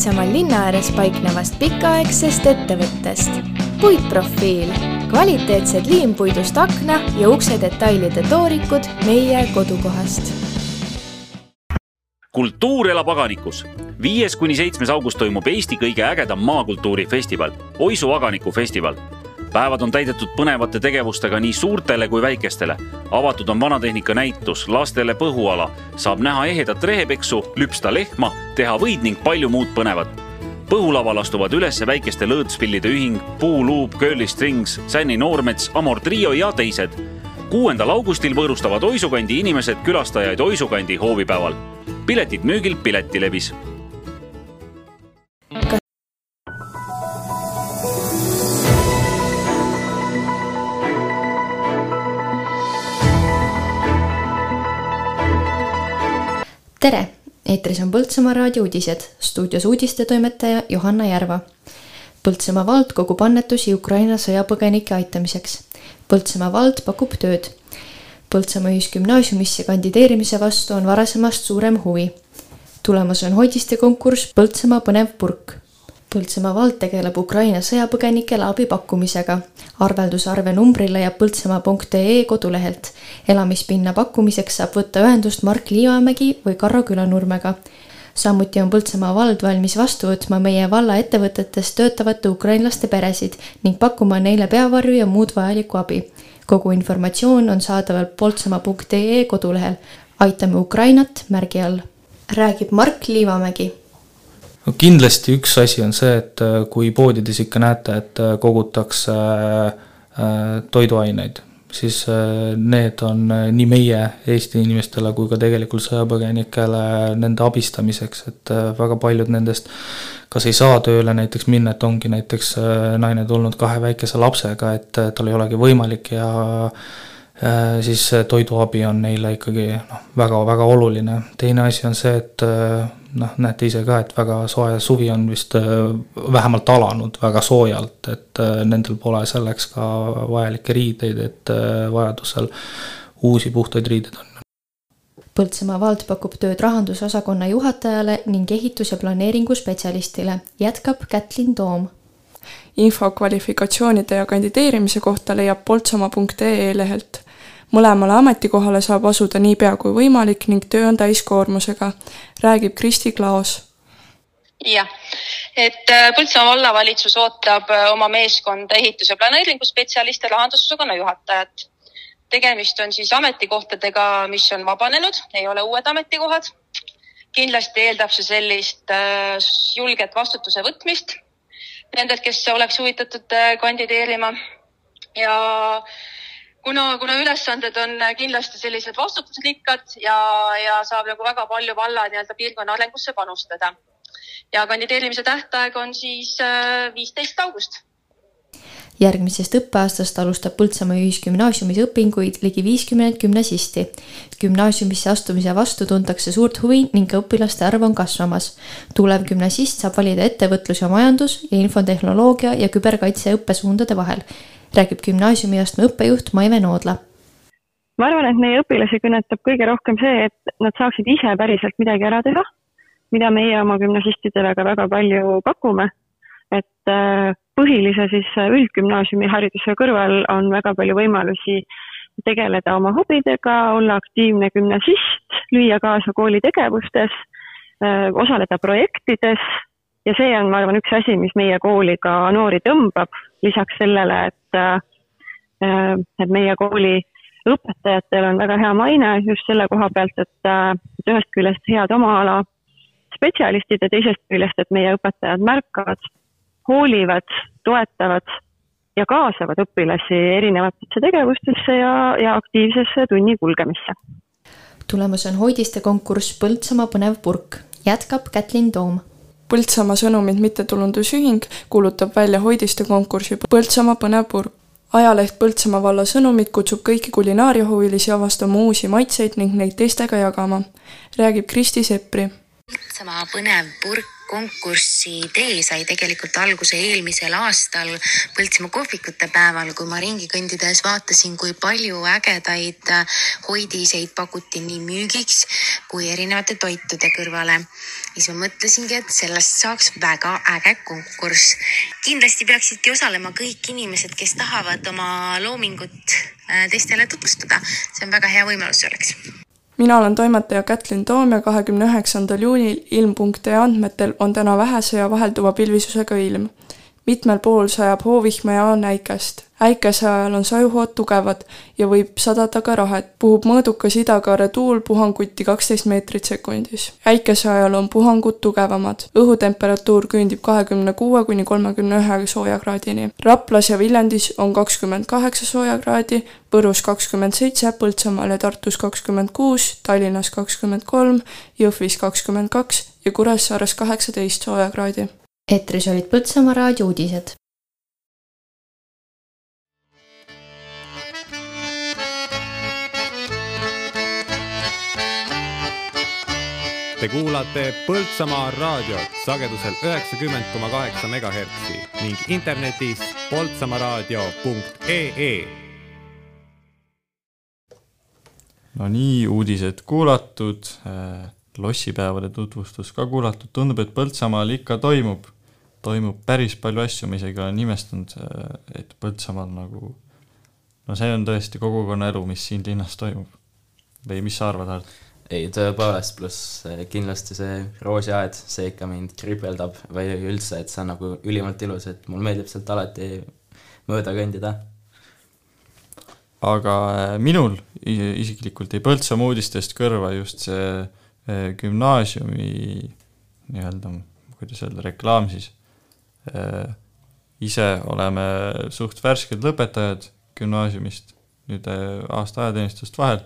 Põltsamaal linna ääres paiknevast pikaaegsest ettevõttest? puitprofiil, kvaliteetsed liimpuidust akna ja ukse detailide toorikud meie kodukohast. kultuur elab aganikus. viies kuni seitsmes august toimub Eesti kõige ägedam maakultuurifestival, Oisu aganiku festival päevad on täidetud põnevate tegevustega nii suurtele kui väikestele. avatud on vanatehnika näitus, lastele põhuala, saab näha ehedat rehepeksu, lüpsta lehma, teha võid ning palju muud põnevat. põhulaval astuvad üles väikeste lõõtspillide ühing, Puuluup, Curly Strings, Sänni Noormets, Amor Trio ja teised. kuuendal augustil võõrustavad Oisukandi inimesed külastajaid Oisukandi hoovipäeval. piletid müügil Piletilevis tere, eetris on Põltsamaa raadio uudised, stuudios uudistetoimetaja Johanna Järva. Põltsamaa vald kogub annetusi Ukraina sõjapõgenike aitamiseks. Põltsamaa vald pakub tööd. Põltsamaa Ühisgümnaasiumisse kandideerimise vastu on varasemast suurem huvi. tulemas on hoidiste konkurss Põltsamaa põnev purk Põltsamaa vald tegeleb Ukraina sõjapõgenikele abi pakkumisega. arveldusarve numbrile jääb põltsamaa.ee kodulehelt. elamispinna pakkumiseks saab võtta ühendust Mark Liivamägi või Karro Külanurmega. samuti on Põltsamaa vald valmis vastu võtma meie valla ettevõtetes töötavate ukrainlaste peresid ning pakkuma neile peavarju ja muud vajalikku abi. kogu informatsioon on saadaval põltsamaa.ee kodulehel. aitame Ukrainat märgi all. räägib Mark Liivamägi no kindlasti üks asi on see, et äh, kui poodides ikka näete, et äh, kogutakse äh, toiduaineid, siis need on nii meie, Eesti inimestele, kui ka tegelikult sõjapõgenikele nende abistamiseks, et väga paljud nendest kas ei saa tööle näiteks minna, et ongi näiteks naine tulnud kahe väikese lapsega, et tal ei olegi võimalik ja siis toiduabi on neile ikkagi noh, väga-väga oluline. teine asi on see, et noh, näete ise ka, et väga soe suvi on vist äh, vähemalt alanud väga soojalt, et äh, nendel pole selleks ka vajalikke riideid, et äh, vajadusel uusi puhtaid riideid on. Põltsamaa vald pakub tööd rahandusosakonna juhatajale ning ehitus- ja planeeringuspetsialistile, jätkab Kätlin Toom. Info kvalifikatsioonide ja kandideerimise kohta leiab poltsamaa.ee lehelt mõlemale ametikohale saab asuda niipea kui võimalik ning töö on täiskoormusega, räägib Kristi Klaas. jah, et äh, Põltsamaa vallavalitsus ootab äh, oma meeskonda ehitus- ja planeeringuspetsialiste, rahandusosakonna juhatajat. tegemist on siis ametikohtadega, mis on vabanenud, ei ole uued ametikohad. kindlasti eeldab see sellist äh, julget vastutuse võtmist nendelt, kes oleks huvitatud kandideerima ja kuna, kuna ülesanded on kindlasti sellised vastutusrikkad ja, ja saab nagu väga palju valla nii-öelda piirkonna arengusse panustada. ja kandideerimise tähtaeg on siis äh, viisteist august järgmisest õppeaastast alustab Põltsamaa Ühisgümnaasiumis õpinguid ligi viiskümmend gümnasisti. gümnaasiumisse astumise vastu tuntakse suurt huvi ning õpilaste arv on kasvamas. tulev gümnasist saab valida ettevõtlus ja majandus ja infotehnoloogia ja küberkaitse õppesuundade vahel räägib gümnaasiumiastme õppejuht Maive Noodla. ma arvan, et meie õpilasi kõnetab kõige rohkem see, et nad saaksid ise päriselt midagi ära teha, mida meie oma gümnasistidele ka väga palju pakume. Et äh, põhilise siis üldgümnaasiumi hariduse kõrval on väga palju võimalusi tegeleda oma hobidega, olla aktiivne gümnasist, lüüa kaasa kooli tegevustes, äh, osaleda projektides. Ja see on, ma arvan, üks asi, mis meie kooli ka noori tõmbab, lisaks sellele, et, äh, et meie kooli õpetajatel on väga hea maine just selle koha pealt, äh, et ühest küljest head oma ala spetsialistid ja teisest küljest, et meie õpetajad märkavad, hoolivad, toetavad ja kaasavad õpilasi erinevatesse tegevustesse ja, ja aktiivsesse tunni kulgemisse. tulemas on hoidiste konkurss Põltsamaa põnev purk, jätkab Kätlin Toom Põltsamaa Sõnumid mittetulundusühing kuulutab välja hoidiste konkursi Põltsamaa põnev purk. ajaleht Põltsamaa valla Sõnumid kutsub kõiki kulinaariahuvilisi avastama uusi maitseid ning neid teistega jagama, räägib Kristi Seppri. Põltsamaa põnev purk konkursi idee sai tegelikult alguse eelmisel aastal Põltsimaa kohvikute päeval, kui ma ringi kõndides vaatasin, kui palju ägedaid hoidiseid pakuti nii müügiks kui erinevate toitude kõrvale. siis ma mõtlesingi, et sellest saaks väga äge konkurss. kindlasti peaksidki osalema kõik inimesed, kes tahavad oma loomingut äh, teistele tutvustada. see on väga hea võimalus selleks mina olen toimetaja Kätlin Toom ja kahekümne üheksandal juunil ilm.ee andmetel on täna vähese ja vahelduva pilvisusega ilm. Mitmel pool sajab hoovihma ja on äikest. äikese ajal on sajuhood tugevad ja võib sadada ka rahet. puhub mõõdukas idakaare tuul puhanguti kaksteist meetrit sekundis. äikese ajal on puhangud tugevamad. õhutemperatuur küündib kahekümne kuue kuni kolmekümne ühe soojakraadini. Raplas ja Viljandis on kakskümmend kaheksa soojakraadi, Võrus kakskümmend seitse, Põltsamaal ja Tartus kakskümmend kuus, Tallinnas kakskümmend kolm, Jõhvis kakskümmend kaks ja Kuressaares kaheksateist soojakraadi. Eetris olid Põltsamaa raadio uudised. Te kuulate Põltsamaa raadiot sagedusel üheksakümmend koma kaheksa megahertsi ning internetis poltsamaaraadio.ee. no nii, uudised kuulatud, lossipäevade tutvustus ka kuulatud, tundub, et Põltsamaal ikka toimub, toimub päris palju asju, ma isegi olen imestanud, et Põltsamaal nagu no see on tõesti kogukonnaelu, mis siin linnas toimub. või mis sa arvad, Hart? ei, tõepoolest, pluss eh, kindlasti see roosiaed, see ikka mind kripeldab või üldse, et see on nagu ülimalt ilus, et mulle meeldib sealt alati mööda kõndida. aga äh, minul isiklikult jäi Põltsamaa uudistest kõrva just see äh, gümnaasiumi nii-öelda, kuidas öelda, reklaam siis. ise oleme suht värsked lõpetajad gümnaasiumist, nüüd äh, aasta ajateenistust vahel.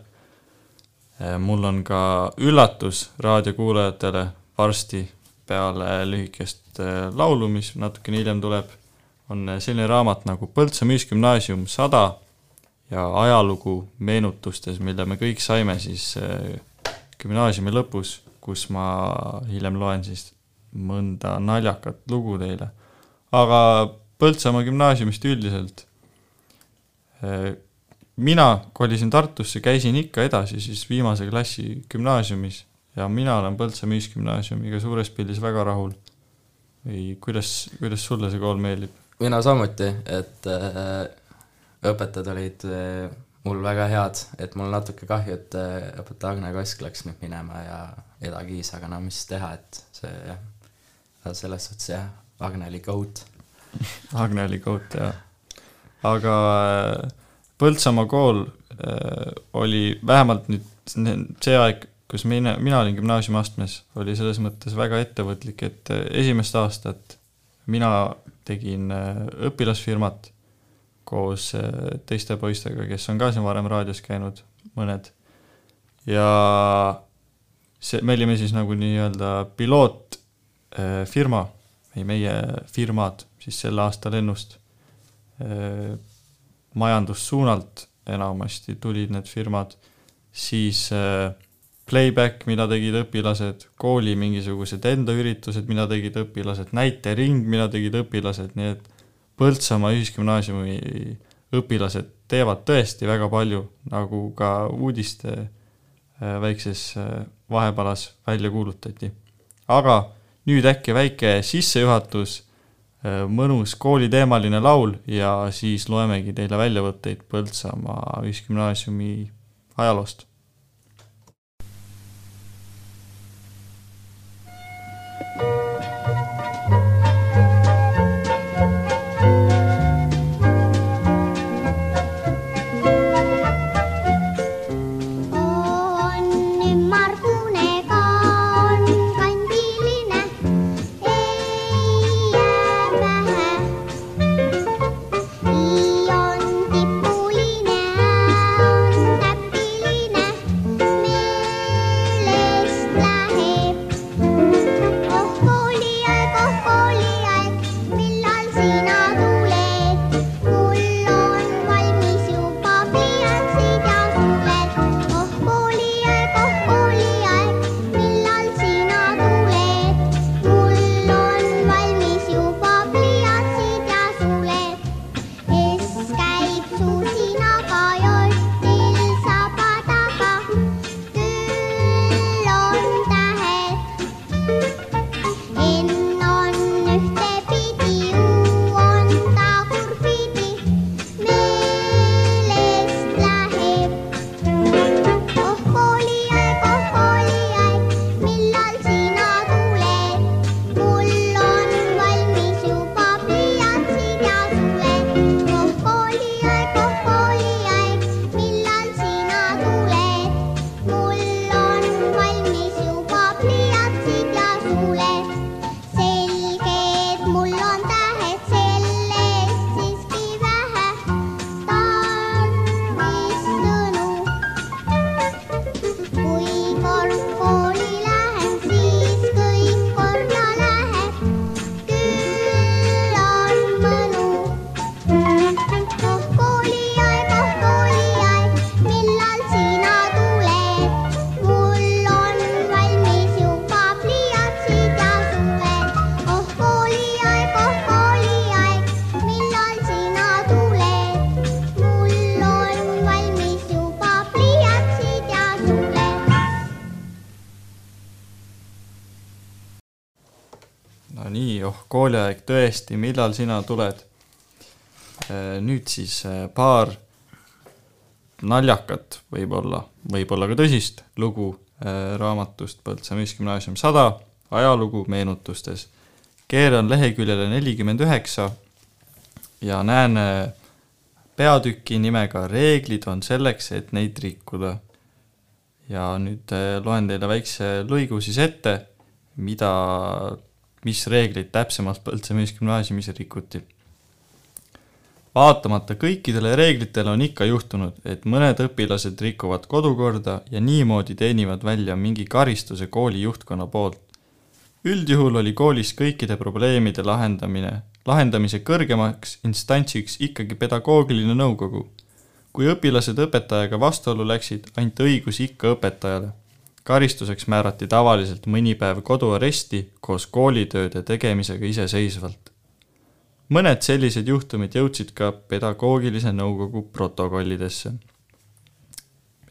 mul on ka üllatus raadiokuulajatele varsti peale lühikest äh, laulu, mis natukene hiljem tuleb, on äh, selline raamat nagu Põltsamaa Ühisgümnaasium sada ja ajalugu meenutustes, mille me kõik saime siis äh, gümnaasiumi lõpus, kus ma hiljem loen siis mõnda naljakat lugu teile. aga Põltsamaa gümnaasiumist üldiselt. mina kolisin Tartusse, käisin ikka edasi siis viimase klassi gümnaasiumis ja mina olen Põltsamaa Ühisgümnaasiumiga suures pildis väga rahul. või kuidas, kuidas sulle see kool meeldib? mina samuti, et äh, õpetajad olid äh, mul väga head, et mul natuke kahju, et äh, õpetaja Agne Kask läks nüüd minema ja Eda Kiis, aga no mis teha, et see jah, selles suhtes jah, Agne oli goat. Agne oli goat, jah. aga äh, Põltsamaa kool äh, oli vähemalt nüüd see aeg, kus mina, mina olin gümnaasiumiastmes, oli selles mõttes väga ettevõtlik, et äh, esimest aastat mina tegin äh, õpilasfirmat koos äh, teiste poistega, kes on ka siin varem raadios käinud, mõned. ja see, me olime siis nagu nii-öelda pilootfirma või meie firmad siis selle aasta lennust. majandussuunalt enamasti tulid need firmad, siis äh, playback, mida tegid õpilased, kooli mingisugused enda üritused, mida tegid õpilased, näitering, mida tegid õpilased, nii et Põltsamaa Ühisgümnaasiumi õpilased teevad tõesti väga palju, nagu ka uudiste äh, väikses äh, vahepalas välja kuulutati. aga nüüd äkki väike sissejuhatus, mõnus kooliteemaline laul ja siis loemegi teile väljavõtteid Põltsamaa Ühisgümnaasiumi ajaloost kooliaeg tõesti, millal sina tuled? nüüd siis äh, paar naljakat võib-olla, võib-olla ka tõsist lugu äh, raamatust Põltsamaa Ühisgümnaasium sada, ajalugu meenutustes. keeran leheküljele nelikümmend üheksa ja näen äh, peatüki nimega Reeglid on selleks, et neid rikkuda. ja nüüd loen teile väikse lõigu siis ette, mida, mis reegleid täpsemalt Põltsamaa Ühisgümnaasiumis rikuti vaatamata kõikidele reeglitele on ikka juhtunud, et mõned õpilased rikuvad kodukorda ja niimoodi teenivad välja mingi karistuse kooli juhtkonna poolt. üldjuhul oli koolis kõikide probleemide lahendamine, lahendamise kõrgemaks instantsiks ikkagi pedagoogiline nõukogu. kui õpilased õpetajaga vastuollu läksid, anti õigus ikka õpetajale. Karistuseks määrati tavaliselt mõni päev koduaresti koos koolitööde tegemisega iseseisvalt mõned sellised juhtumid jõudsid ka pedagoogilise nõukogu protokollidesse.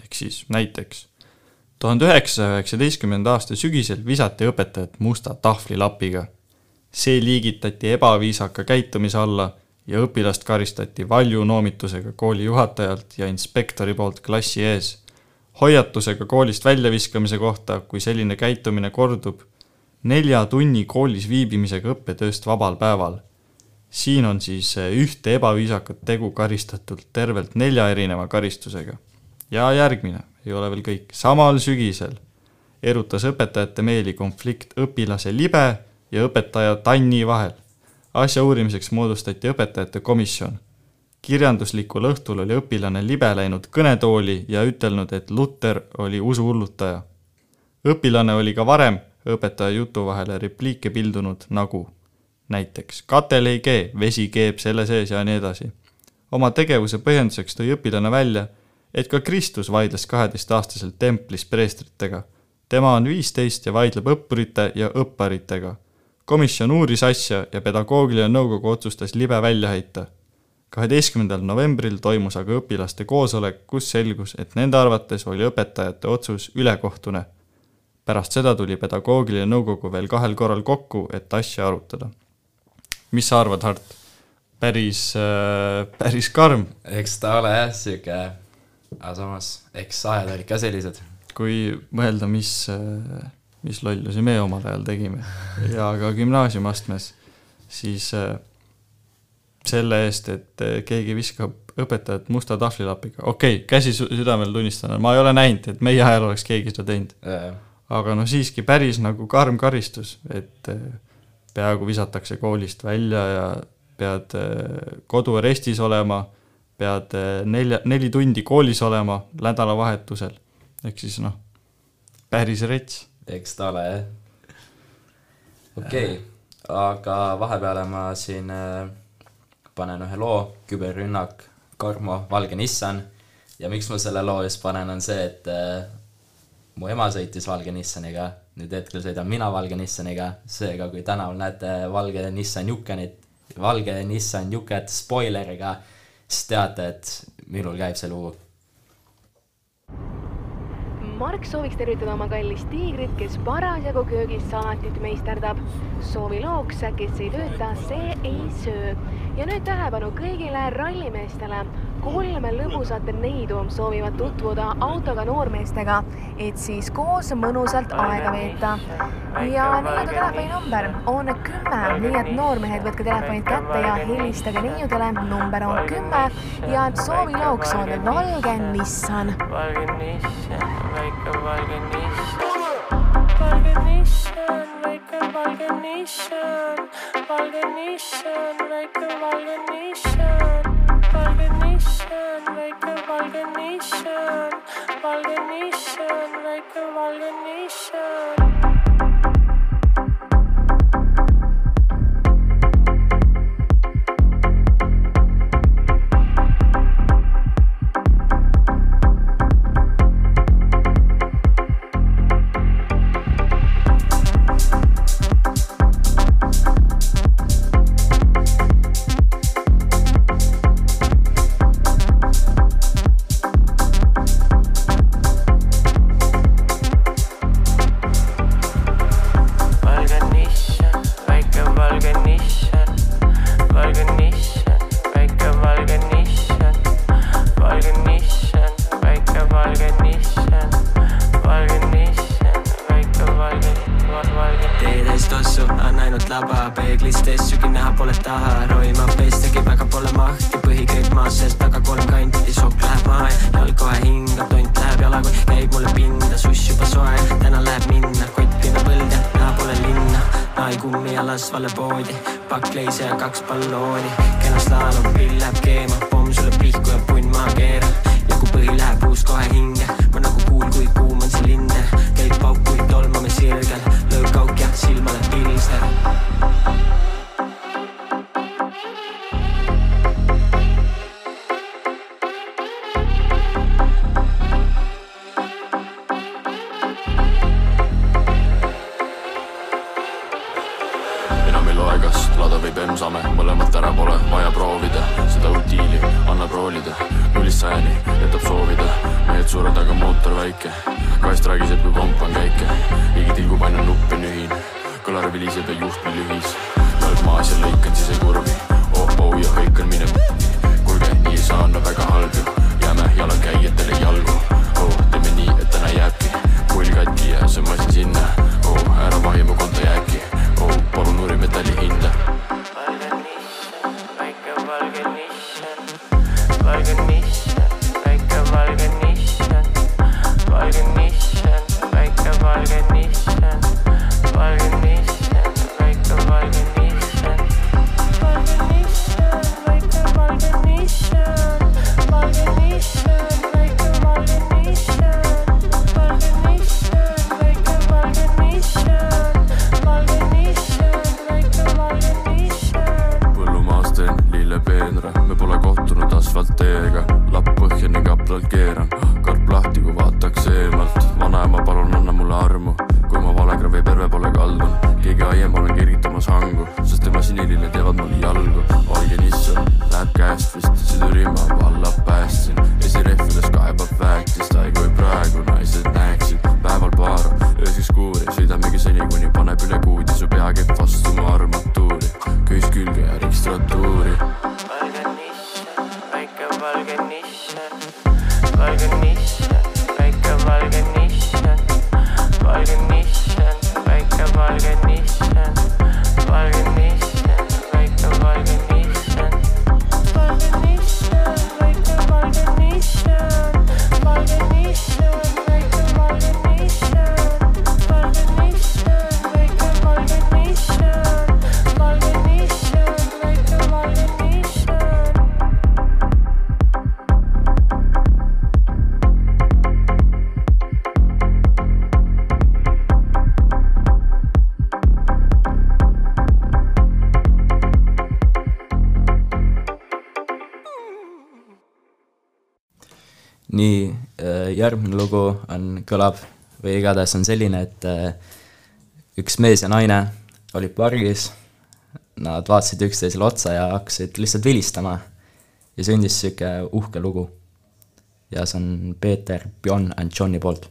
ehk siis näiteks tuhande üheksasaja üheksateistkümnenda aasta sügisel visati õpetajat musta tahvlilapiga. see liigitati ebaviisaka käitumise alla ja õpilast karistati valju noomitusega kooli juhatajalt ja inspektori poolt klassi ees, hoiatusega koolist väljaviskamise kohta, kui selline käitumine kordub, nelja tunni koolis viibimisega õppetööst vabal päeval siin on siis eh, ühte ebaviisakat tegu karistatud tervelt nelja erineva karistusega. ja järgmine, ei ole veel kõik, samal sügisel erutas õpetajate meeli konflikt õpilase libe ja õpetaja Tanni vahel. asja uurimiseks moodustati õpetajate komisjon. Kirjanduslikul õhtul oli õpilane libe läinud kõnetooli ja ütelnud, et Luter oli usuhullutaja. õpilane oli ka varem õpetaja jutu vahele repliike pildunud nagu näiteks katel ei kee, vesi keeb selle sees ja nii edasi. oma tegevuse põhjenduseks tõi õpilane välja, et ka Kristus vaidles kaheteistaastaselt templis preestritega. tema on viisteist ja vaidleb õppurite ja õpparitega. komisjon uuris asja ja pedagoogiline nõukogu otsustas libe välja heita. Kaheteistkümnendal novembril toimus aga õpilaste koosolek, kus selgus, et nende arvates oli õpetajate otsus ülekohtune. pärast seda tuli pedagoogiline nõukogu veel kahel korral kokku, et asja arutada mis sa arvad, Hart? päris äh,, päris karm. eks ta ole jah, sihuke, aga samas, eks ajad olid ka sellised. kui mõelda, mis, äh, mis lollusi me omal ajal tegime ja ka gümnaasiumiastmes, siis äh, selle eest, et äh, keegi viskab õpetajat musta tahvlilapiga, okei okay,, käsi südamel tunnistan, ma ei ole näinud, et meie ajal oleks keegi seda teinud. aga noh, siiski päris nagu karm karistus, et peaaegu visatakse koolist välja ja pead eh, koduarestis olema, pead eh, nelja, neli tundi koolis olema nädalavahetusel. ehk siis noh, päris rets. eks ta ole jah. okei okay., aga vahepeale ma siin äh, panen ühe loo, küberrünnak, Karmo, Valge Nissan. Ja miks ma selle loo just panen, on see, et äh, mu ema sõitis valge Nissaniga, nüüd hetkel sõidan mina valge Nissaniga, seega kui tänaval näete valge Nissan Jukenit, valge Nissan Juket spoileriga, siis teate, et minul käib see lugu Mark sooviks tervitada oma kallist tiigrit, kes parasjagu köögis salatit meisterdab. soovilooks, kes ei tööta, see ei söö. ja nüüd tähelepanu kõigile rallimeestele. Kolm lõbusat neidu soovivad tutvuda autoga noormeestega, et siis koos mõnusalt aega veeta. ja neiude telefoninumber on kümme, nii et noormehed, võtke telefonid kätte ja helistage neiudele. number on kümme ja soovilooks on valge Nissan. valge Nissan, väike valge Nissan. valge Nissan, väike valge Nissan, valge Nissan, väike valge Nissan, Nissan, väike valge Nissan, valge Nissan, väike valge nii, äh, järgmine lugu on, kõlab või igatahes on selline, et äh, üks mees ja naine olid pargis, nad vaatasid üksteisele otsa ja hakkasid lihtsalt vilistama ja sündis niisugune uhke lugu. ja see on Peeter, Bjorn and Johni poolt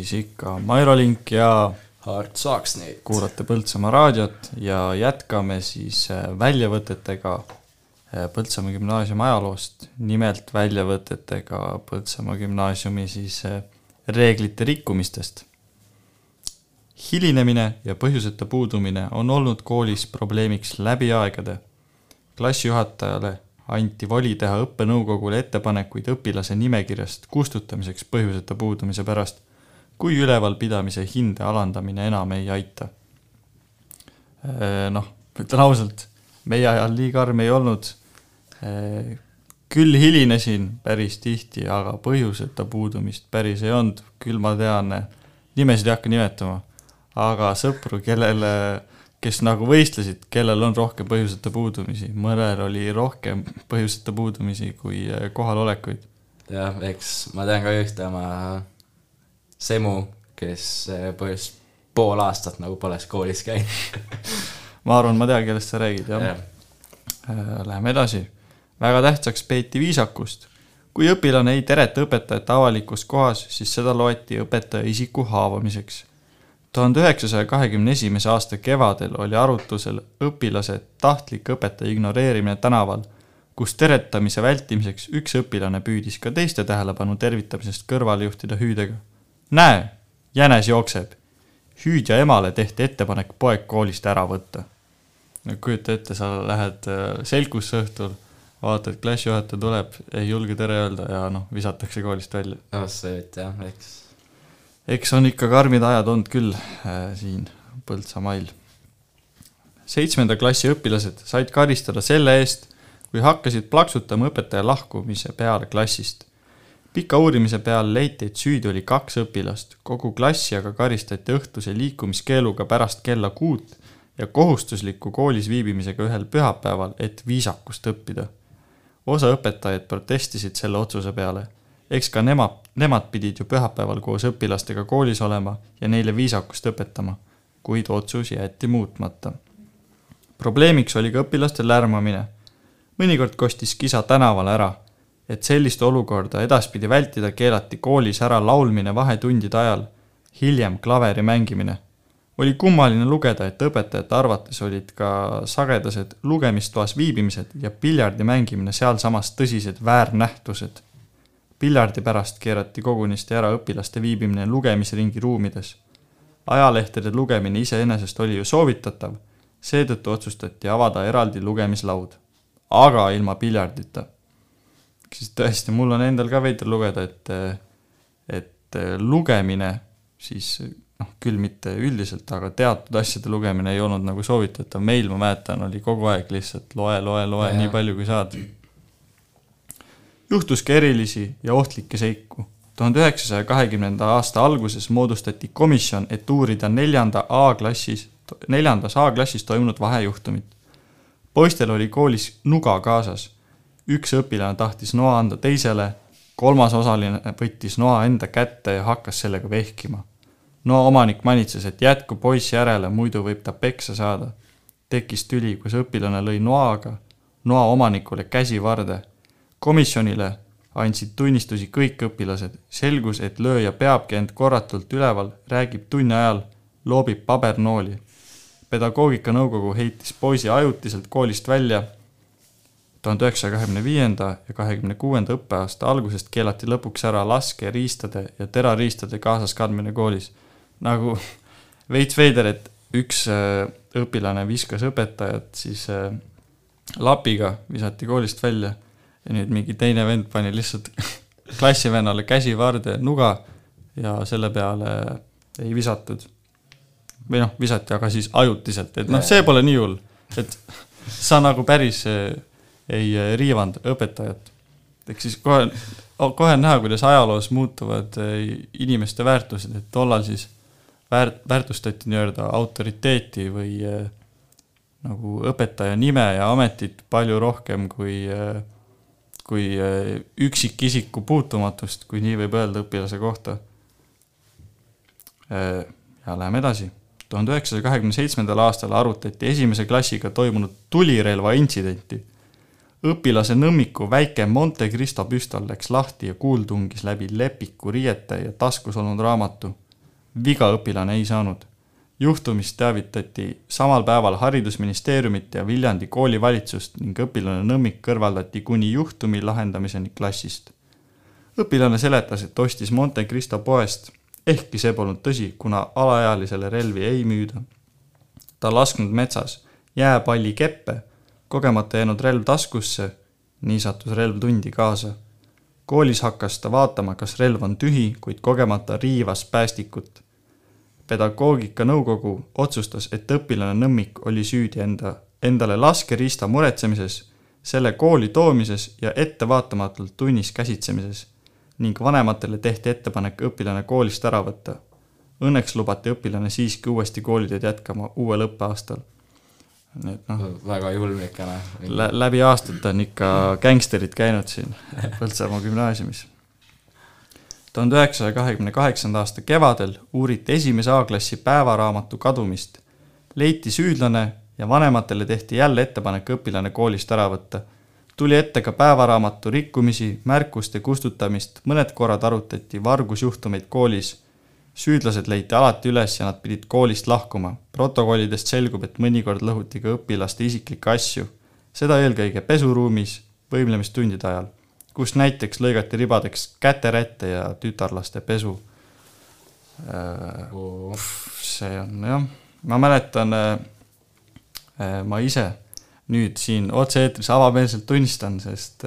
eetris ikka Mairo Link ja Hart Saaksnit. kuulate Põltsamaa raadiot ja jätkame siis äh, väljavõtetega äh, Põltsamaa gümnaasiumi ajaloost, nimelt väljavõtetega Põltsamaa gümnaasiumi siis äh, reeglite rikkumistest. hilinemine ja põhjuseta puudumine on olnud koolis probleemiks läbi aegade. klassijuhatajale anti voli teha õppenõukogule ettepanekuid õpilase nimekirjast kustutamiseks põhjuseta puudumise pärast, kui ülevalpidamise hinde alandamine enam ei aita. Noh, ütlen ausalt, meie ajal nii karm ei olnud. küll hilinesin päris tihti, aga põhjuseta puudumist päris ei olnud, küll ma tean, nimesid ei hakka nimetama, aga sõpru, kellele kes nagu võistlesid, kellel on rohkem põhjuseta puudumisi, mõnel oli rohkem põhjuseta puudumisi kui eh, kohalolekuid. jah, eks ma tean ka ühte oma semu, kes eh, põhjus pool aastat nagu poleks koolis käinud ma arvan, ma tean, kellest sa räägid, jah Jah. ja.. Läheme edasi. väga tähtsaks peeti viisakust. kui õpilane ei tereta õpetajat avalikus kohas, siis seda loeti õpetaja isiku haavamiseks tuhande üheksasaja kahekümne esimese aasta kevadel oli arutusel õpilase tahtlik õpetaja ignoreerimine tänaval, kus teretamise vältimiseks üks õpilane püüdis ka teiste tähelepanu tervitamisest kõrvale juhtida hüüdega. Näe, jänes jookseb. hüüdja emale tehti ettepanek poeg koolist ära võtta. kujuta ette, sa lähed äh, selgusse õhtul, vaatad, klassijuhataja tuleb, ei julge tere öelda ja noh, visatakse koolist välja. see, et jah, eks eks on ikka karmid ajad olnud küll äh, siin Põltsamail. seitsmenda klassi õpilased said karistada selle eest, kui hakkasid plaksutama õpetaja lahkumise peale klassist. Pika uurimise peale leiti, et süüdi oli kaks õpilast, kogu klassi aga karistati õhtuse liikumiskeeluga pärast kella kuut ja kohustusliku koolis viibimisega ühel pühapäeval, et viisakust õppida. osa õpetajaid protestisid selle otsuse peale. eks ka nemad, nemad pidid ju pühapäeval koos õpilastega koolis olema ja neile viisakust õpetama, kuid otsus jäeti muutmata. probleemiks oli ka õpilaste lärmamine. mõnikord kostis kisa tänavale ära et sellist olukorda edaspidi vältida, keelati koolis ära laulmine vahetundide ajal, hiljem klaveri mängimine. oli kummaline lugeda, et õpetajate arvates olid ka sagedased lugemistoas viibimised ja piljardi mängimine sealsamas tõsised väärnähtused. piljardi pärast keerati kogunisti ära õpilaste viibimine lugemisringi ruumides. ajalehtede lugemine iseenesest oli ju soovitatav, seetõttu otsustati avada eraldi lugemislaud, aga ilma piljardita siis tõesti, mul on endal ka veider lugeda, et, et lugemine siis noh, küll mitte üldiselt, aga teatud asjade lugemine ei olnud nagu soovitatav, meil ma mäletan, oli kogu aeg lihtsalt loe, loe, loe nii palju, kui saad. juhtus ka erilisi ja ohtlikke seiku. tuhande üheksasaja kahekümnenda aasta alguses moodustati komisjon, et uurida neljanda A-klassis, neljandas A-klassis toimunud vahejuhtumit. poistel oli koolis nuga kaasas üks õpilane tahtis noa anda teisele, kolmas osaline võttis noa enda kätte ja hakkas sellega vehkima. noa omanik manitses, et jätku poiss järele, muidu võib ta peksa saada. tekkis tüli, kus õpilane lõi noaga noa omanikule käsivarde. komisjonile andsid tunnistusi kõik õpilased, selgus, et lööja peabki end korratult üleval, räägib tunni ajal, loobib pabernooli. pedagoogikanõukogu heitis poisi ajutiselt koolist välja tuhande üheksasaja kahekümne viienda ja kahekümne kuuenda õppeaasta algusest keelati lõpuks ära laskeriistade ja terariistade kaasas kandmine koolis. nagu veits veider, et üks äh, õpilane viskas õpetajat siis äh, lapiga, visati koolist välja ja nüüd mingi teine vend pani lihtsalt klassivennale käsivarde nuga ja selle peale ei visatud. või noh, visati, aga siis ajutiselt, et noh, see pole nii hull, et sa nagu päris äh, ei eh, riivanud õpetajat. ehk siis kohe, kohe on näha, kuidas ajaloos muutuvad eh, inimeste väärtused, et tollal siis väärt-, väärtustati nii-öelda autoriteeti või äh, nagu õpetaja nime ja ametit palju rohkem kui kui üksikisiku puutumatust, kui nii võib öelda õpilase kohta. ja läheme edasi. tuhande üheksasaja kahekümne seitsmendal aastal arutati esimese klassiga toimunud tulirelva intsidenti õpilase nõmmiku väike Monte Cristo püstol läks lahti ja kuul tungis läbi lepiku riiete ja taskus olnud raamatu. viga õpilane ei saanud. juhtumist teavitati samal päeval Haridusministeeriumit ja Viljandi koolivalitsust ning õpilane nõmmik kõrvaldati kuni juhtumi lahendamiseni klassist. õpilane seletas, et ostis Monte Cristo poest, ehkki see polnud tõsi, kuna alaealisele relvi ei müüda. ta lasknud metsas jääpalli keppe kogemata jäänud relv taskusse, nii sattus relv tundi kaasa. koolis hakkas ta vaatama, kas relv on tühi, kuid kogemata riivas päästikut. pedagoogikanõukogu otsustas, et õpilane Nõmmik oli süüdi enda, endale laskeriista muretsemises, selle kooli toomises ja ettevaatamatult tunnis käsitsemises ning vanematele tehti ettepanek õpilane koolist ära võtta. Õnneks lubati õpilane siiski uuesti kooliteed jätkama uuel õppeaastal et noh. väga julm ikka noh. Lä-, läbi aastate on ikka gängsterid käinud siin Põltsamaa gümnaasiumis. tuhande üheksasaja kahekümne kaheksanda aasta kevadel uuriti esimese A-klassi päevaraamatu kadumist. leiti süüdlane ja vanematele tehti jälle ettepanek õpilane koolist ära võtta. tuli ette ka päevaraamatu rikkumisi, märkuste kustutamist, mõned korrad arutati vargusjuhtumeid koolis süüdlased leiti alati üles ja nad pidid koolist lahkuma. protokollidest selgub, et mõnikord lõhuti ka õpilaste isiklikke asju, seda eelkõige pesuruumis võimlemistundide ajal, kus näiteks lõigati ribadeks käterätte ja tütarlaste pesu. see on jah, ma mäletan, ma ise nüüd siin otse-eetris avameelselt tunnistan, sest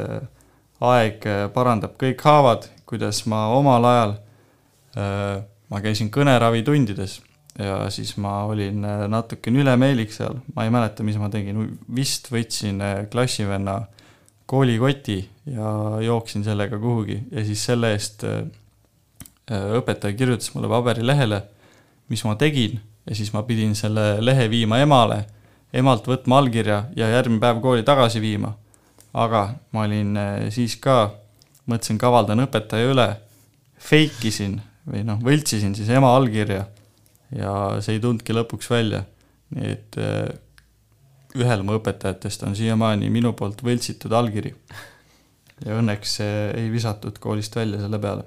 aeg parandab kõik haavad, kuidas ma omal ajal ma käisin kõneravitundides ja siis ma olin äh, natukene ülemeelik seal, ma ei mäleta, mis ma tegin, vist võtsin äh, klassivenna koolikoti ja jooksin sellega kuhugi. Ja siis selle eest äh, õpetaja kirjutas mulle paberilehele, mis ma tegin. Ja siis ma pidin selle lehe viima emale, emalt võtma allkirja ja järgmine päev kooli tagasi viima. aga ma olin siis ka, mõtlesin, kavaldan õpetaja üle, fake isin või noh, võltsisin siis ema allkirja ja see ei tulnudki lõpuks välja. nii et äh, ühel mu õpetajatest on siiamaani minu poolt võltsitud allkiri. ja õnneks ei visatud koolist välja selle peale.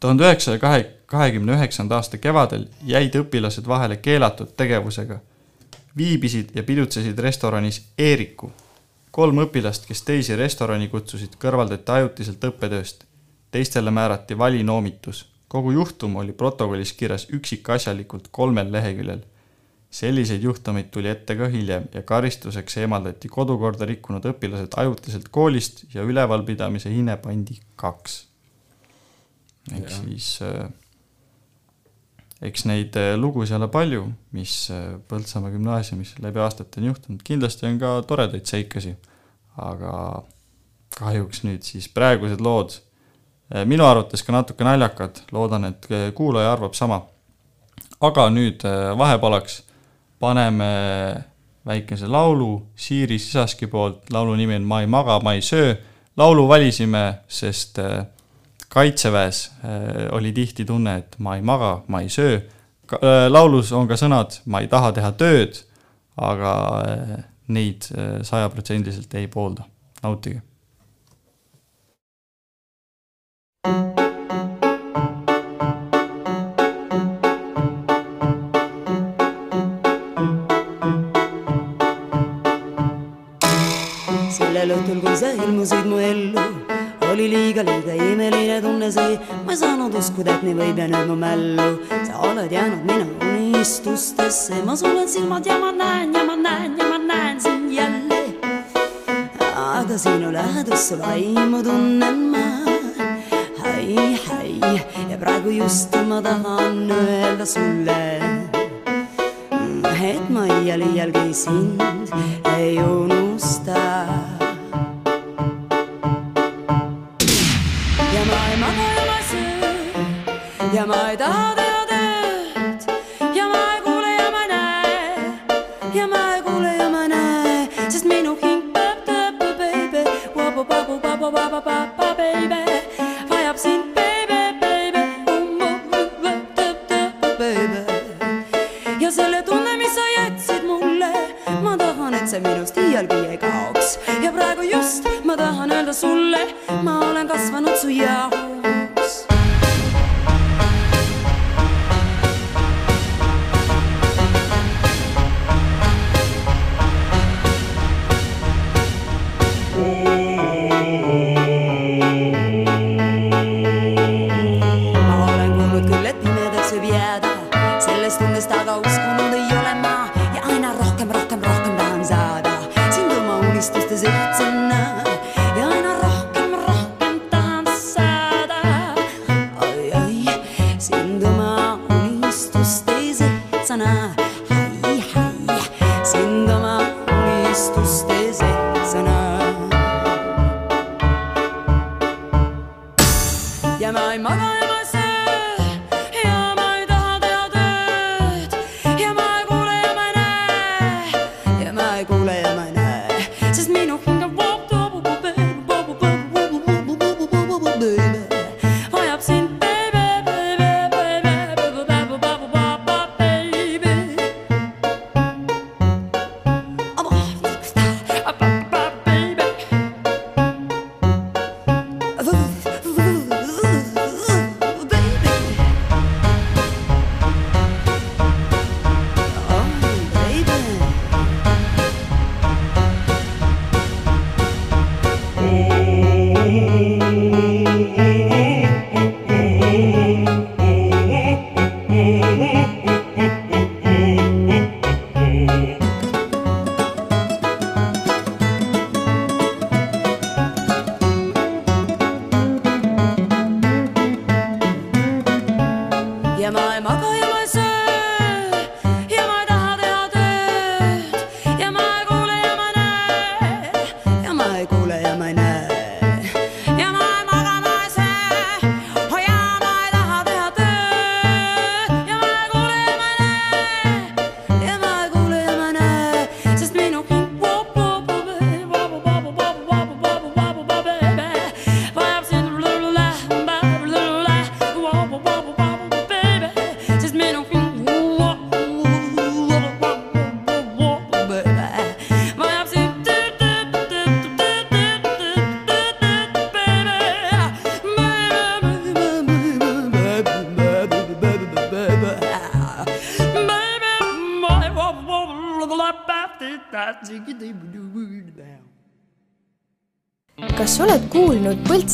tuhande üheksasaja kahe, kahekümne üheksanda aasta kevadel jäid õpilased vahele keelatud tegevusega. viibisid ja pidutsesid restoranis Eeriku. kolm õpilast, kes teisi restorani kutsusid, kõrvaldati ajutiselt õppetööst. Teistele määrati valinoomitus. kogu juhtum oli protokollis kirjas üksikasjalikult kolmel leheküljel selliseid juhtumeid tuli ette ka hiljem ja karistuseks eemaldati kodukorda rikkunud õpilased ajutiselt koolist ja ülevalpidamise hinne pandi kaks. ehk siis äh, eks neid äh, lugusid ole palju, mis äh, Põltsamaa gümnaasiumis läbi aastate on juhtunud, kindlasti on ka toredaid seikasi, aga kahjuks nüüd siis praegused lood minu arvates ka natuke naljakad, loodan, et äh, kuulaja arvab sama. aga nüüd äh, vahepalaks paneme väikese laulu Siiri Sisaski poolt, laulu nimi on Ma ei maga, ma ei söö. laulu valisime, sest äh, kaitseväes äh, oli tihti tunne, et ma ei maga, ma ei söö. laulus on ka sõnad Ma ei taha teha tööd, aga äh, neid äh, sajaprotsendiliselt ei poolda. nautige sellel õhtul, kui sa ilmusid mu ellu, oli liiga, liiga imeline tunne see, ma ei saanud uskuda, et nii võib ja nüüd mu mällu, sa oled jäänud minu unistustesse, ma sulen silmad ja ma näen ja ma näen ja ma näen sind jälle. aga sinu lähedust sul aimu tunnen ma, hai, hai ja praegu just ma tahan öelda sulle et ma iial iialgi sind ei unusta. ja ma ei maga ja ma ei söö ja ma ei taha teha tahan öelda sulle, ma olen kasvanud su jaoks.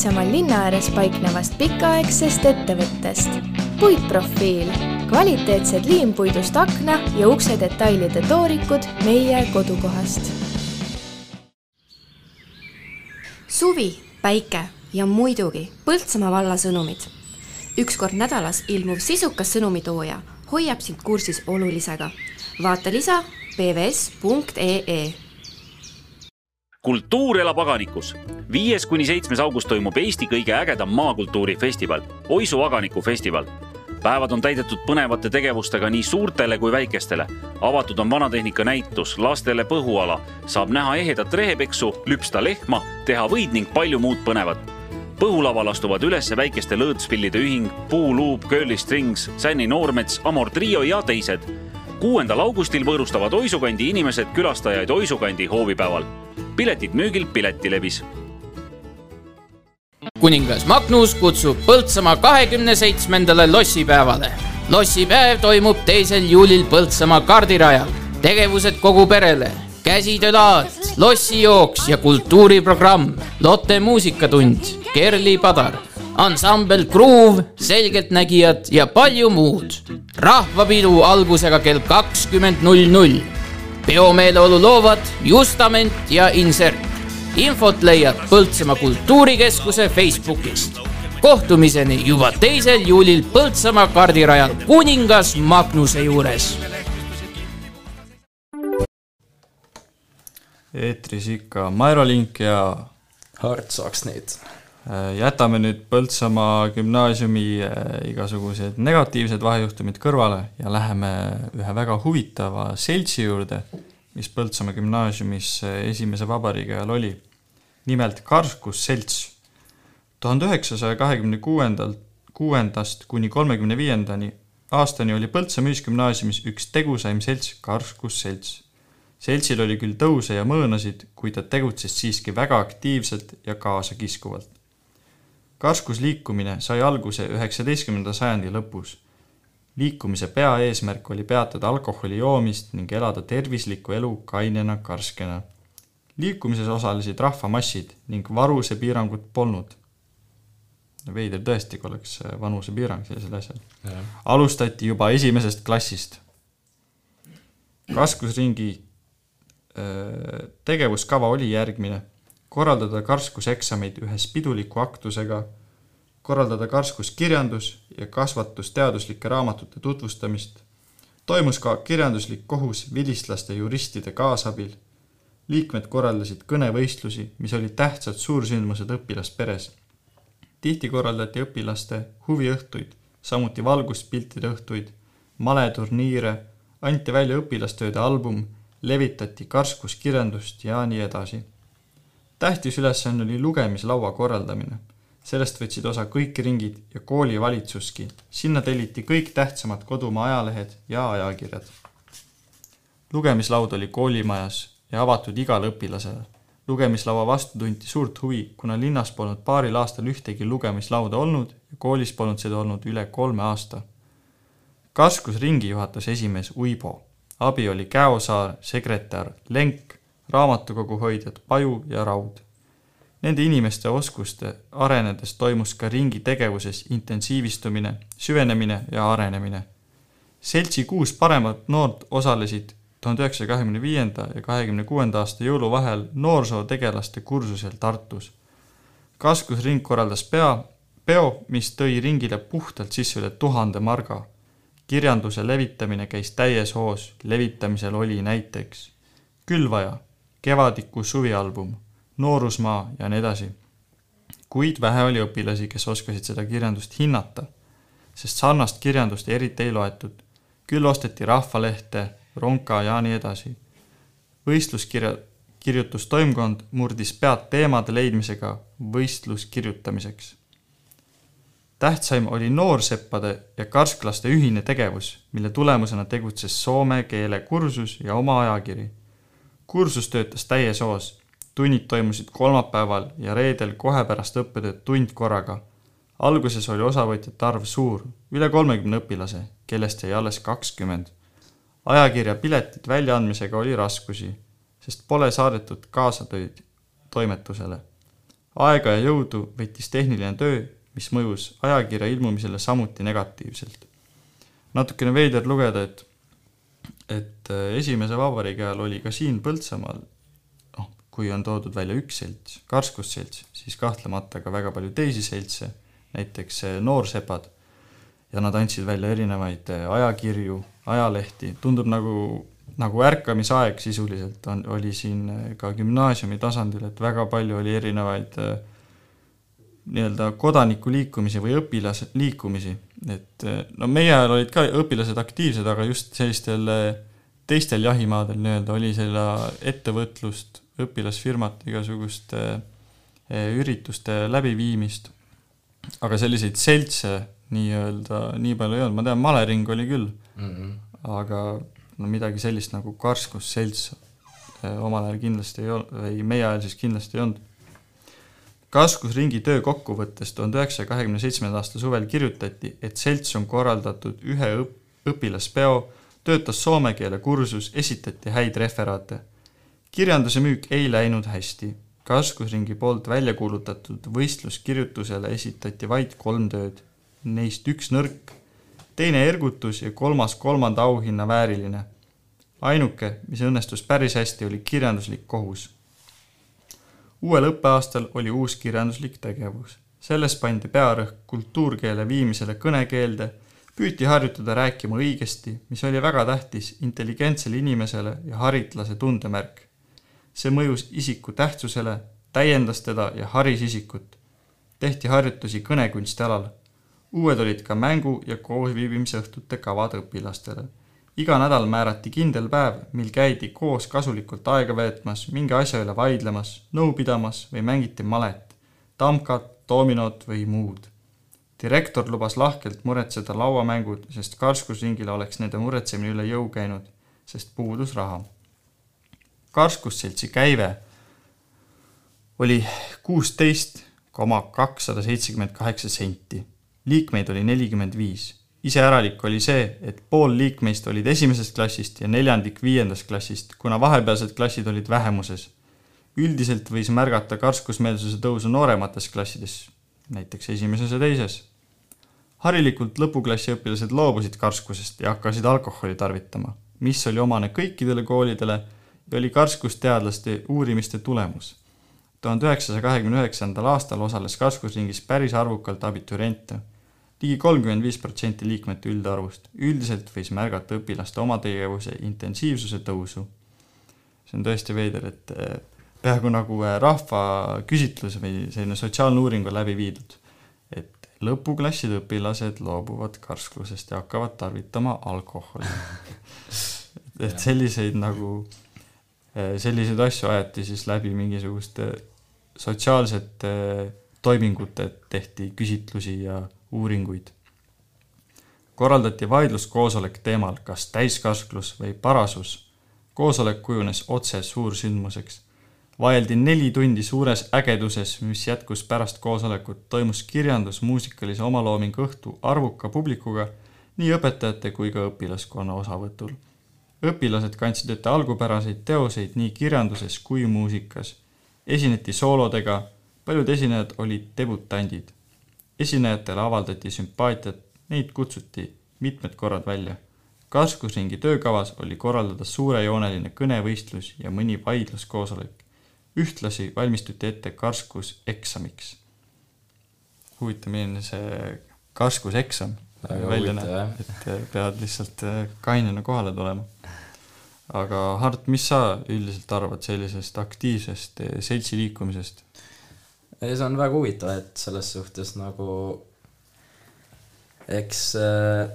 Põltsamaal linna ääres paiknevast pikaaegsest ettevõttest? puitprofiil, kvaliteetsed liimpuidust akna ja ukse detailide toorikud meie kodukohast. suvi, päike ja muidugi Põltsamaa valla sõnumid. üks kord nädalas ilmuv sisukas sõnumitooja hoiab sind kursis olulisega. vaata lisa pvs.ee kultuur elab aganikus. Viies kuni seitsmes august toimub Eesti kõige ägedam maakultuurifestival, Oisu aganiku festival. päevad on täidetud põnevate tegevustega nii suurtele kui väikestele. avatud on vanatehnika näitus, lastele põhuala, saab näha ehedat rehepeksu, lüpsta lehma, teha võid ning palju muud põnevat. põhulaval astuvad üles väikeste lõõtspillide ühing, Puuluup, Curly Strings, Sänni Noormets, Amor Trio ja teised kuuendal augustil võõrustavad Oisukandi inimesed külastajaid Oisukandi hoovipäeval. piletid müügil Piletilevis. Kuningas Magnus kutsub Põltsamaa kahekümne seitsmendale lossipäevale. lossipäev toimub teisel juulil Põltsamaa kardirajal. tegevused kogu perele, käsitöölaad, lossijooks ja kultuuriprogramm, Lotte muusikatund, Kerli Padar ansambel Groove, Selgeltnägijad ja palju muud. rahvapidu algusega kell kakskümmend null null. peomeeleolu loovad Justament ja Insert. Infot leiad Põltsamaa Kultuurikeskuse Facebookist. kohtumiseni juba teisel juulil Põltsamaa kardirajal kuningas Magnuse juures eetris ikka Maerolink ja Hart Saksnit Äh, jätame nüüd Põltsamaa gümnaasiumi äh, igasugused negatiivsed vahejuhtumid kõrvale ja läheme ühe väga huvitava seltsi juurde, mis Põltsamaa gümnaasiumis äh, esimese vabariigi ajal oli. Nimelt Karskus selts. tuhande üheksasaja kahekümne kuuendalt, kuuendast kuni kolmekümne viiendani aastani oli Põltsamaa Ühisgümnaasiumis üks tegusaim selts Karskus selts. seltsil oli küll tõuse ja mõõnasid, kuid ta tegutses siiski väga aktiivselt ja kaasakiskuvalt karskusliikumine sai alguse üheksateistkümnenda sajandi lõpus. liikumise peaeesmärk oli peatada alkoholi joomist ning elada tervislikku elu kainena karskena. Liikumises osalesid rahvamassid ning varusepiirangut polnud. veider tõesti, kui oleks vanusepiirang sellisel asjal. alustati juba esimesest klassist. karskusringi tegevuskava oli järgmine korraldada karskuseksameid ühes piduliku aktusega, korraldada karskuskirjandus ja kasvatusteaduslike raamatute tutvustamist, toimus ka kirjanduslik kohus vilistlaste juristide kaasabil, liikmed korraldasid kõnevõistlusi, mis olid tähtsad suursündmused õpilasperes. tihti korraldati õpilaste huviõhtuid, samuti valguspiltide õhtuid, maleturniire, anti välja õpilastööde album, levitati karskuskirjandust ja nii edasi tähtis ülesanne oli lugemislaua korraldamine. sellest võtsid osa kõik ringid ja koolivalitsuski. sinna telliti kõik tähtsamad kodumaa ajalehed ja ajakirjad. lugemislaud oli koolimajas ja avatud igale õpilasele. lugemislaua vastu tunti suurt huvi, kuna linnas polnud paaril aastal ühtegi lugemislauda olnud ja koolis polnud seda olnud üle kolme aasta. kaskusringi juhatas esimees Uibo, abi oli Käosaar, sekretär Lenk raamatukogu hoidjad Paju ja Raud. Nende inimeste oskuste arenedes toimus ka ringi tegevuses intensiivistumine, süvenemine ja arenemine. seltsi kuus paremat noort osalesid tuhande üheksasaja kahekümne viienda ja kahekümne kuuenda aasta jõuluvahel noorsootegelaste kursusel Tartus. kaskusring korraldas pea, peo, mis tõi ringile puhtalt sisse üle tuhande marga. kirjanduse levitamine käis täies hoos, levitamisel oli näiteks Külvaja Kevadiku suvialbum, Noorusmaa ja nii edasi. kuid vähe oli õpilasi, kes oskasid seda kirjandust hinnata, sest sarnast kirjandust eriti ei loetud. küll osteti Rahvalehte, Ronka ja nii edasi. võistluskirja, kirjutustoimkond murdis pead teemade leidmisega võistluskirjutamiseks. tähtsaim oli noorseppade ja karsklaste ühine tegevus, mille tulemusena tegutses soome keele kursus ja oma ajakiri kursus töötas täies hoos. tunnid toimusid kolmapäeval ja reedel kohe pärast õppetööd tund korraga. alguses oli osavõtjate arv suur, üle kolmekümne õpilase, kellest jäi alles kakskümmend. Ajakirja piletite väljaandmisega oli raskusi. sest pole saadetud kaasatöid toimetusele. aega ja jõudu võttis tehniline töö, mis mõjus ajakirja ilmumisele samuti negatiivselt. natukene veider lugeda, et, et äh, esimese vabariigi ajal oli ka siin Põltsamaal noh, kui on toodud välja üks selts, karskusselts, siis kahtlemata ka väga palju teisi seltse, näiteks äh, noorsepad, ja nad andsid välja erinevaid äh, ajakirju, ajalehti, tundub nagu, nagu ärkamisaeg sisuliselt on, oli siin ka gümnaasiumi tasandil, et väga palju oli erinevaid äh, nii-öelda kodanikuliikumisi või õpilasliikumisi, et no meie ajal olid ka õpilased aktiivsed, aga just sellistel teistel jahimaadel nii-öelda oli selle ettevõtlust, õpilasfirmat, igasuguste ürituste läbiviimist. aga selliseid seltse nii-öelda nii palju ei olnud, ma tean, malering oli küll mm, -hmm. aga no midagi sellist nagu karskusselts eh, omal ajal kindlasti ei olnud, või meie ajal siis kindlasti ei olnud kaskusringi töö kokkuvõttes tuhande üheksasaja kahekümne seitsmenda aasta suvel kirjutati, et selts on korraldatud ühe õp-, õpilaspeo, töötas soome keele kursus, esitati häid referaate. kirjanduse müük ei läinud hästi. kaskusringi poolt välja kuulutatud võistluskirjutusele esitati vaid kolm tööd, neist üks nõrk, teine ergutus ja kolmas kolmanda auhinna vääriline. ainuke, mis õnnestus päris hästi, oli kirjanduslik kohus uuel õppeaastal oli uus kirjanduslik tegevus. selles pandi pearõhk kultuurkeele viimisele kõnekeelde, püüti harjutada rääkima õigesti, mis oli väga tähtis intelligentsele inimesele ja haritlase tundemärk. see mõjus isiku tähtsusele, täiendas teda ja haris isikut. tehti harjutusi kõnekunsti alal. Uued olid ka mängu- ja koosviibimise õhtute kavad õpilastele iga nädal määrati kindel päev, mil käidi koos kasulikult aega veetmas, mingi asja üle vaidlemas, nõu pidamas või mängiti malet, tamkat, dominot või muud. direktor lubas lahkelt muretseda lauamängud, sest karskusringile oleks nende muretsemine üle jõu käinud, sest puudus raha. karskusseltsi käive oli kuusteist koma kakssada seitsekümmend kaheksa senti, liikmeid oli nelikümmend viis iseäralik oli see, et pool liikmeist olid esimesest klassist ja neljandik viiendast klassist, kuna vahepealsed klassid olid vähemuses. üldiselt võis märgata karskusmeelsuse tõusu nooremates klassides, näiteks esimeses ja teises. harilikult lõpuklassi õpilased loobusid karskusest ja hakkasid alkoholi tarvitama, mis oli omane kõikidele koolidele ja oli karskusteadlaste uurimiste tulemus. tuhande üheksasaja kahekümne üheksandal aastal osales karskusringis päris arvukalt abituriente ligi kolmkümmend viis protsenti liikmete üldarvust. üldiselt võis märgata õpilaste oma tegevuse intensiivsuse tõusu. see on tõesti veider, et eh, peaaegu nagu eh, rahvaküsitlus või selline sotsiaalne uuring on läbi viidud. et lõpuklasside õpilased loobuvad karsklusest ja hakkavad tarvitama alkoholi et selliseid nagu, eh, selliseid asju aeti siis läbi mingisuguste sotsiaalsete toimingute, tehti küsitlusi ja uuringuid. korraldati vaidluskoosolek teemal, kas täiskasklus või parasus. koosolek kujunes otse suursündmuseks. vaieldi neli tundi suures ägeduses, mis jätkus pärast koosolekut, toimus kirjandus muusikalise omaloomingu õhtu arvuka publikuga nii õpetajate kui ka õpilaskonna osavõtul. õpilased kandsid ette algupäraseid teoseid nii kirjanduses kui muusikas. esineti soolodega, paljud esinejad olid debutandid esinejatele avaldati sümpaatiat, neid kutsuti mitmed korrad välja. kaskusringi töökavas oli korraldada suurejooneline kõnevõistlus ja mõni vaidluskoosolek. ühtlasi valmistuti ette karskuseksamiks. huvitav, milline see karskuseksam välja näeb, et äh, pead lihtsalt äh, kainena kohale tulema. aga Hart, mis sa üldiselt arvad sellisest aktiivsest äh, seltsiliikumisest? Ei, see on väga huvitav, et selles suhtes nagu eks äh,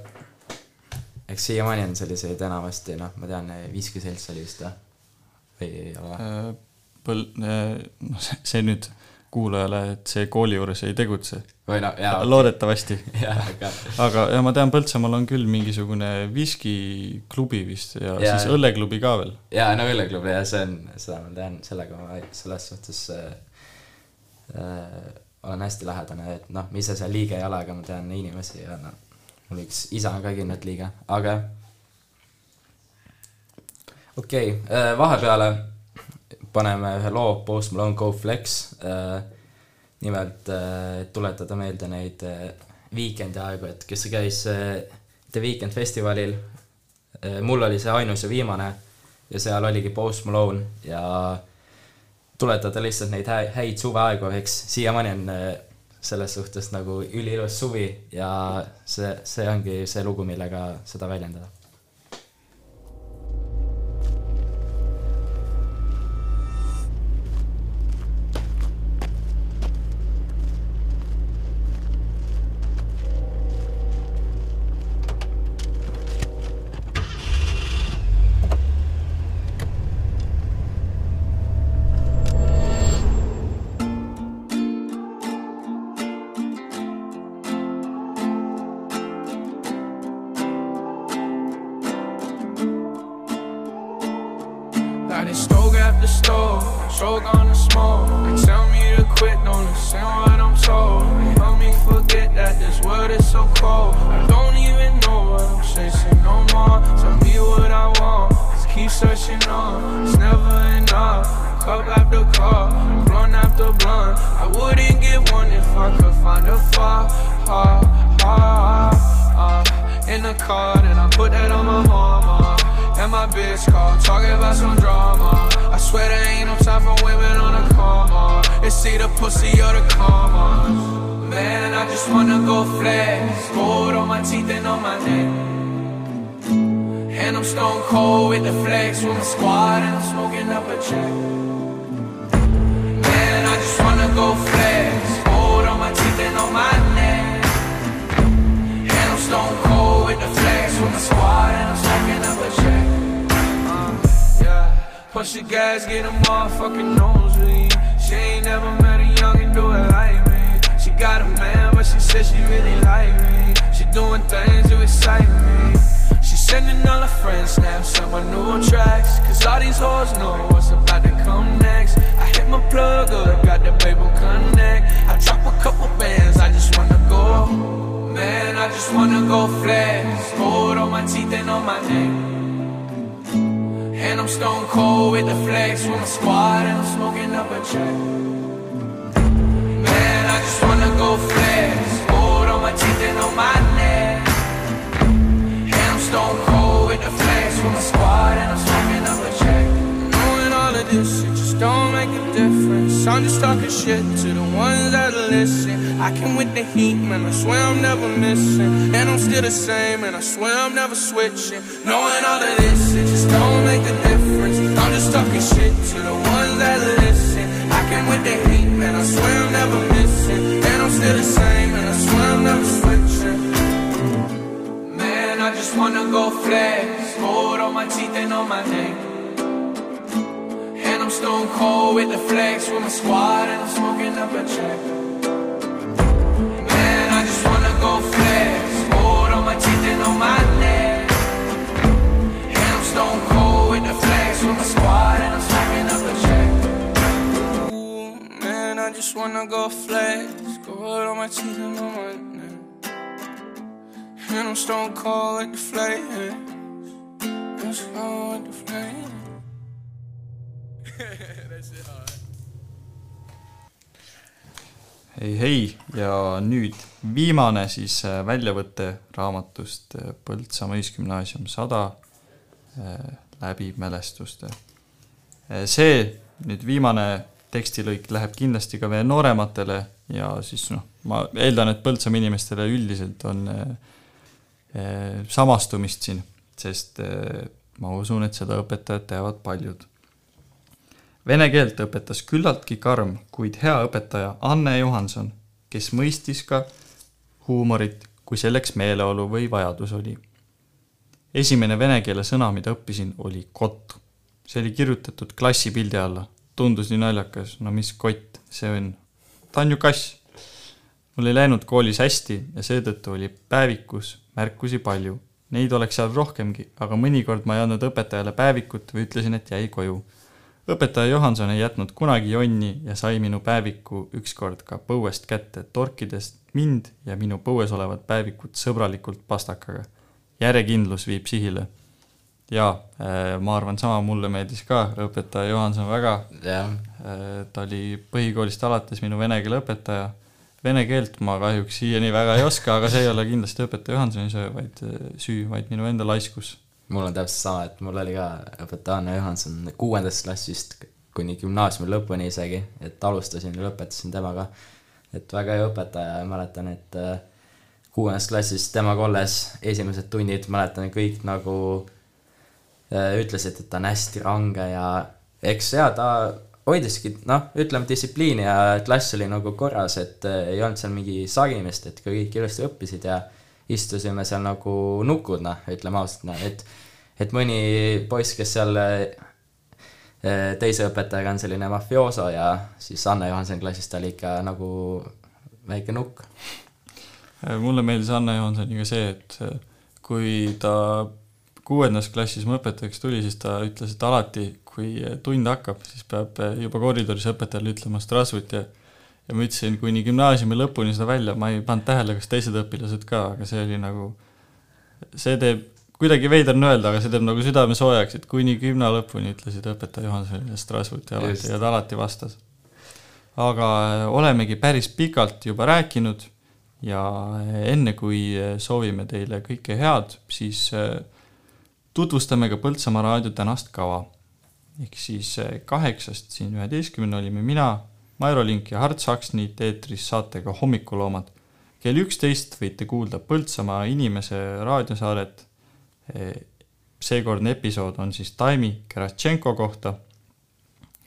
eks siiamaani on selliseid enamasti noh, ma tean, Viski selts oli vist või, või ei ole? Äh, põl-, noh, see nüüd kuulajale, et see kooli juures ei tegutse. või no jaa. loodetavasti aga aga ja ma tean, Põltsamaal on küll mingisugune viskiklubi vist ja, ja siis õlleklubi ka veel. jaa, no õlleklubi jah, see on, seda ma tean, sellega ma selles suhtes äh, äh, Äh, olen hästi lähedane, et noh, ma ise seal liige ei ole, aga ma tean inimesi ja noh, mul üks isa on ka kindlalt liige, aga okei okay,, vahepeale paneme ühe loo Post Malone Go Flex, äh, nimelt tuletada meelde neid Weekend'i aegu, et kes käis The Weekend festivalil, mul oli see ainus ja viimane ja seal oligi Post Malone ja tuletada lihtsalt neid hä häid suveaegu, eks siiamaani on äh, selles suhtes nagu üliilus suvi ja see, see ongi see lugu, millega seda väljendada. siis äh, väljavõte raamatust äh, Põltsamaa Ühisgümnaasium sada äh, läbi mälestuste. see nüüd viimane tekstilõik läheb kindlasti ka veel noorematele ja siis noh, ma eeldan, et Põltsamaa inimestele üldiselt on samastumist siin, sest ma usun, et seda õpetajad teavad paljud. Vene keelt õpetas küllaltki karm, kuid hea õpetaja Anne Johanson, kes mõistis ka, huumorit, kui selleks meeleolu või vajadus oli. esimene vene keele sõna, mida õppisin, oli kott. see oli kirjutatud klassipildi alla, tundus nii naljakas, no mis kott see on, ta on ju kass. mul ei läinud koolis hästi ja seetõttu oli päevikus märkusi palju. Neid oleks seal rohkemgi, aga mõnikord ma ei andnud õpetajale päevikut või ütlesin, et jäi koju õpetaja Johanson ei jätnud kunagi jonni ja sai minu päeviku ükskord ka põuest kätte, torkides mind ja minu põues olevat päevikut sõbralikult pastakaga. järjekindlus viib sihile. ja äh, ma arvan, sama mulle meeldis ka õpetaja Johanson väga. Äh, ta oli põhikoolist alates minu vene keele õpetaja. Vene keelt ma kahjuks siiani väga ei oska, aga see ei ole kindlasti õpetaja Johansoni söö, vaid äh, süü, vaid minu enda laiskus mul on täpselt sama, et mul oli ka õpetaja Anne Johanson kuuendast klassist kuni gümnaasiumi lõpuni isegi, et alustasin ja lõpetasin temaga. et väga hea õpetaja ja mäletan, et äh, kuuendas klassis temaga olles esimesed tunnid mäletan kõik nagu äh, ütlesid, et ta on hästi range ja eks jaa, ta hoidiski noh, ütleme distsipliini ja klass oli nagu korras, et äh, ei olnud seal mingi sagimist, et kõik ilusti õppisid ja istusime seal nagu nukud noh, ütleme ausalt noh, et et mõni poiss, kes seal äh, teise õpetajaga on selline mafiooso ja siis Anne Johanson klassist oli ikka nagu väike nukk. mulle meeldis Anne Johansoniga see, et äh, kui ta kuuendas klassis mu õpetajaks tuli, siis ta ütles, et alati, kui tund hakkab, siis peab juba koridoris õpetajale ütlema Strasvut ja ja ma ütlesin kuni gümnaasiumi lõpuni seda välja, ma ei pannud tähele, kas teised õpilased ka, aga see oli nagu, see teeb, kuidagi veider on öelda, aga see teeb nagu südame soojaks, et kuni gümna lõpuni ütlesid õpetaja Johansonile Strasvut ja alati ja ta alati vastas. aga äh, olemegi päris pikalt juba rääkinud ja äh, enne, kui äh, soovime teile kõike head, siis tutvustame ka Põltsamaa raadio tänast kava. ehk siis kaheksast siin üheteistkümne olime mina, Mairo Link ja Hart Saksniit eetris saatega Hommikuloomad. kell üksteist võite kuulda Põltsamaa inimese raadiosaadet. seekordne episood on siis Taimi Geratšenko kohta,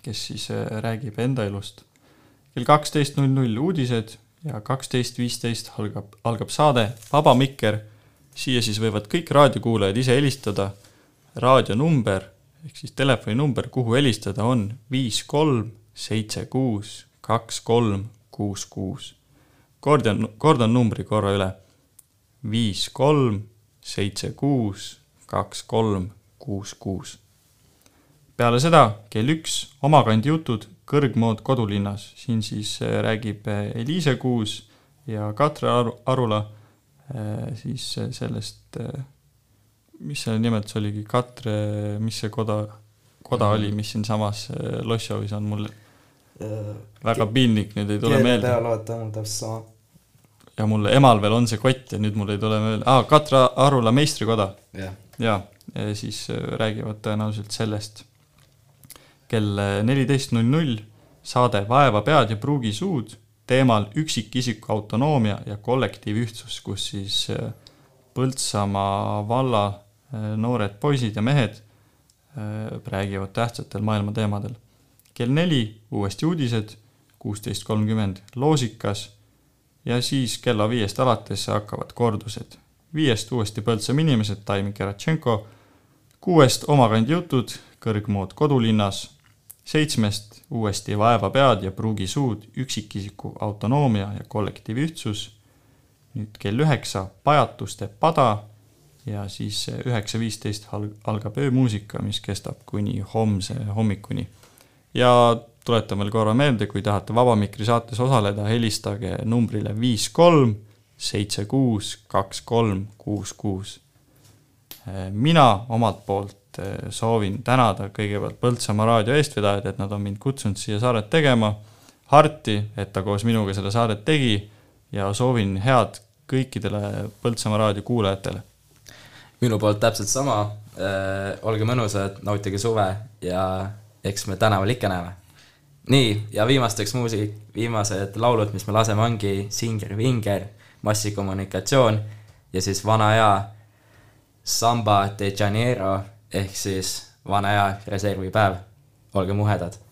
kes siis äh, räägib enda elust. kell kaksteist null null uudised ja kaksteist viisteist algab, algab saade Vaba Mikker. siia siis võivad kõik raadiokuulajad ise helistada. raadionumber ehk siis telefoninumber, kuhu helistada on viis kolm seitse kuus kaks kolm kuus kuus. kordan, kordan numbri korra üle. viis kolm seitse kuus kaks kolm kuus kuus peale seda kell üks Omakandi jutud kõrgmood kodulinnas, siin siis äh, räägib äh, Eliise Kuus ja Katre Aru-, Arula äh, siis sellest, mis selle nimetus oligi, Katre, mis see koda, koda oli, mis siinsamas Lossjovis on mul väga piinlik, nüüd ei tule meelde. peal vaata mul täpselt sama. ja mul emal veel on see kott ja nüüd mul ei tule meelde, aa, Katre Arula meistrikoda. Jah. jaa, ja siis äh, räägivad tõenäoliselt sellest. kell neliteist null null saade Vaeva pead ja pruugi suud teemal üksikisiku autonoomia ja kollektiivühtsus, kus siis äh, Põltsamaa valla äh, noored poisid ja mehed äh, räägivad tähtsatel maailma teemadel. Kell neli uuesti uudised, kuusteist kolmkümmend loosikas ja siis kella viiest alates hakkavad kordused. viiest uuesti Põltsamaa inimesed, Taimi Geratšenko, kuuest Omakandi jutud, kõrgmood kodulinnas, seitsmest uuesti Vaeva pead ja pruugi suud, üksikisiku autonoomia ja kollektiivühtsus, nüüd kell üheksa Pajatuste pada ja siis üheksa viisteist al- algab öömuusika, mis kestab kuni homse hommikuni. Ja tuletan veel korra meelde, kui tahate Vaba Mikri saates osaleda, helistage numbrile viis kolm seitse kuus kaks kolm kuus kuus. mina omalt poolt eh, soovin tänada kõigepealt Põltsamaa raadio eestvedajad, et nad on mind kutsunud siia saadet tegema, Harti, et ta koos minuga seda saadet tegi ja soovin head kõikidele Põltsamaa raadio kuulajatele. minu poolt täpselt sama äh,, olge mõnusad, nautige suve ja eks me tänaval ikka näeme. nii, ja viimasteks muusik, viimased laulud, mis me laseme, ongi Singer Vinger, massikommunikatsioon ja siis vana hea Samba de Janeiro ehk siis vana hea reservipäev. olge muhedad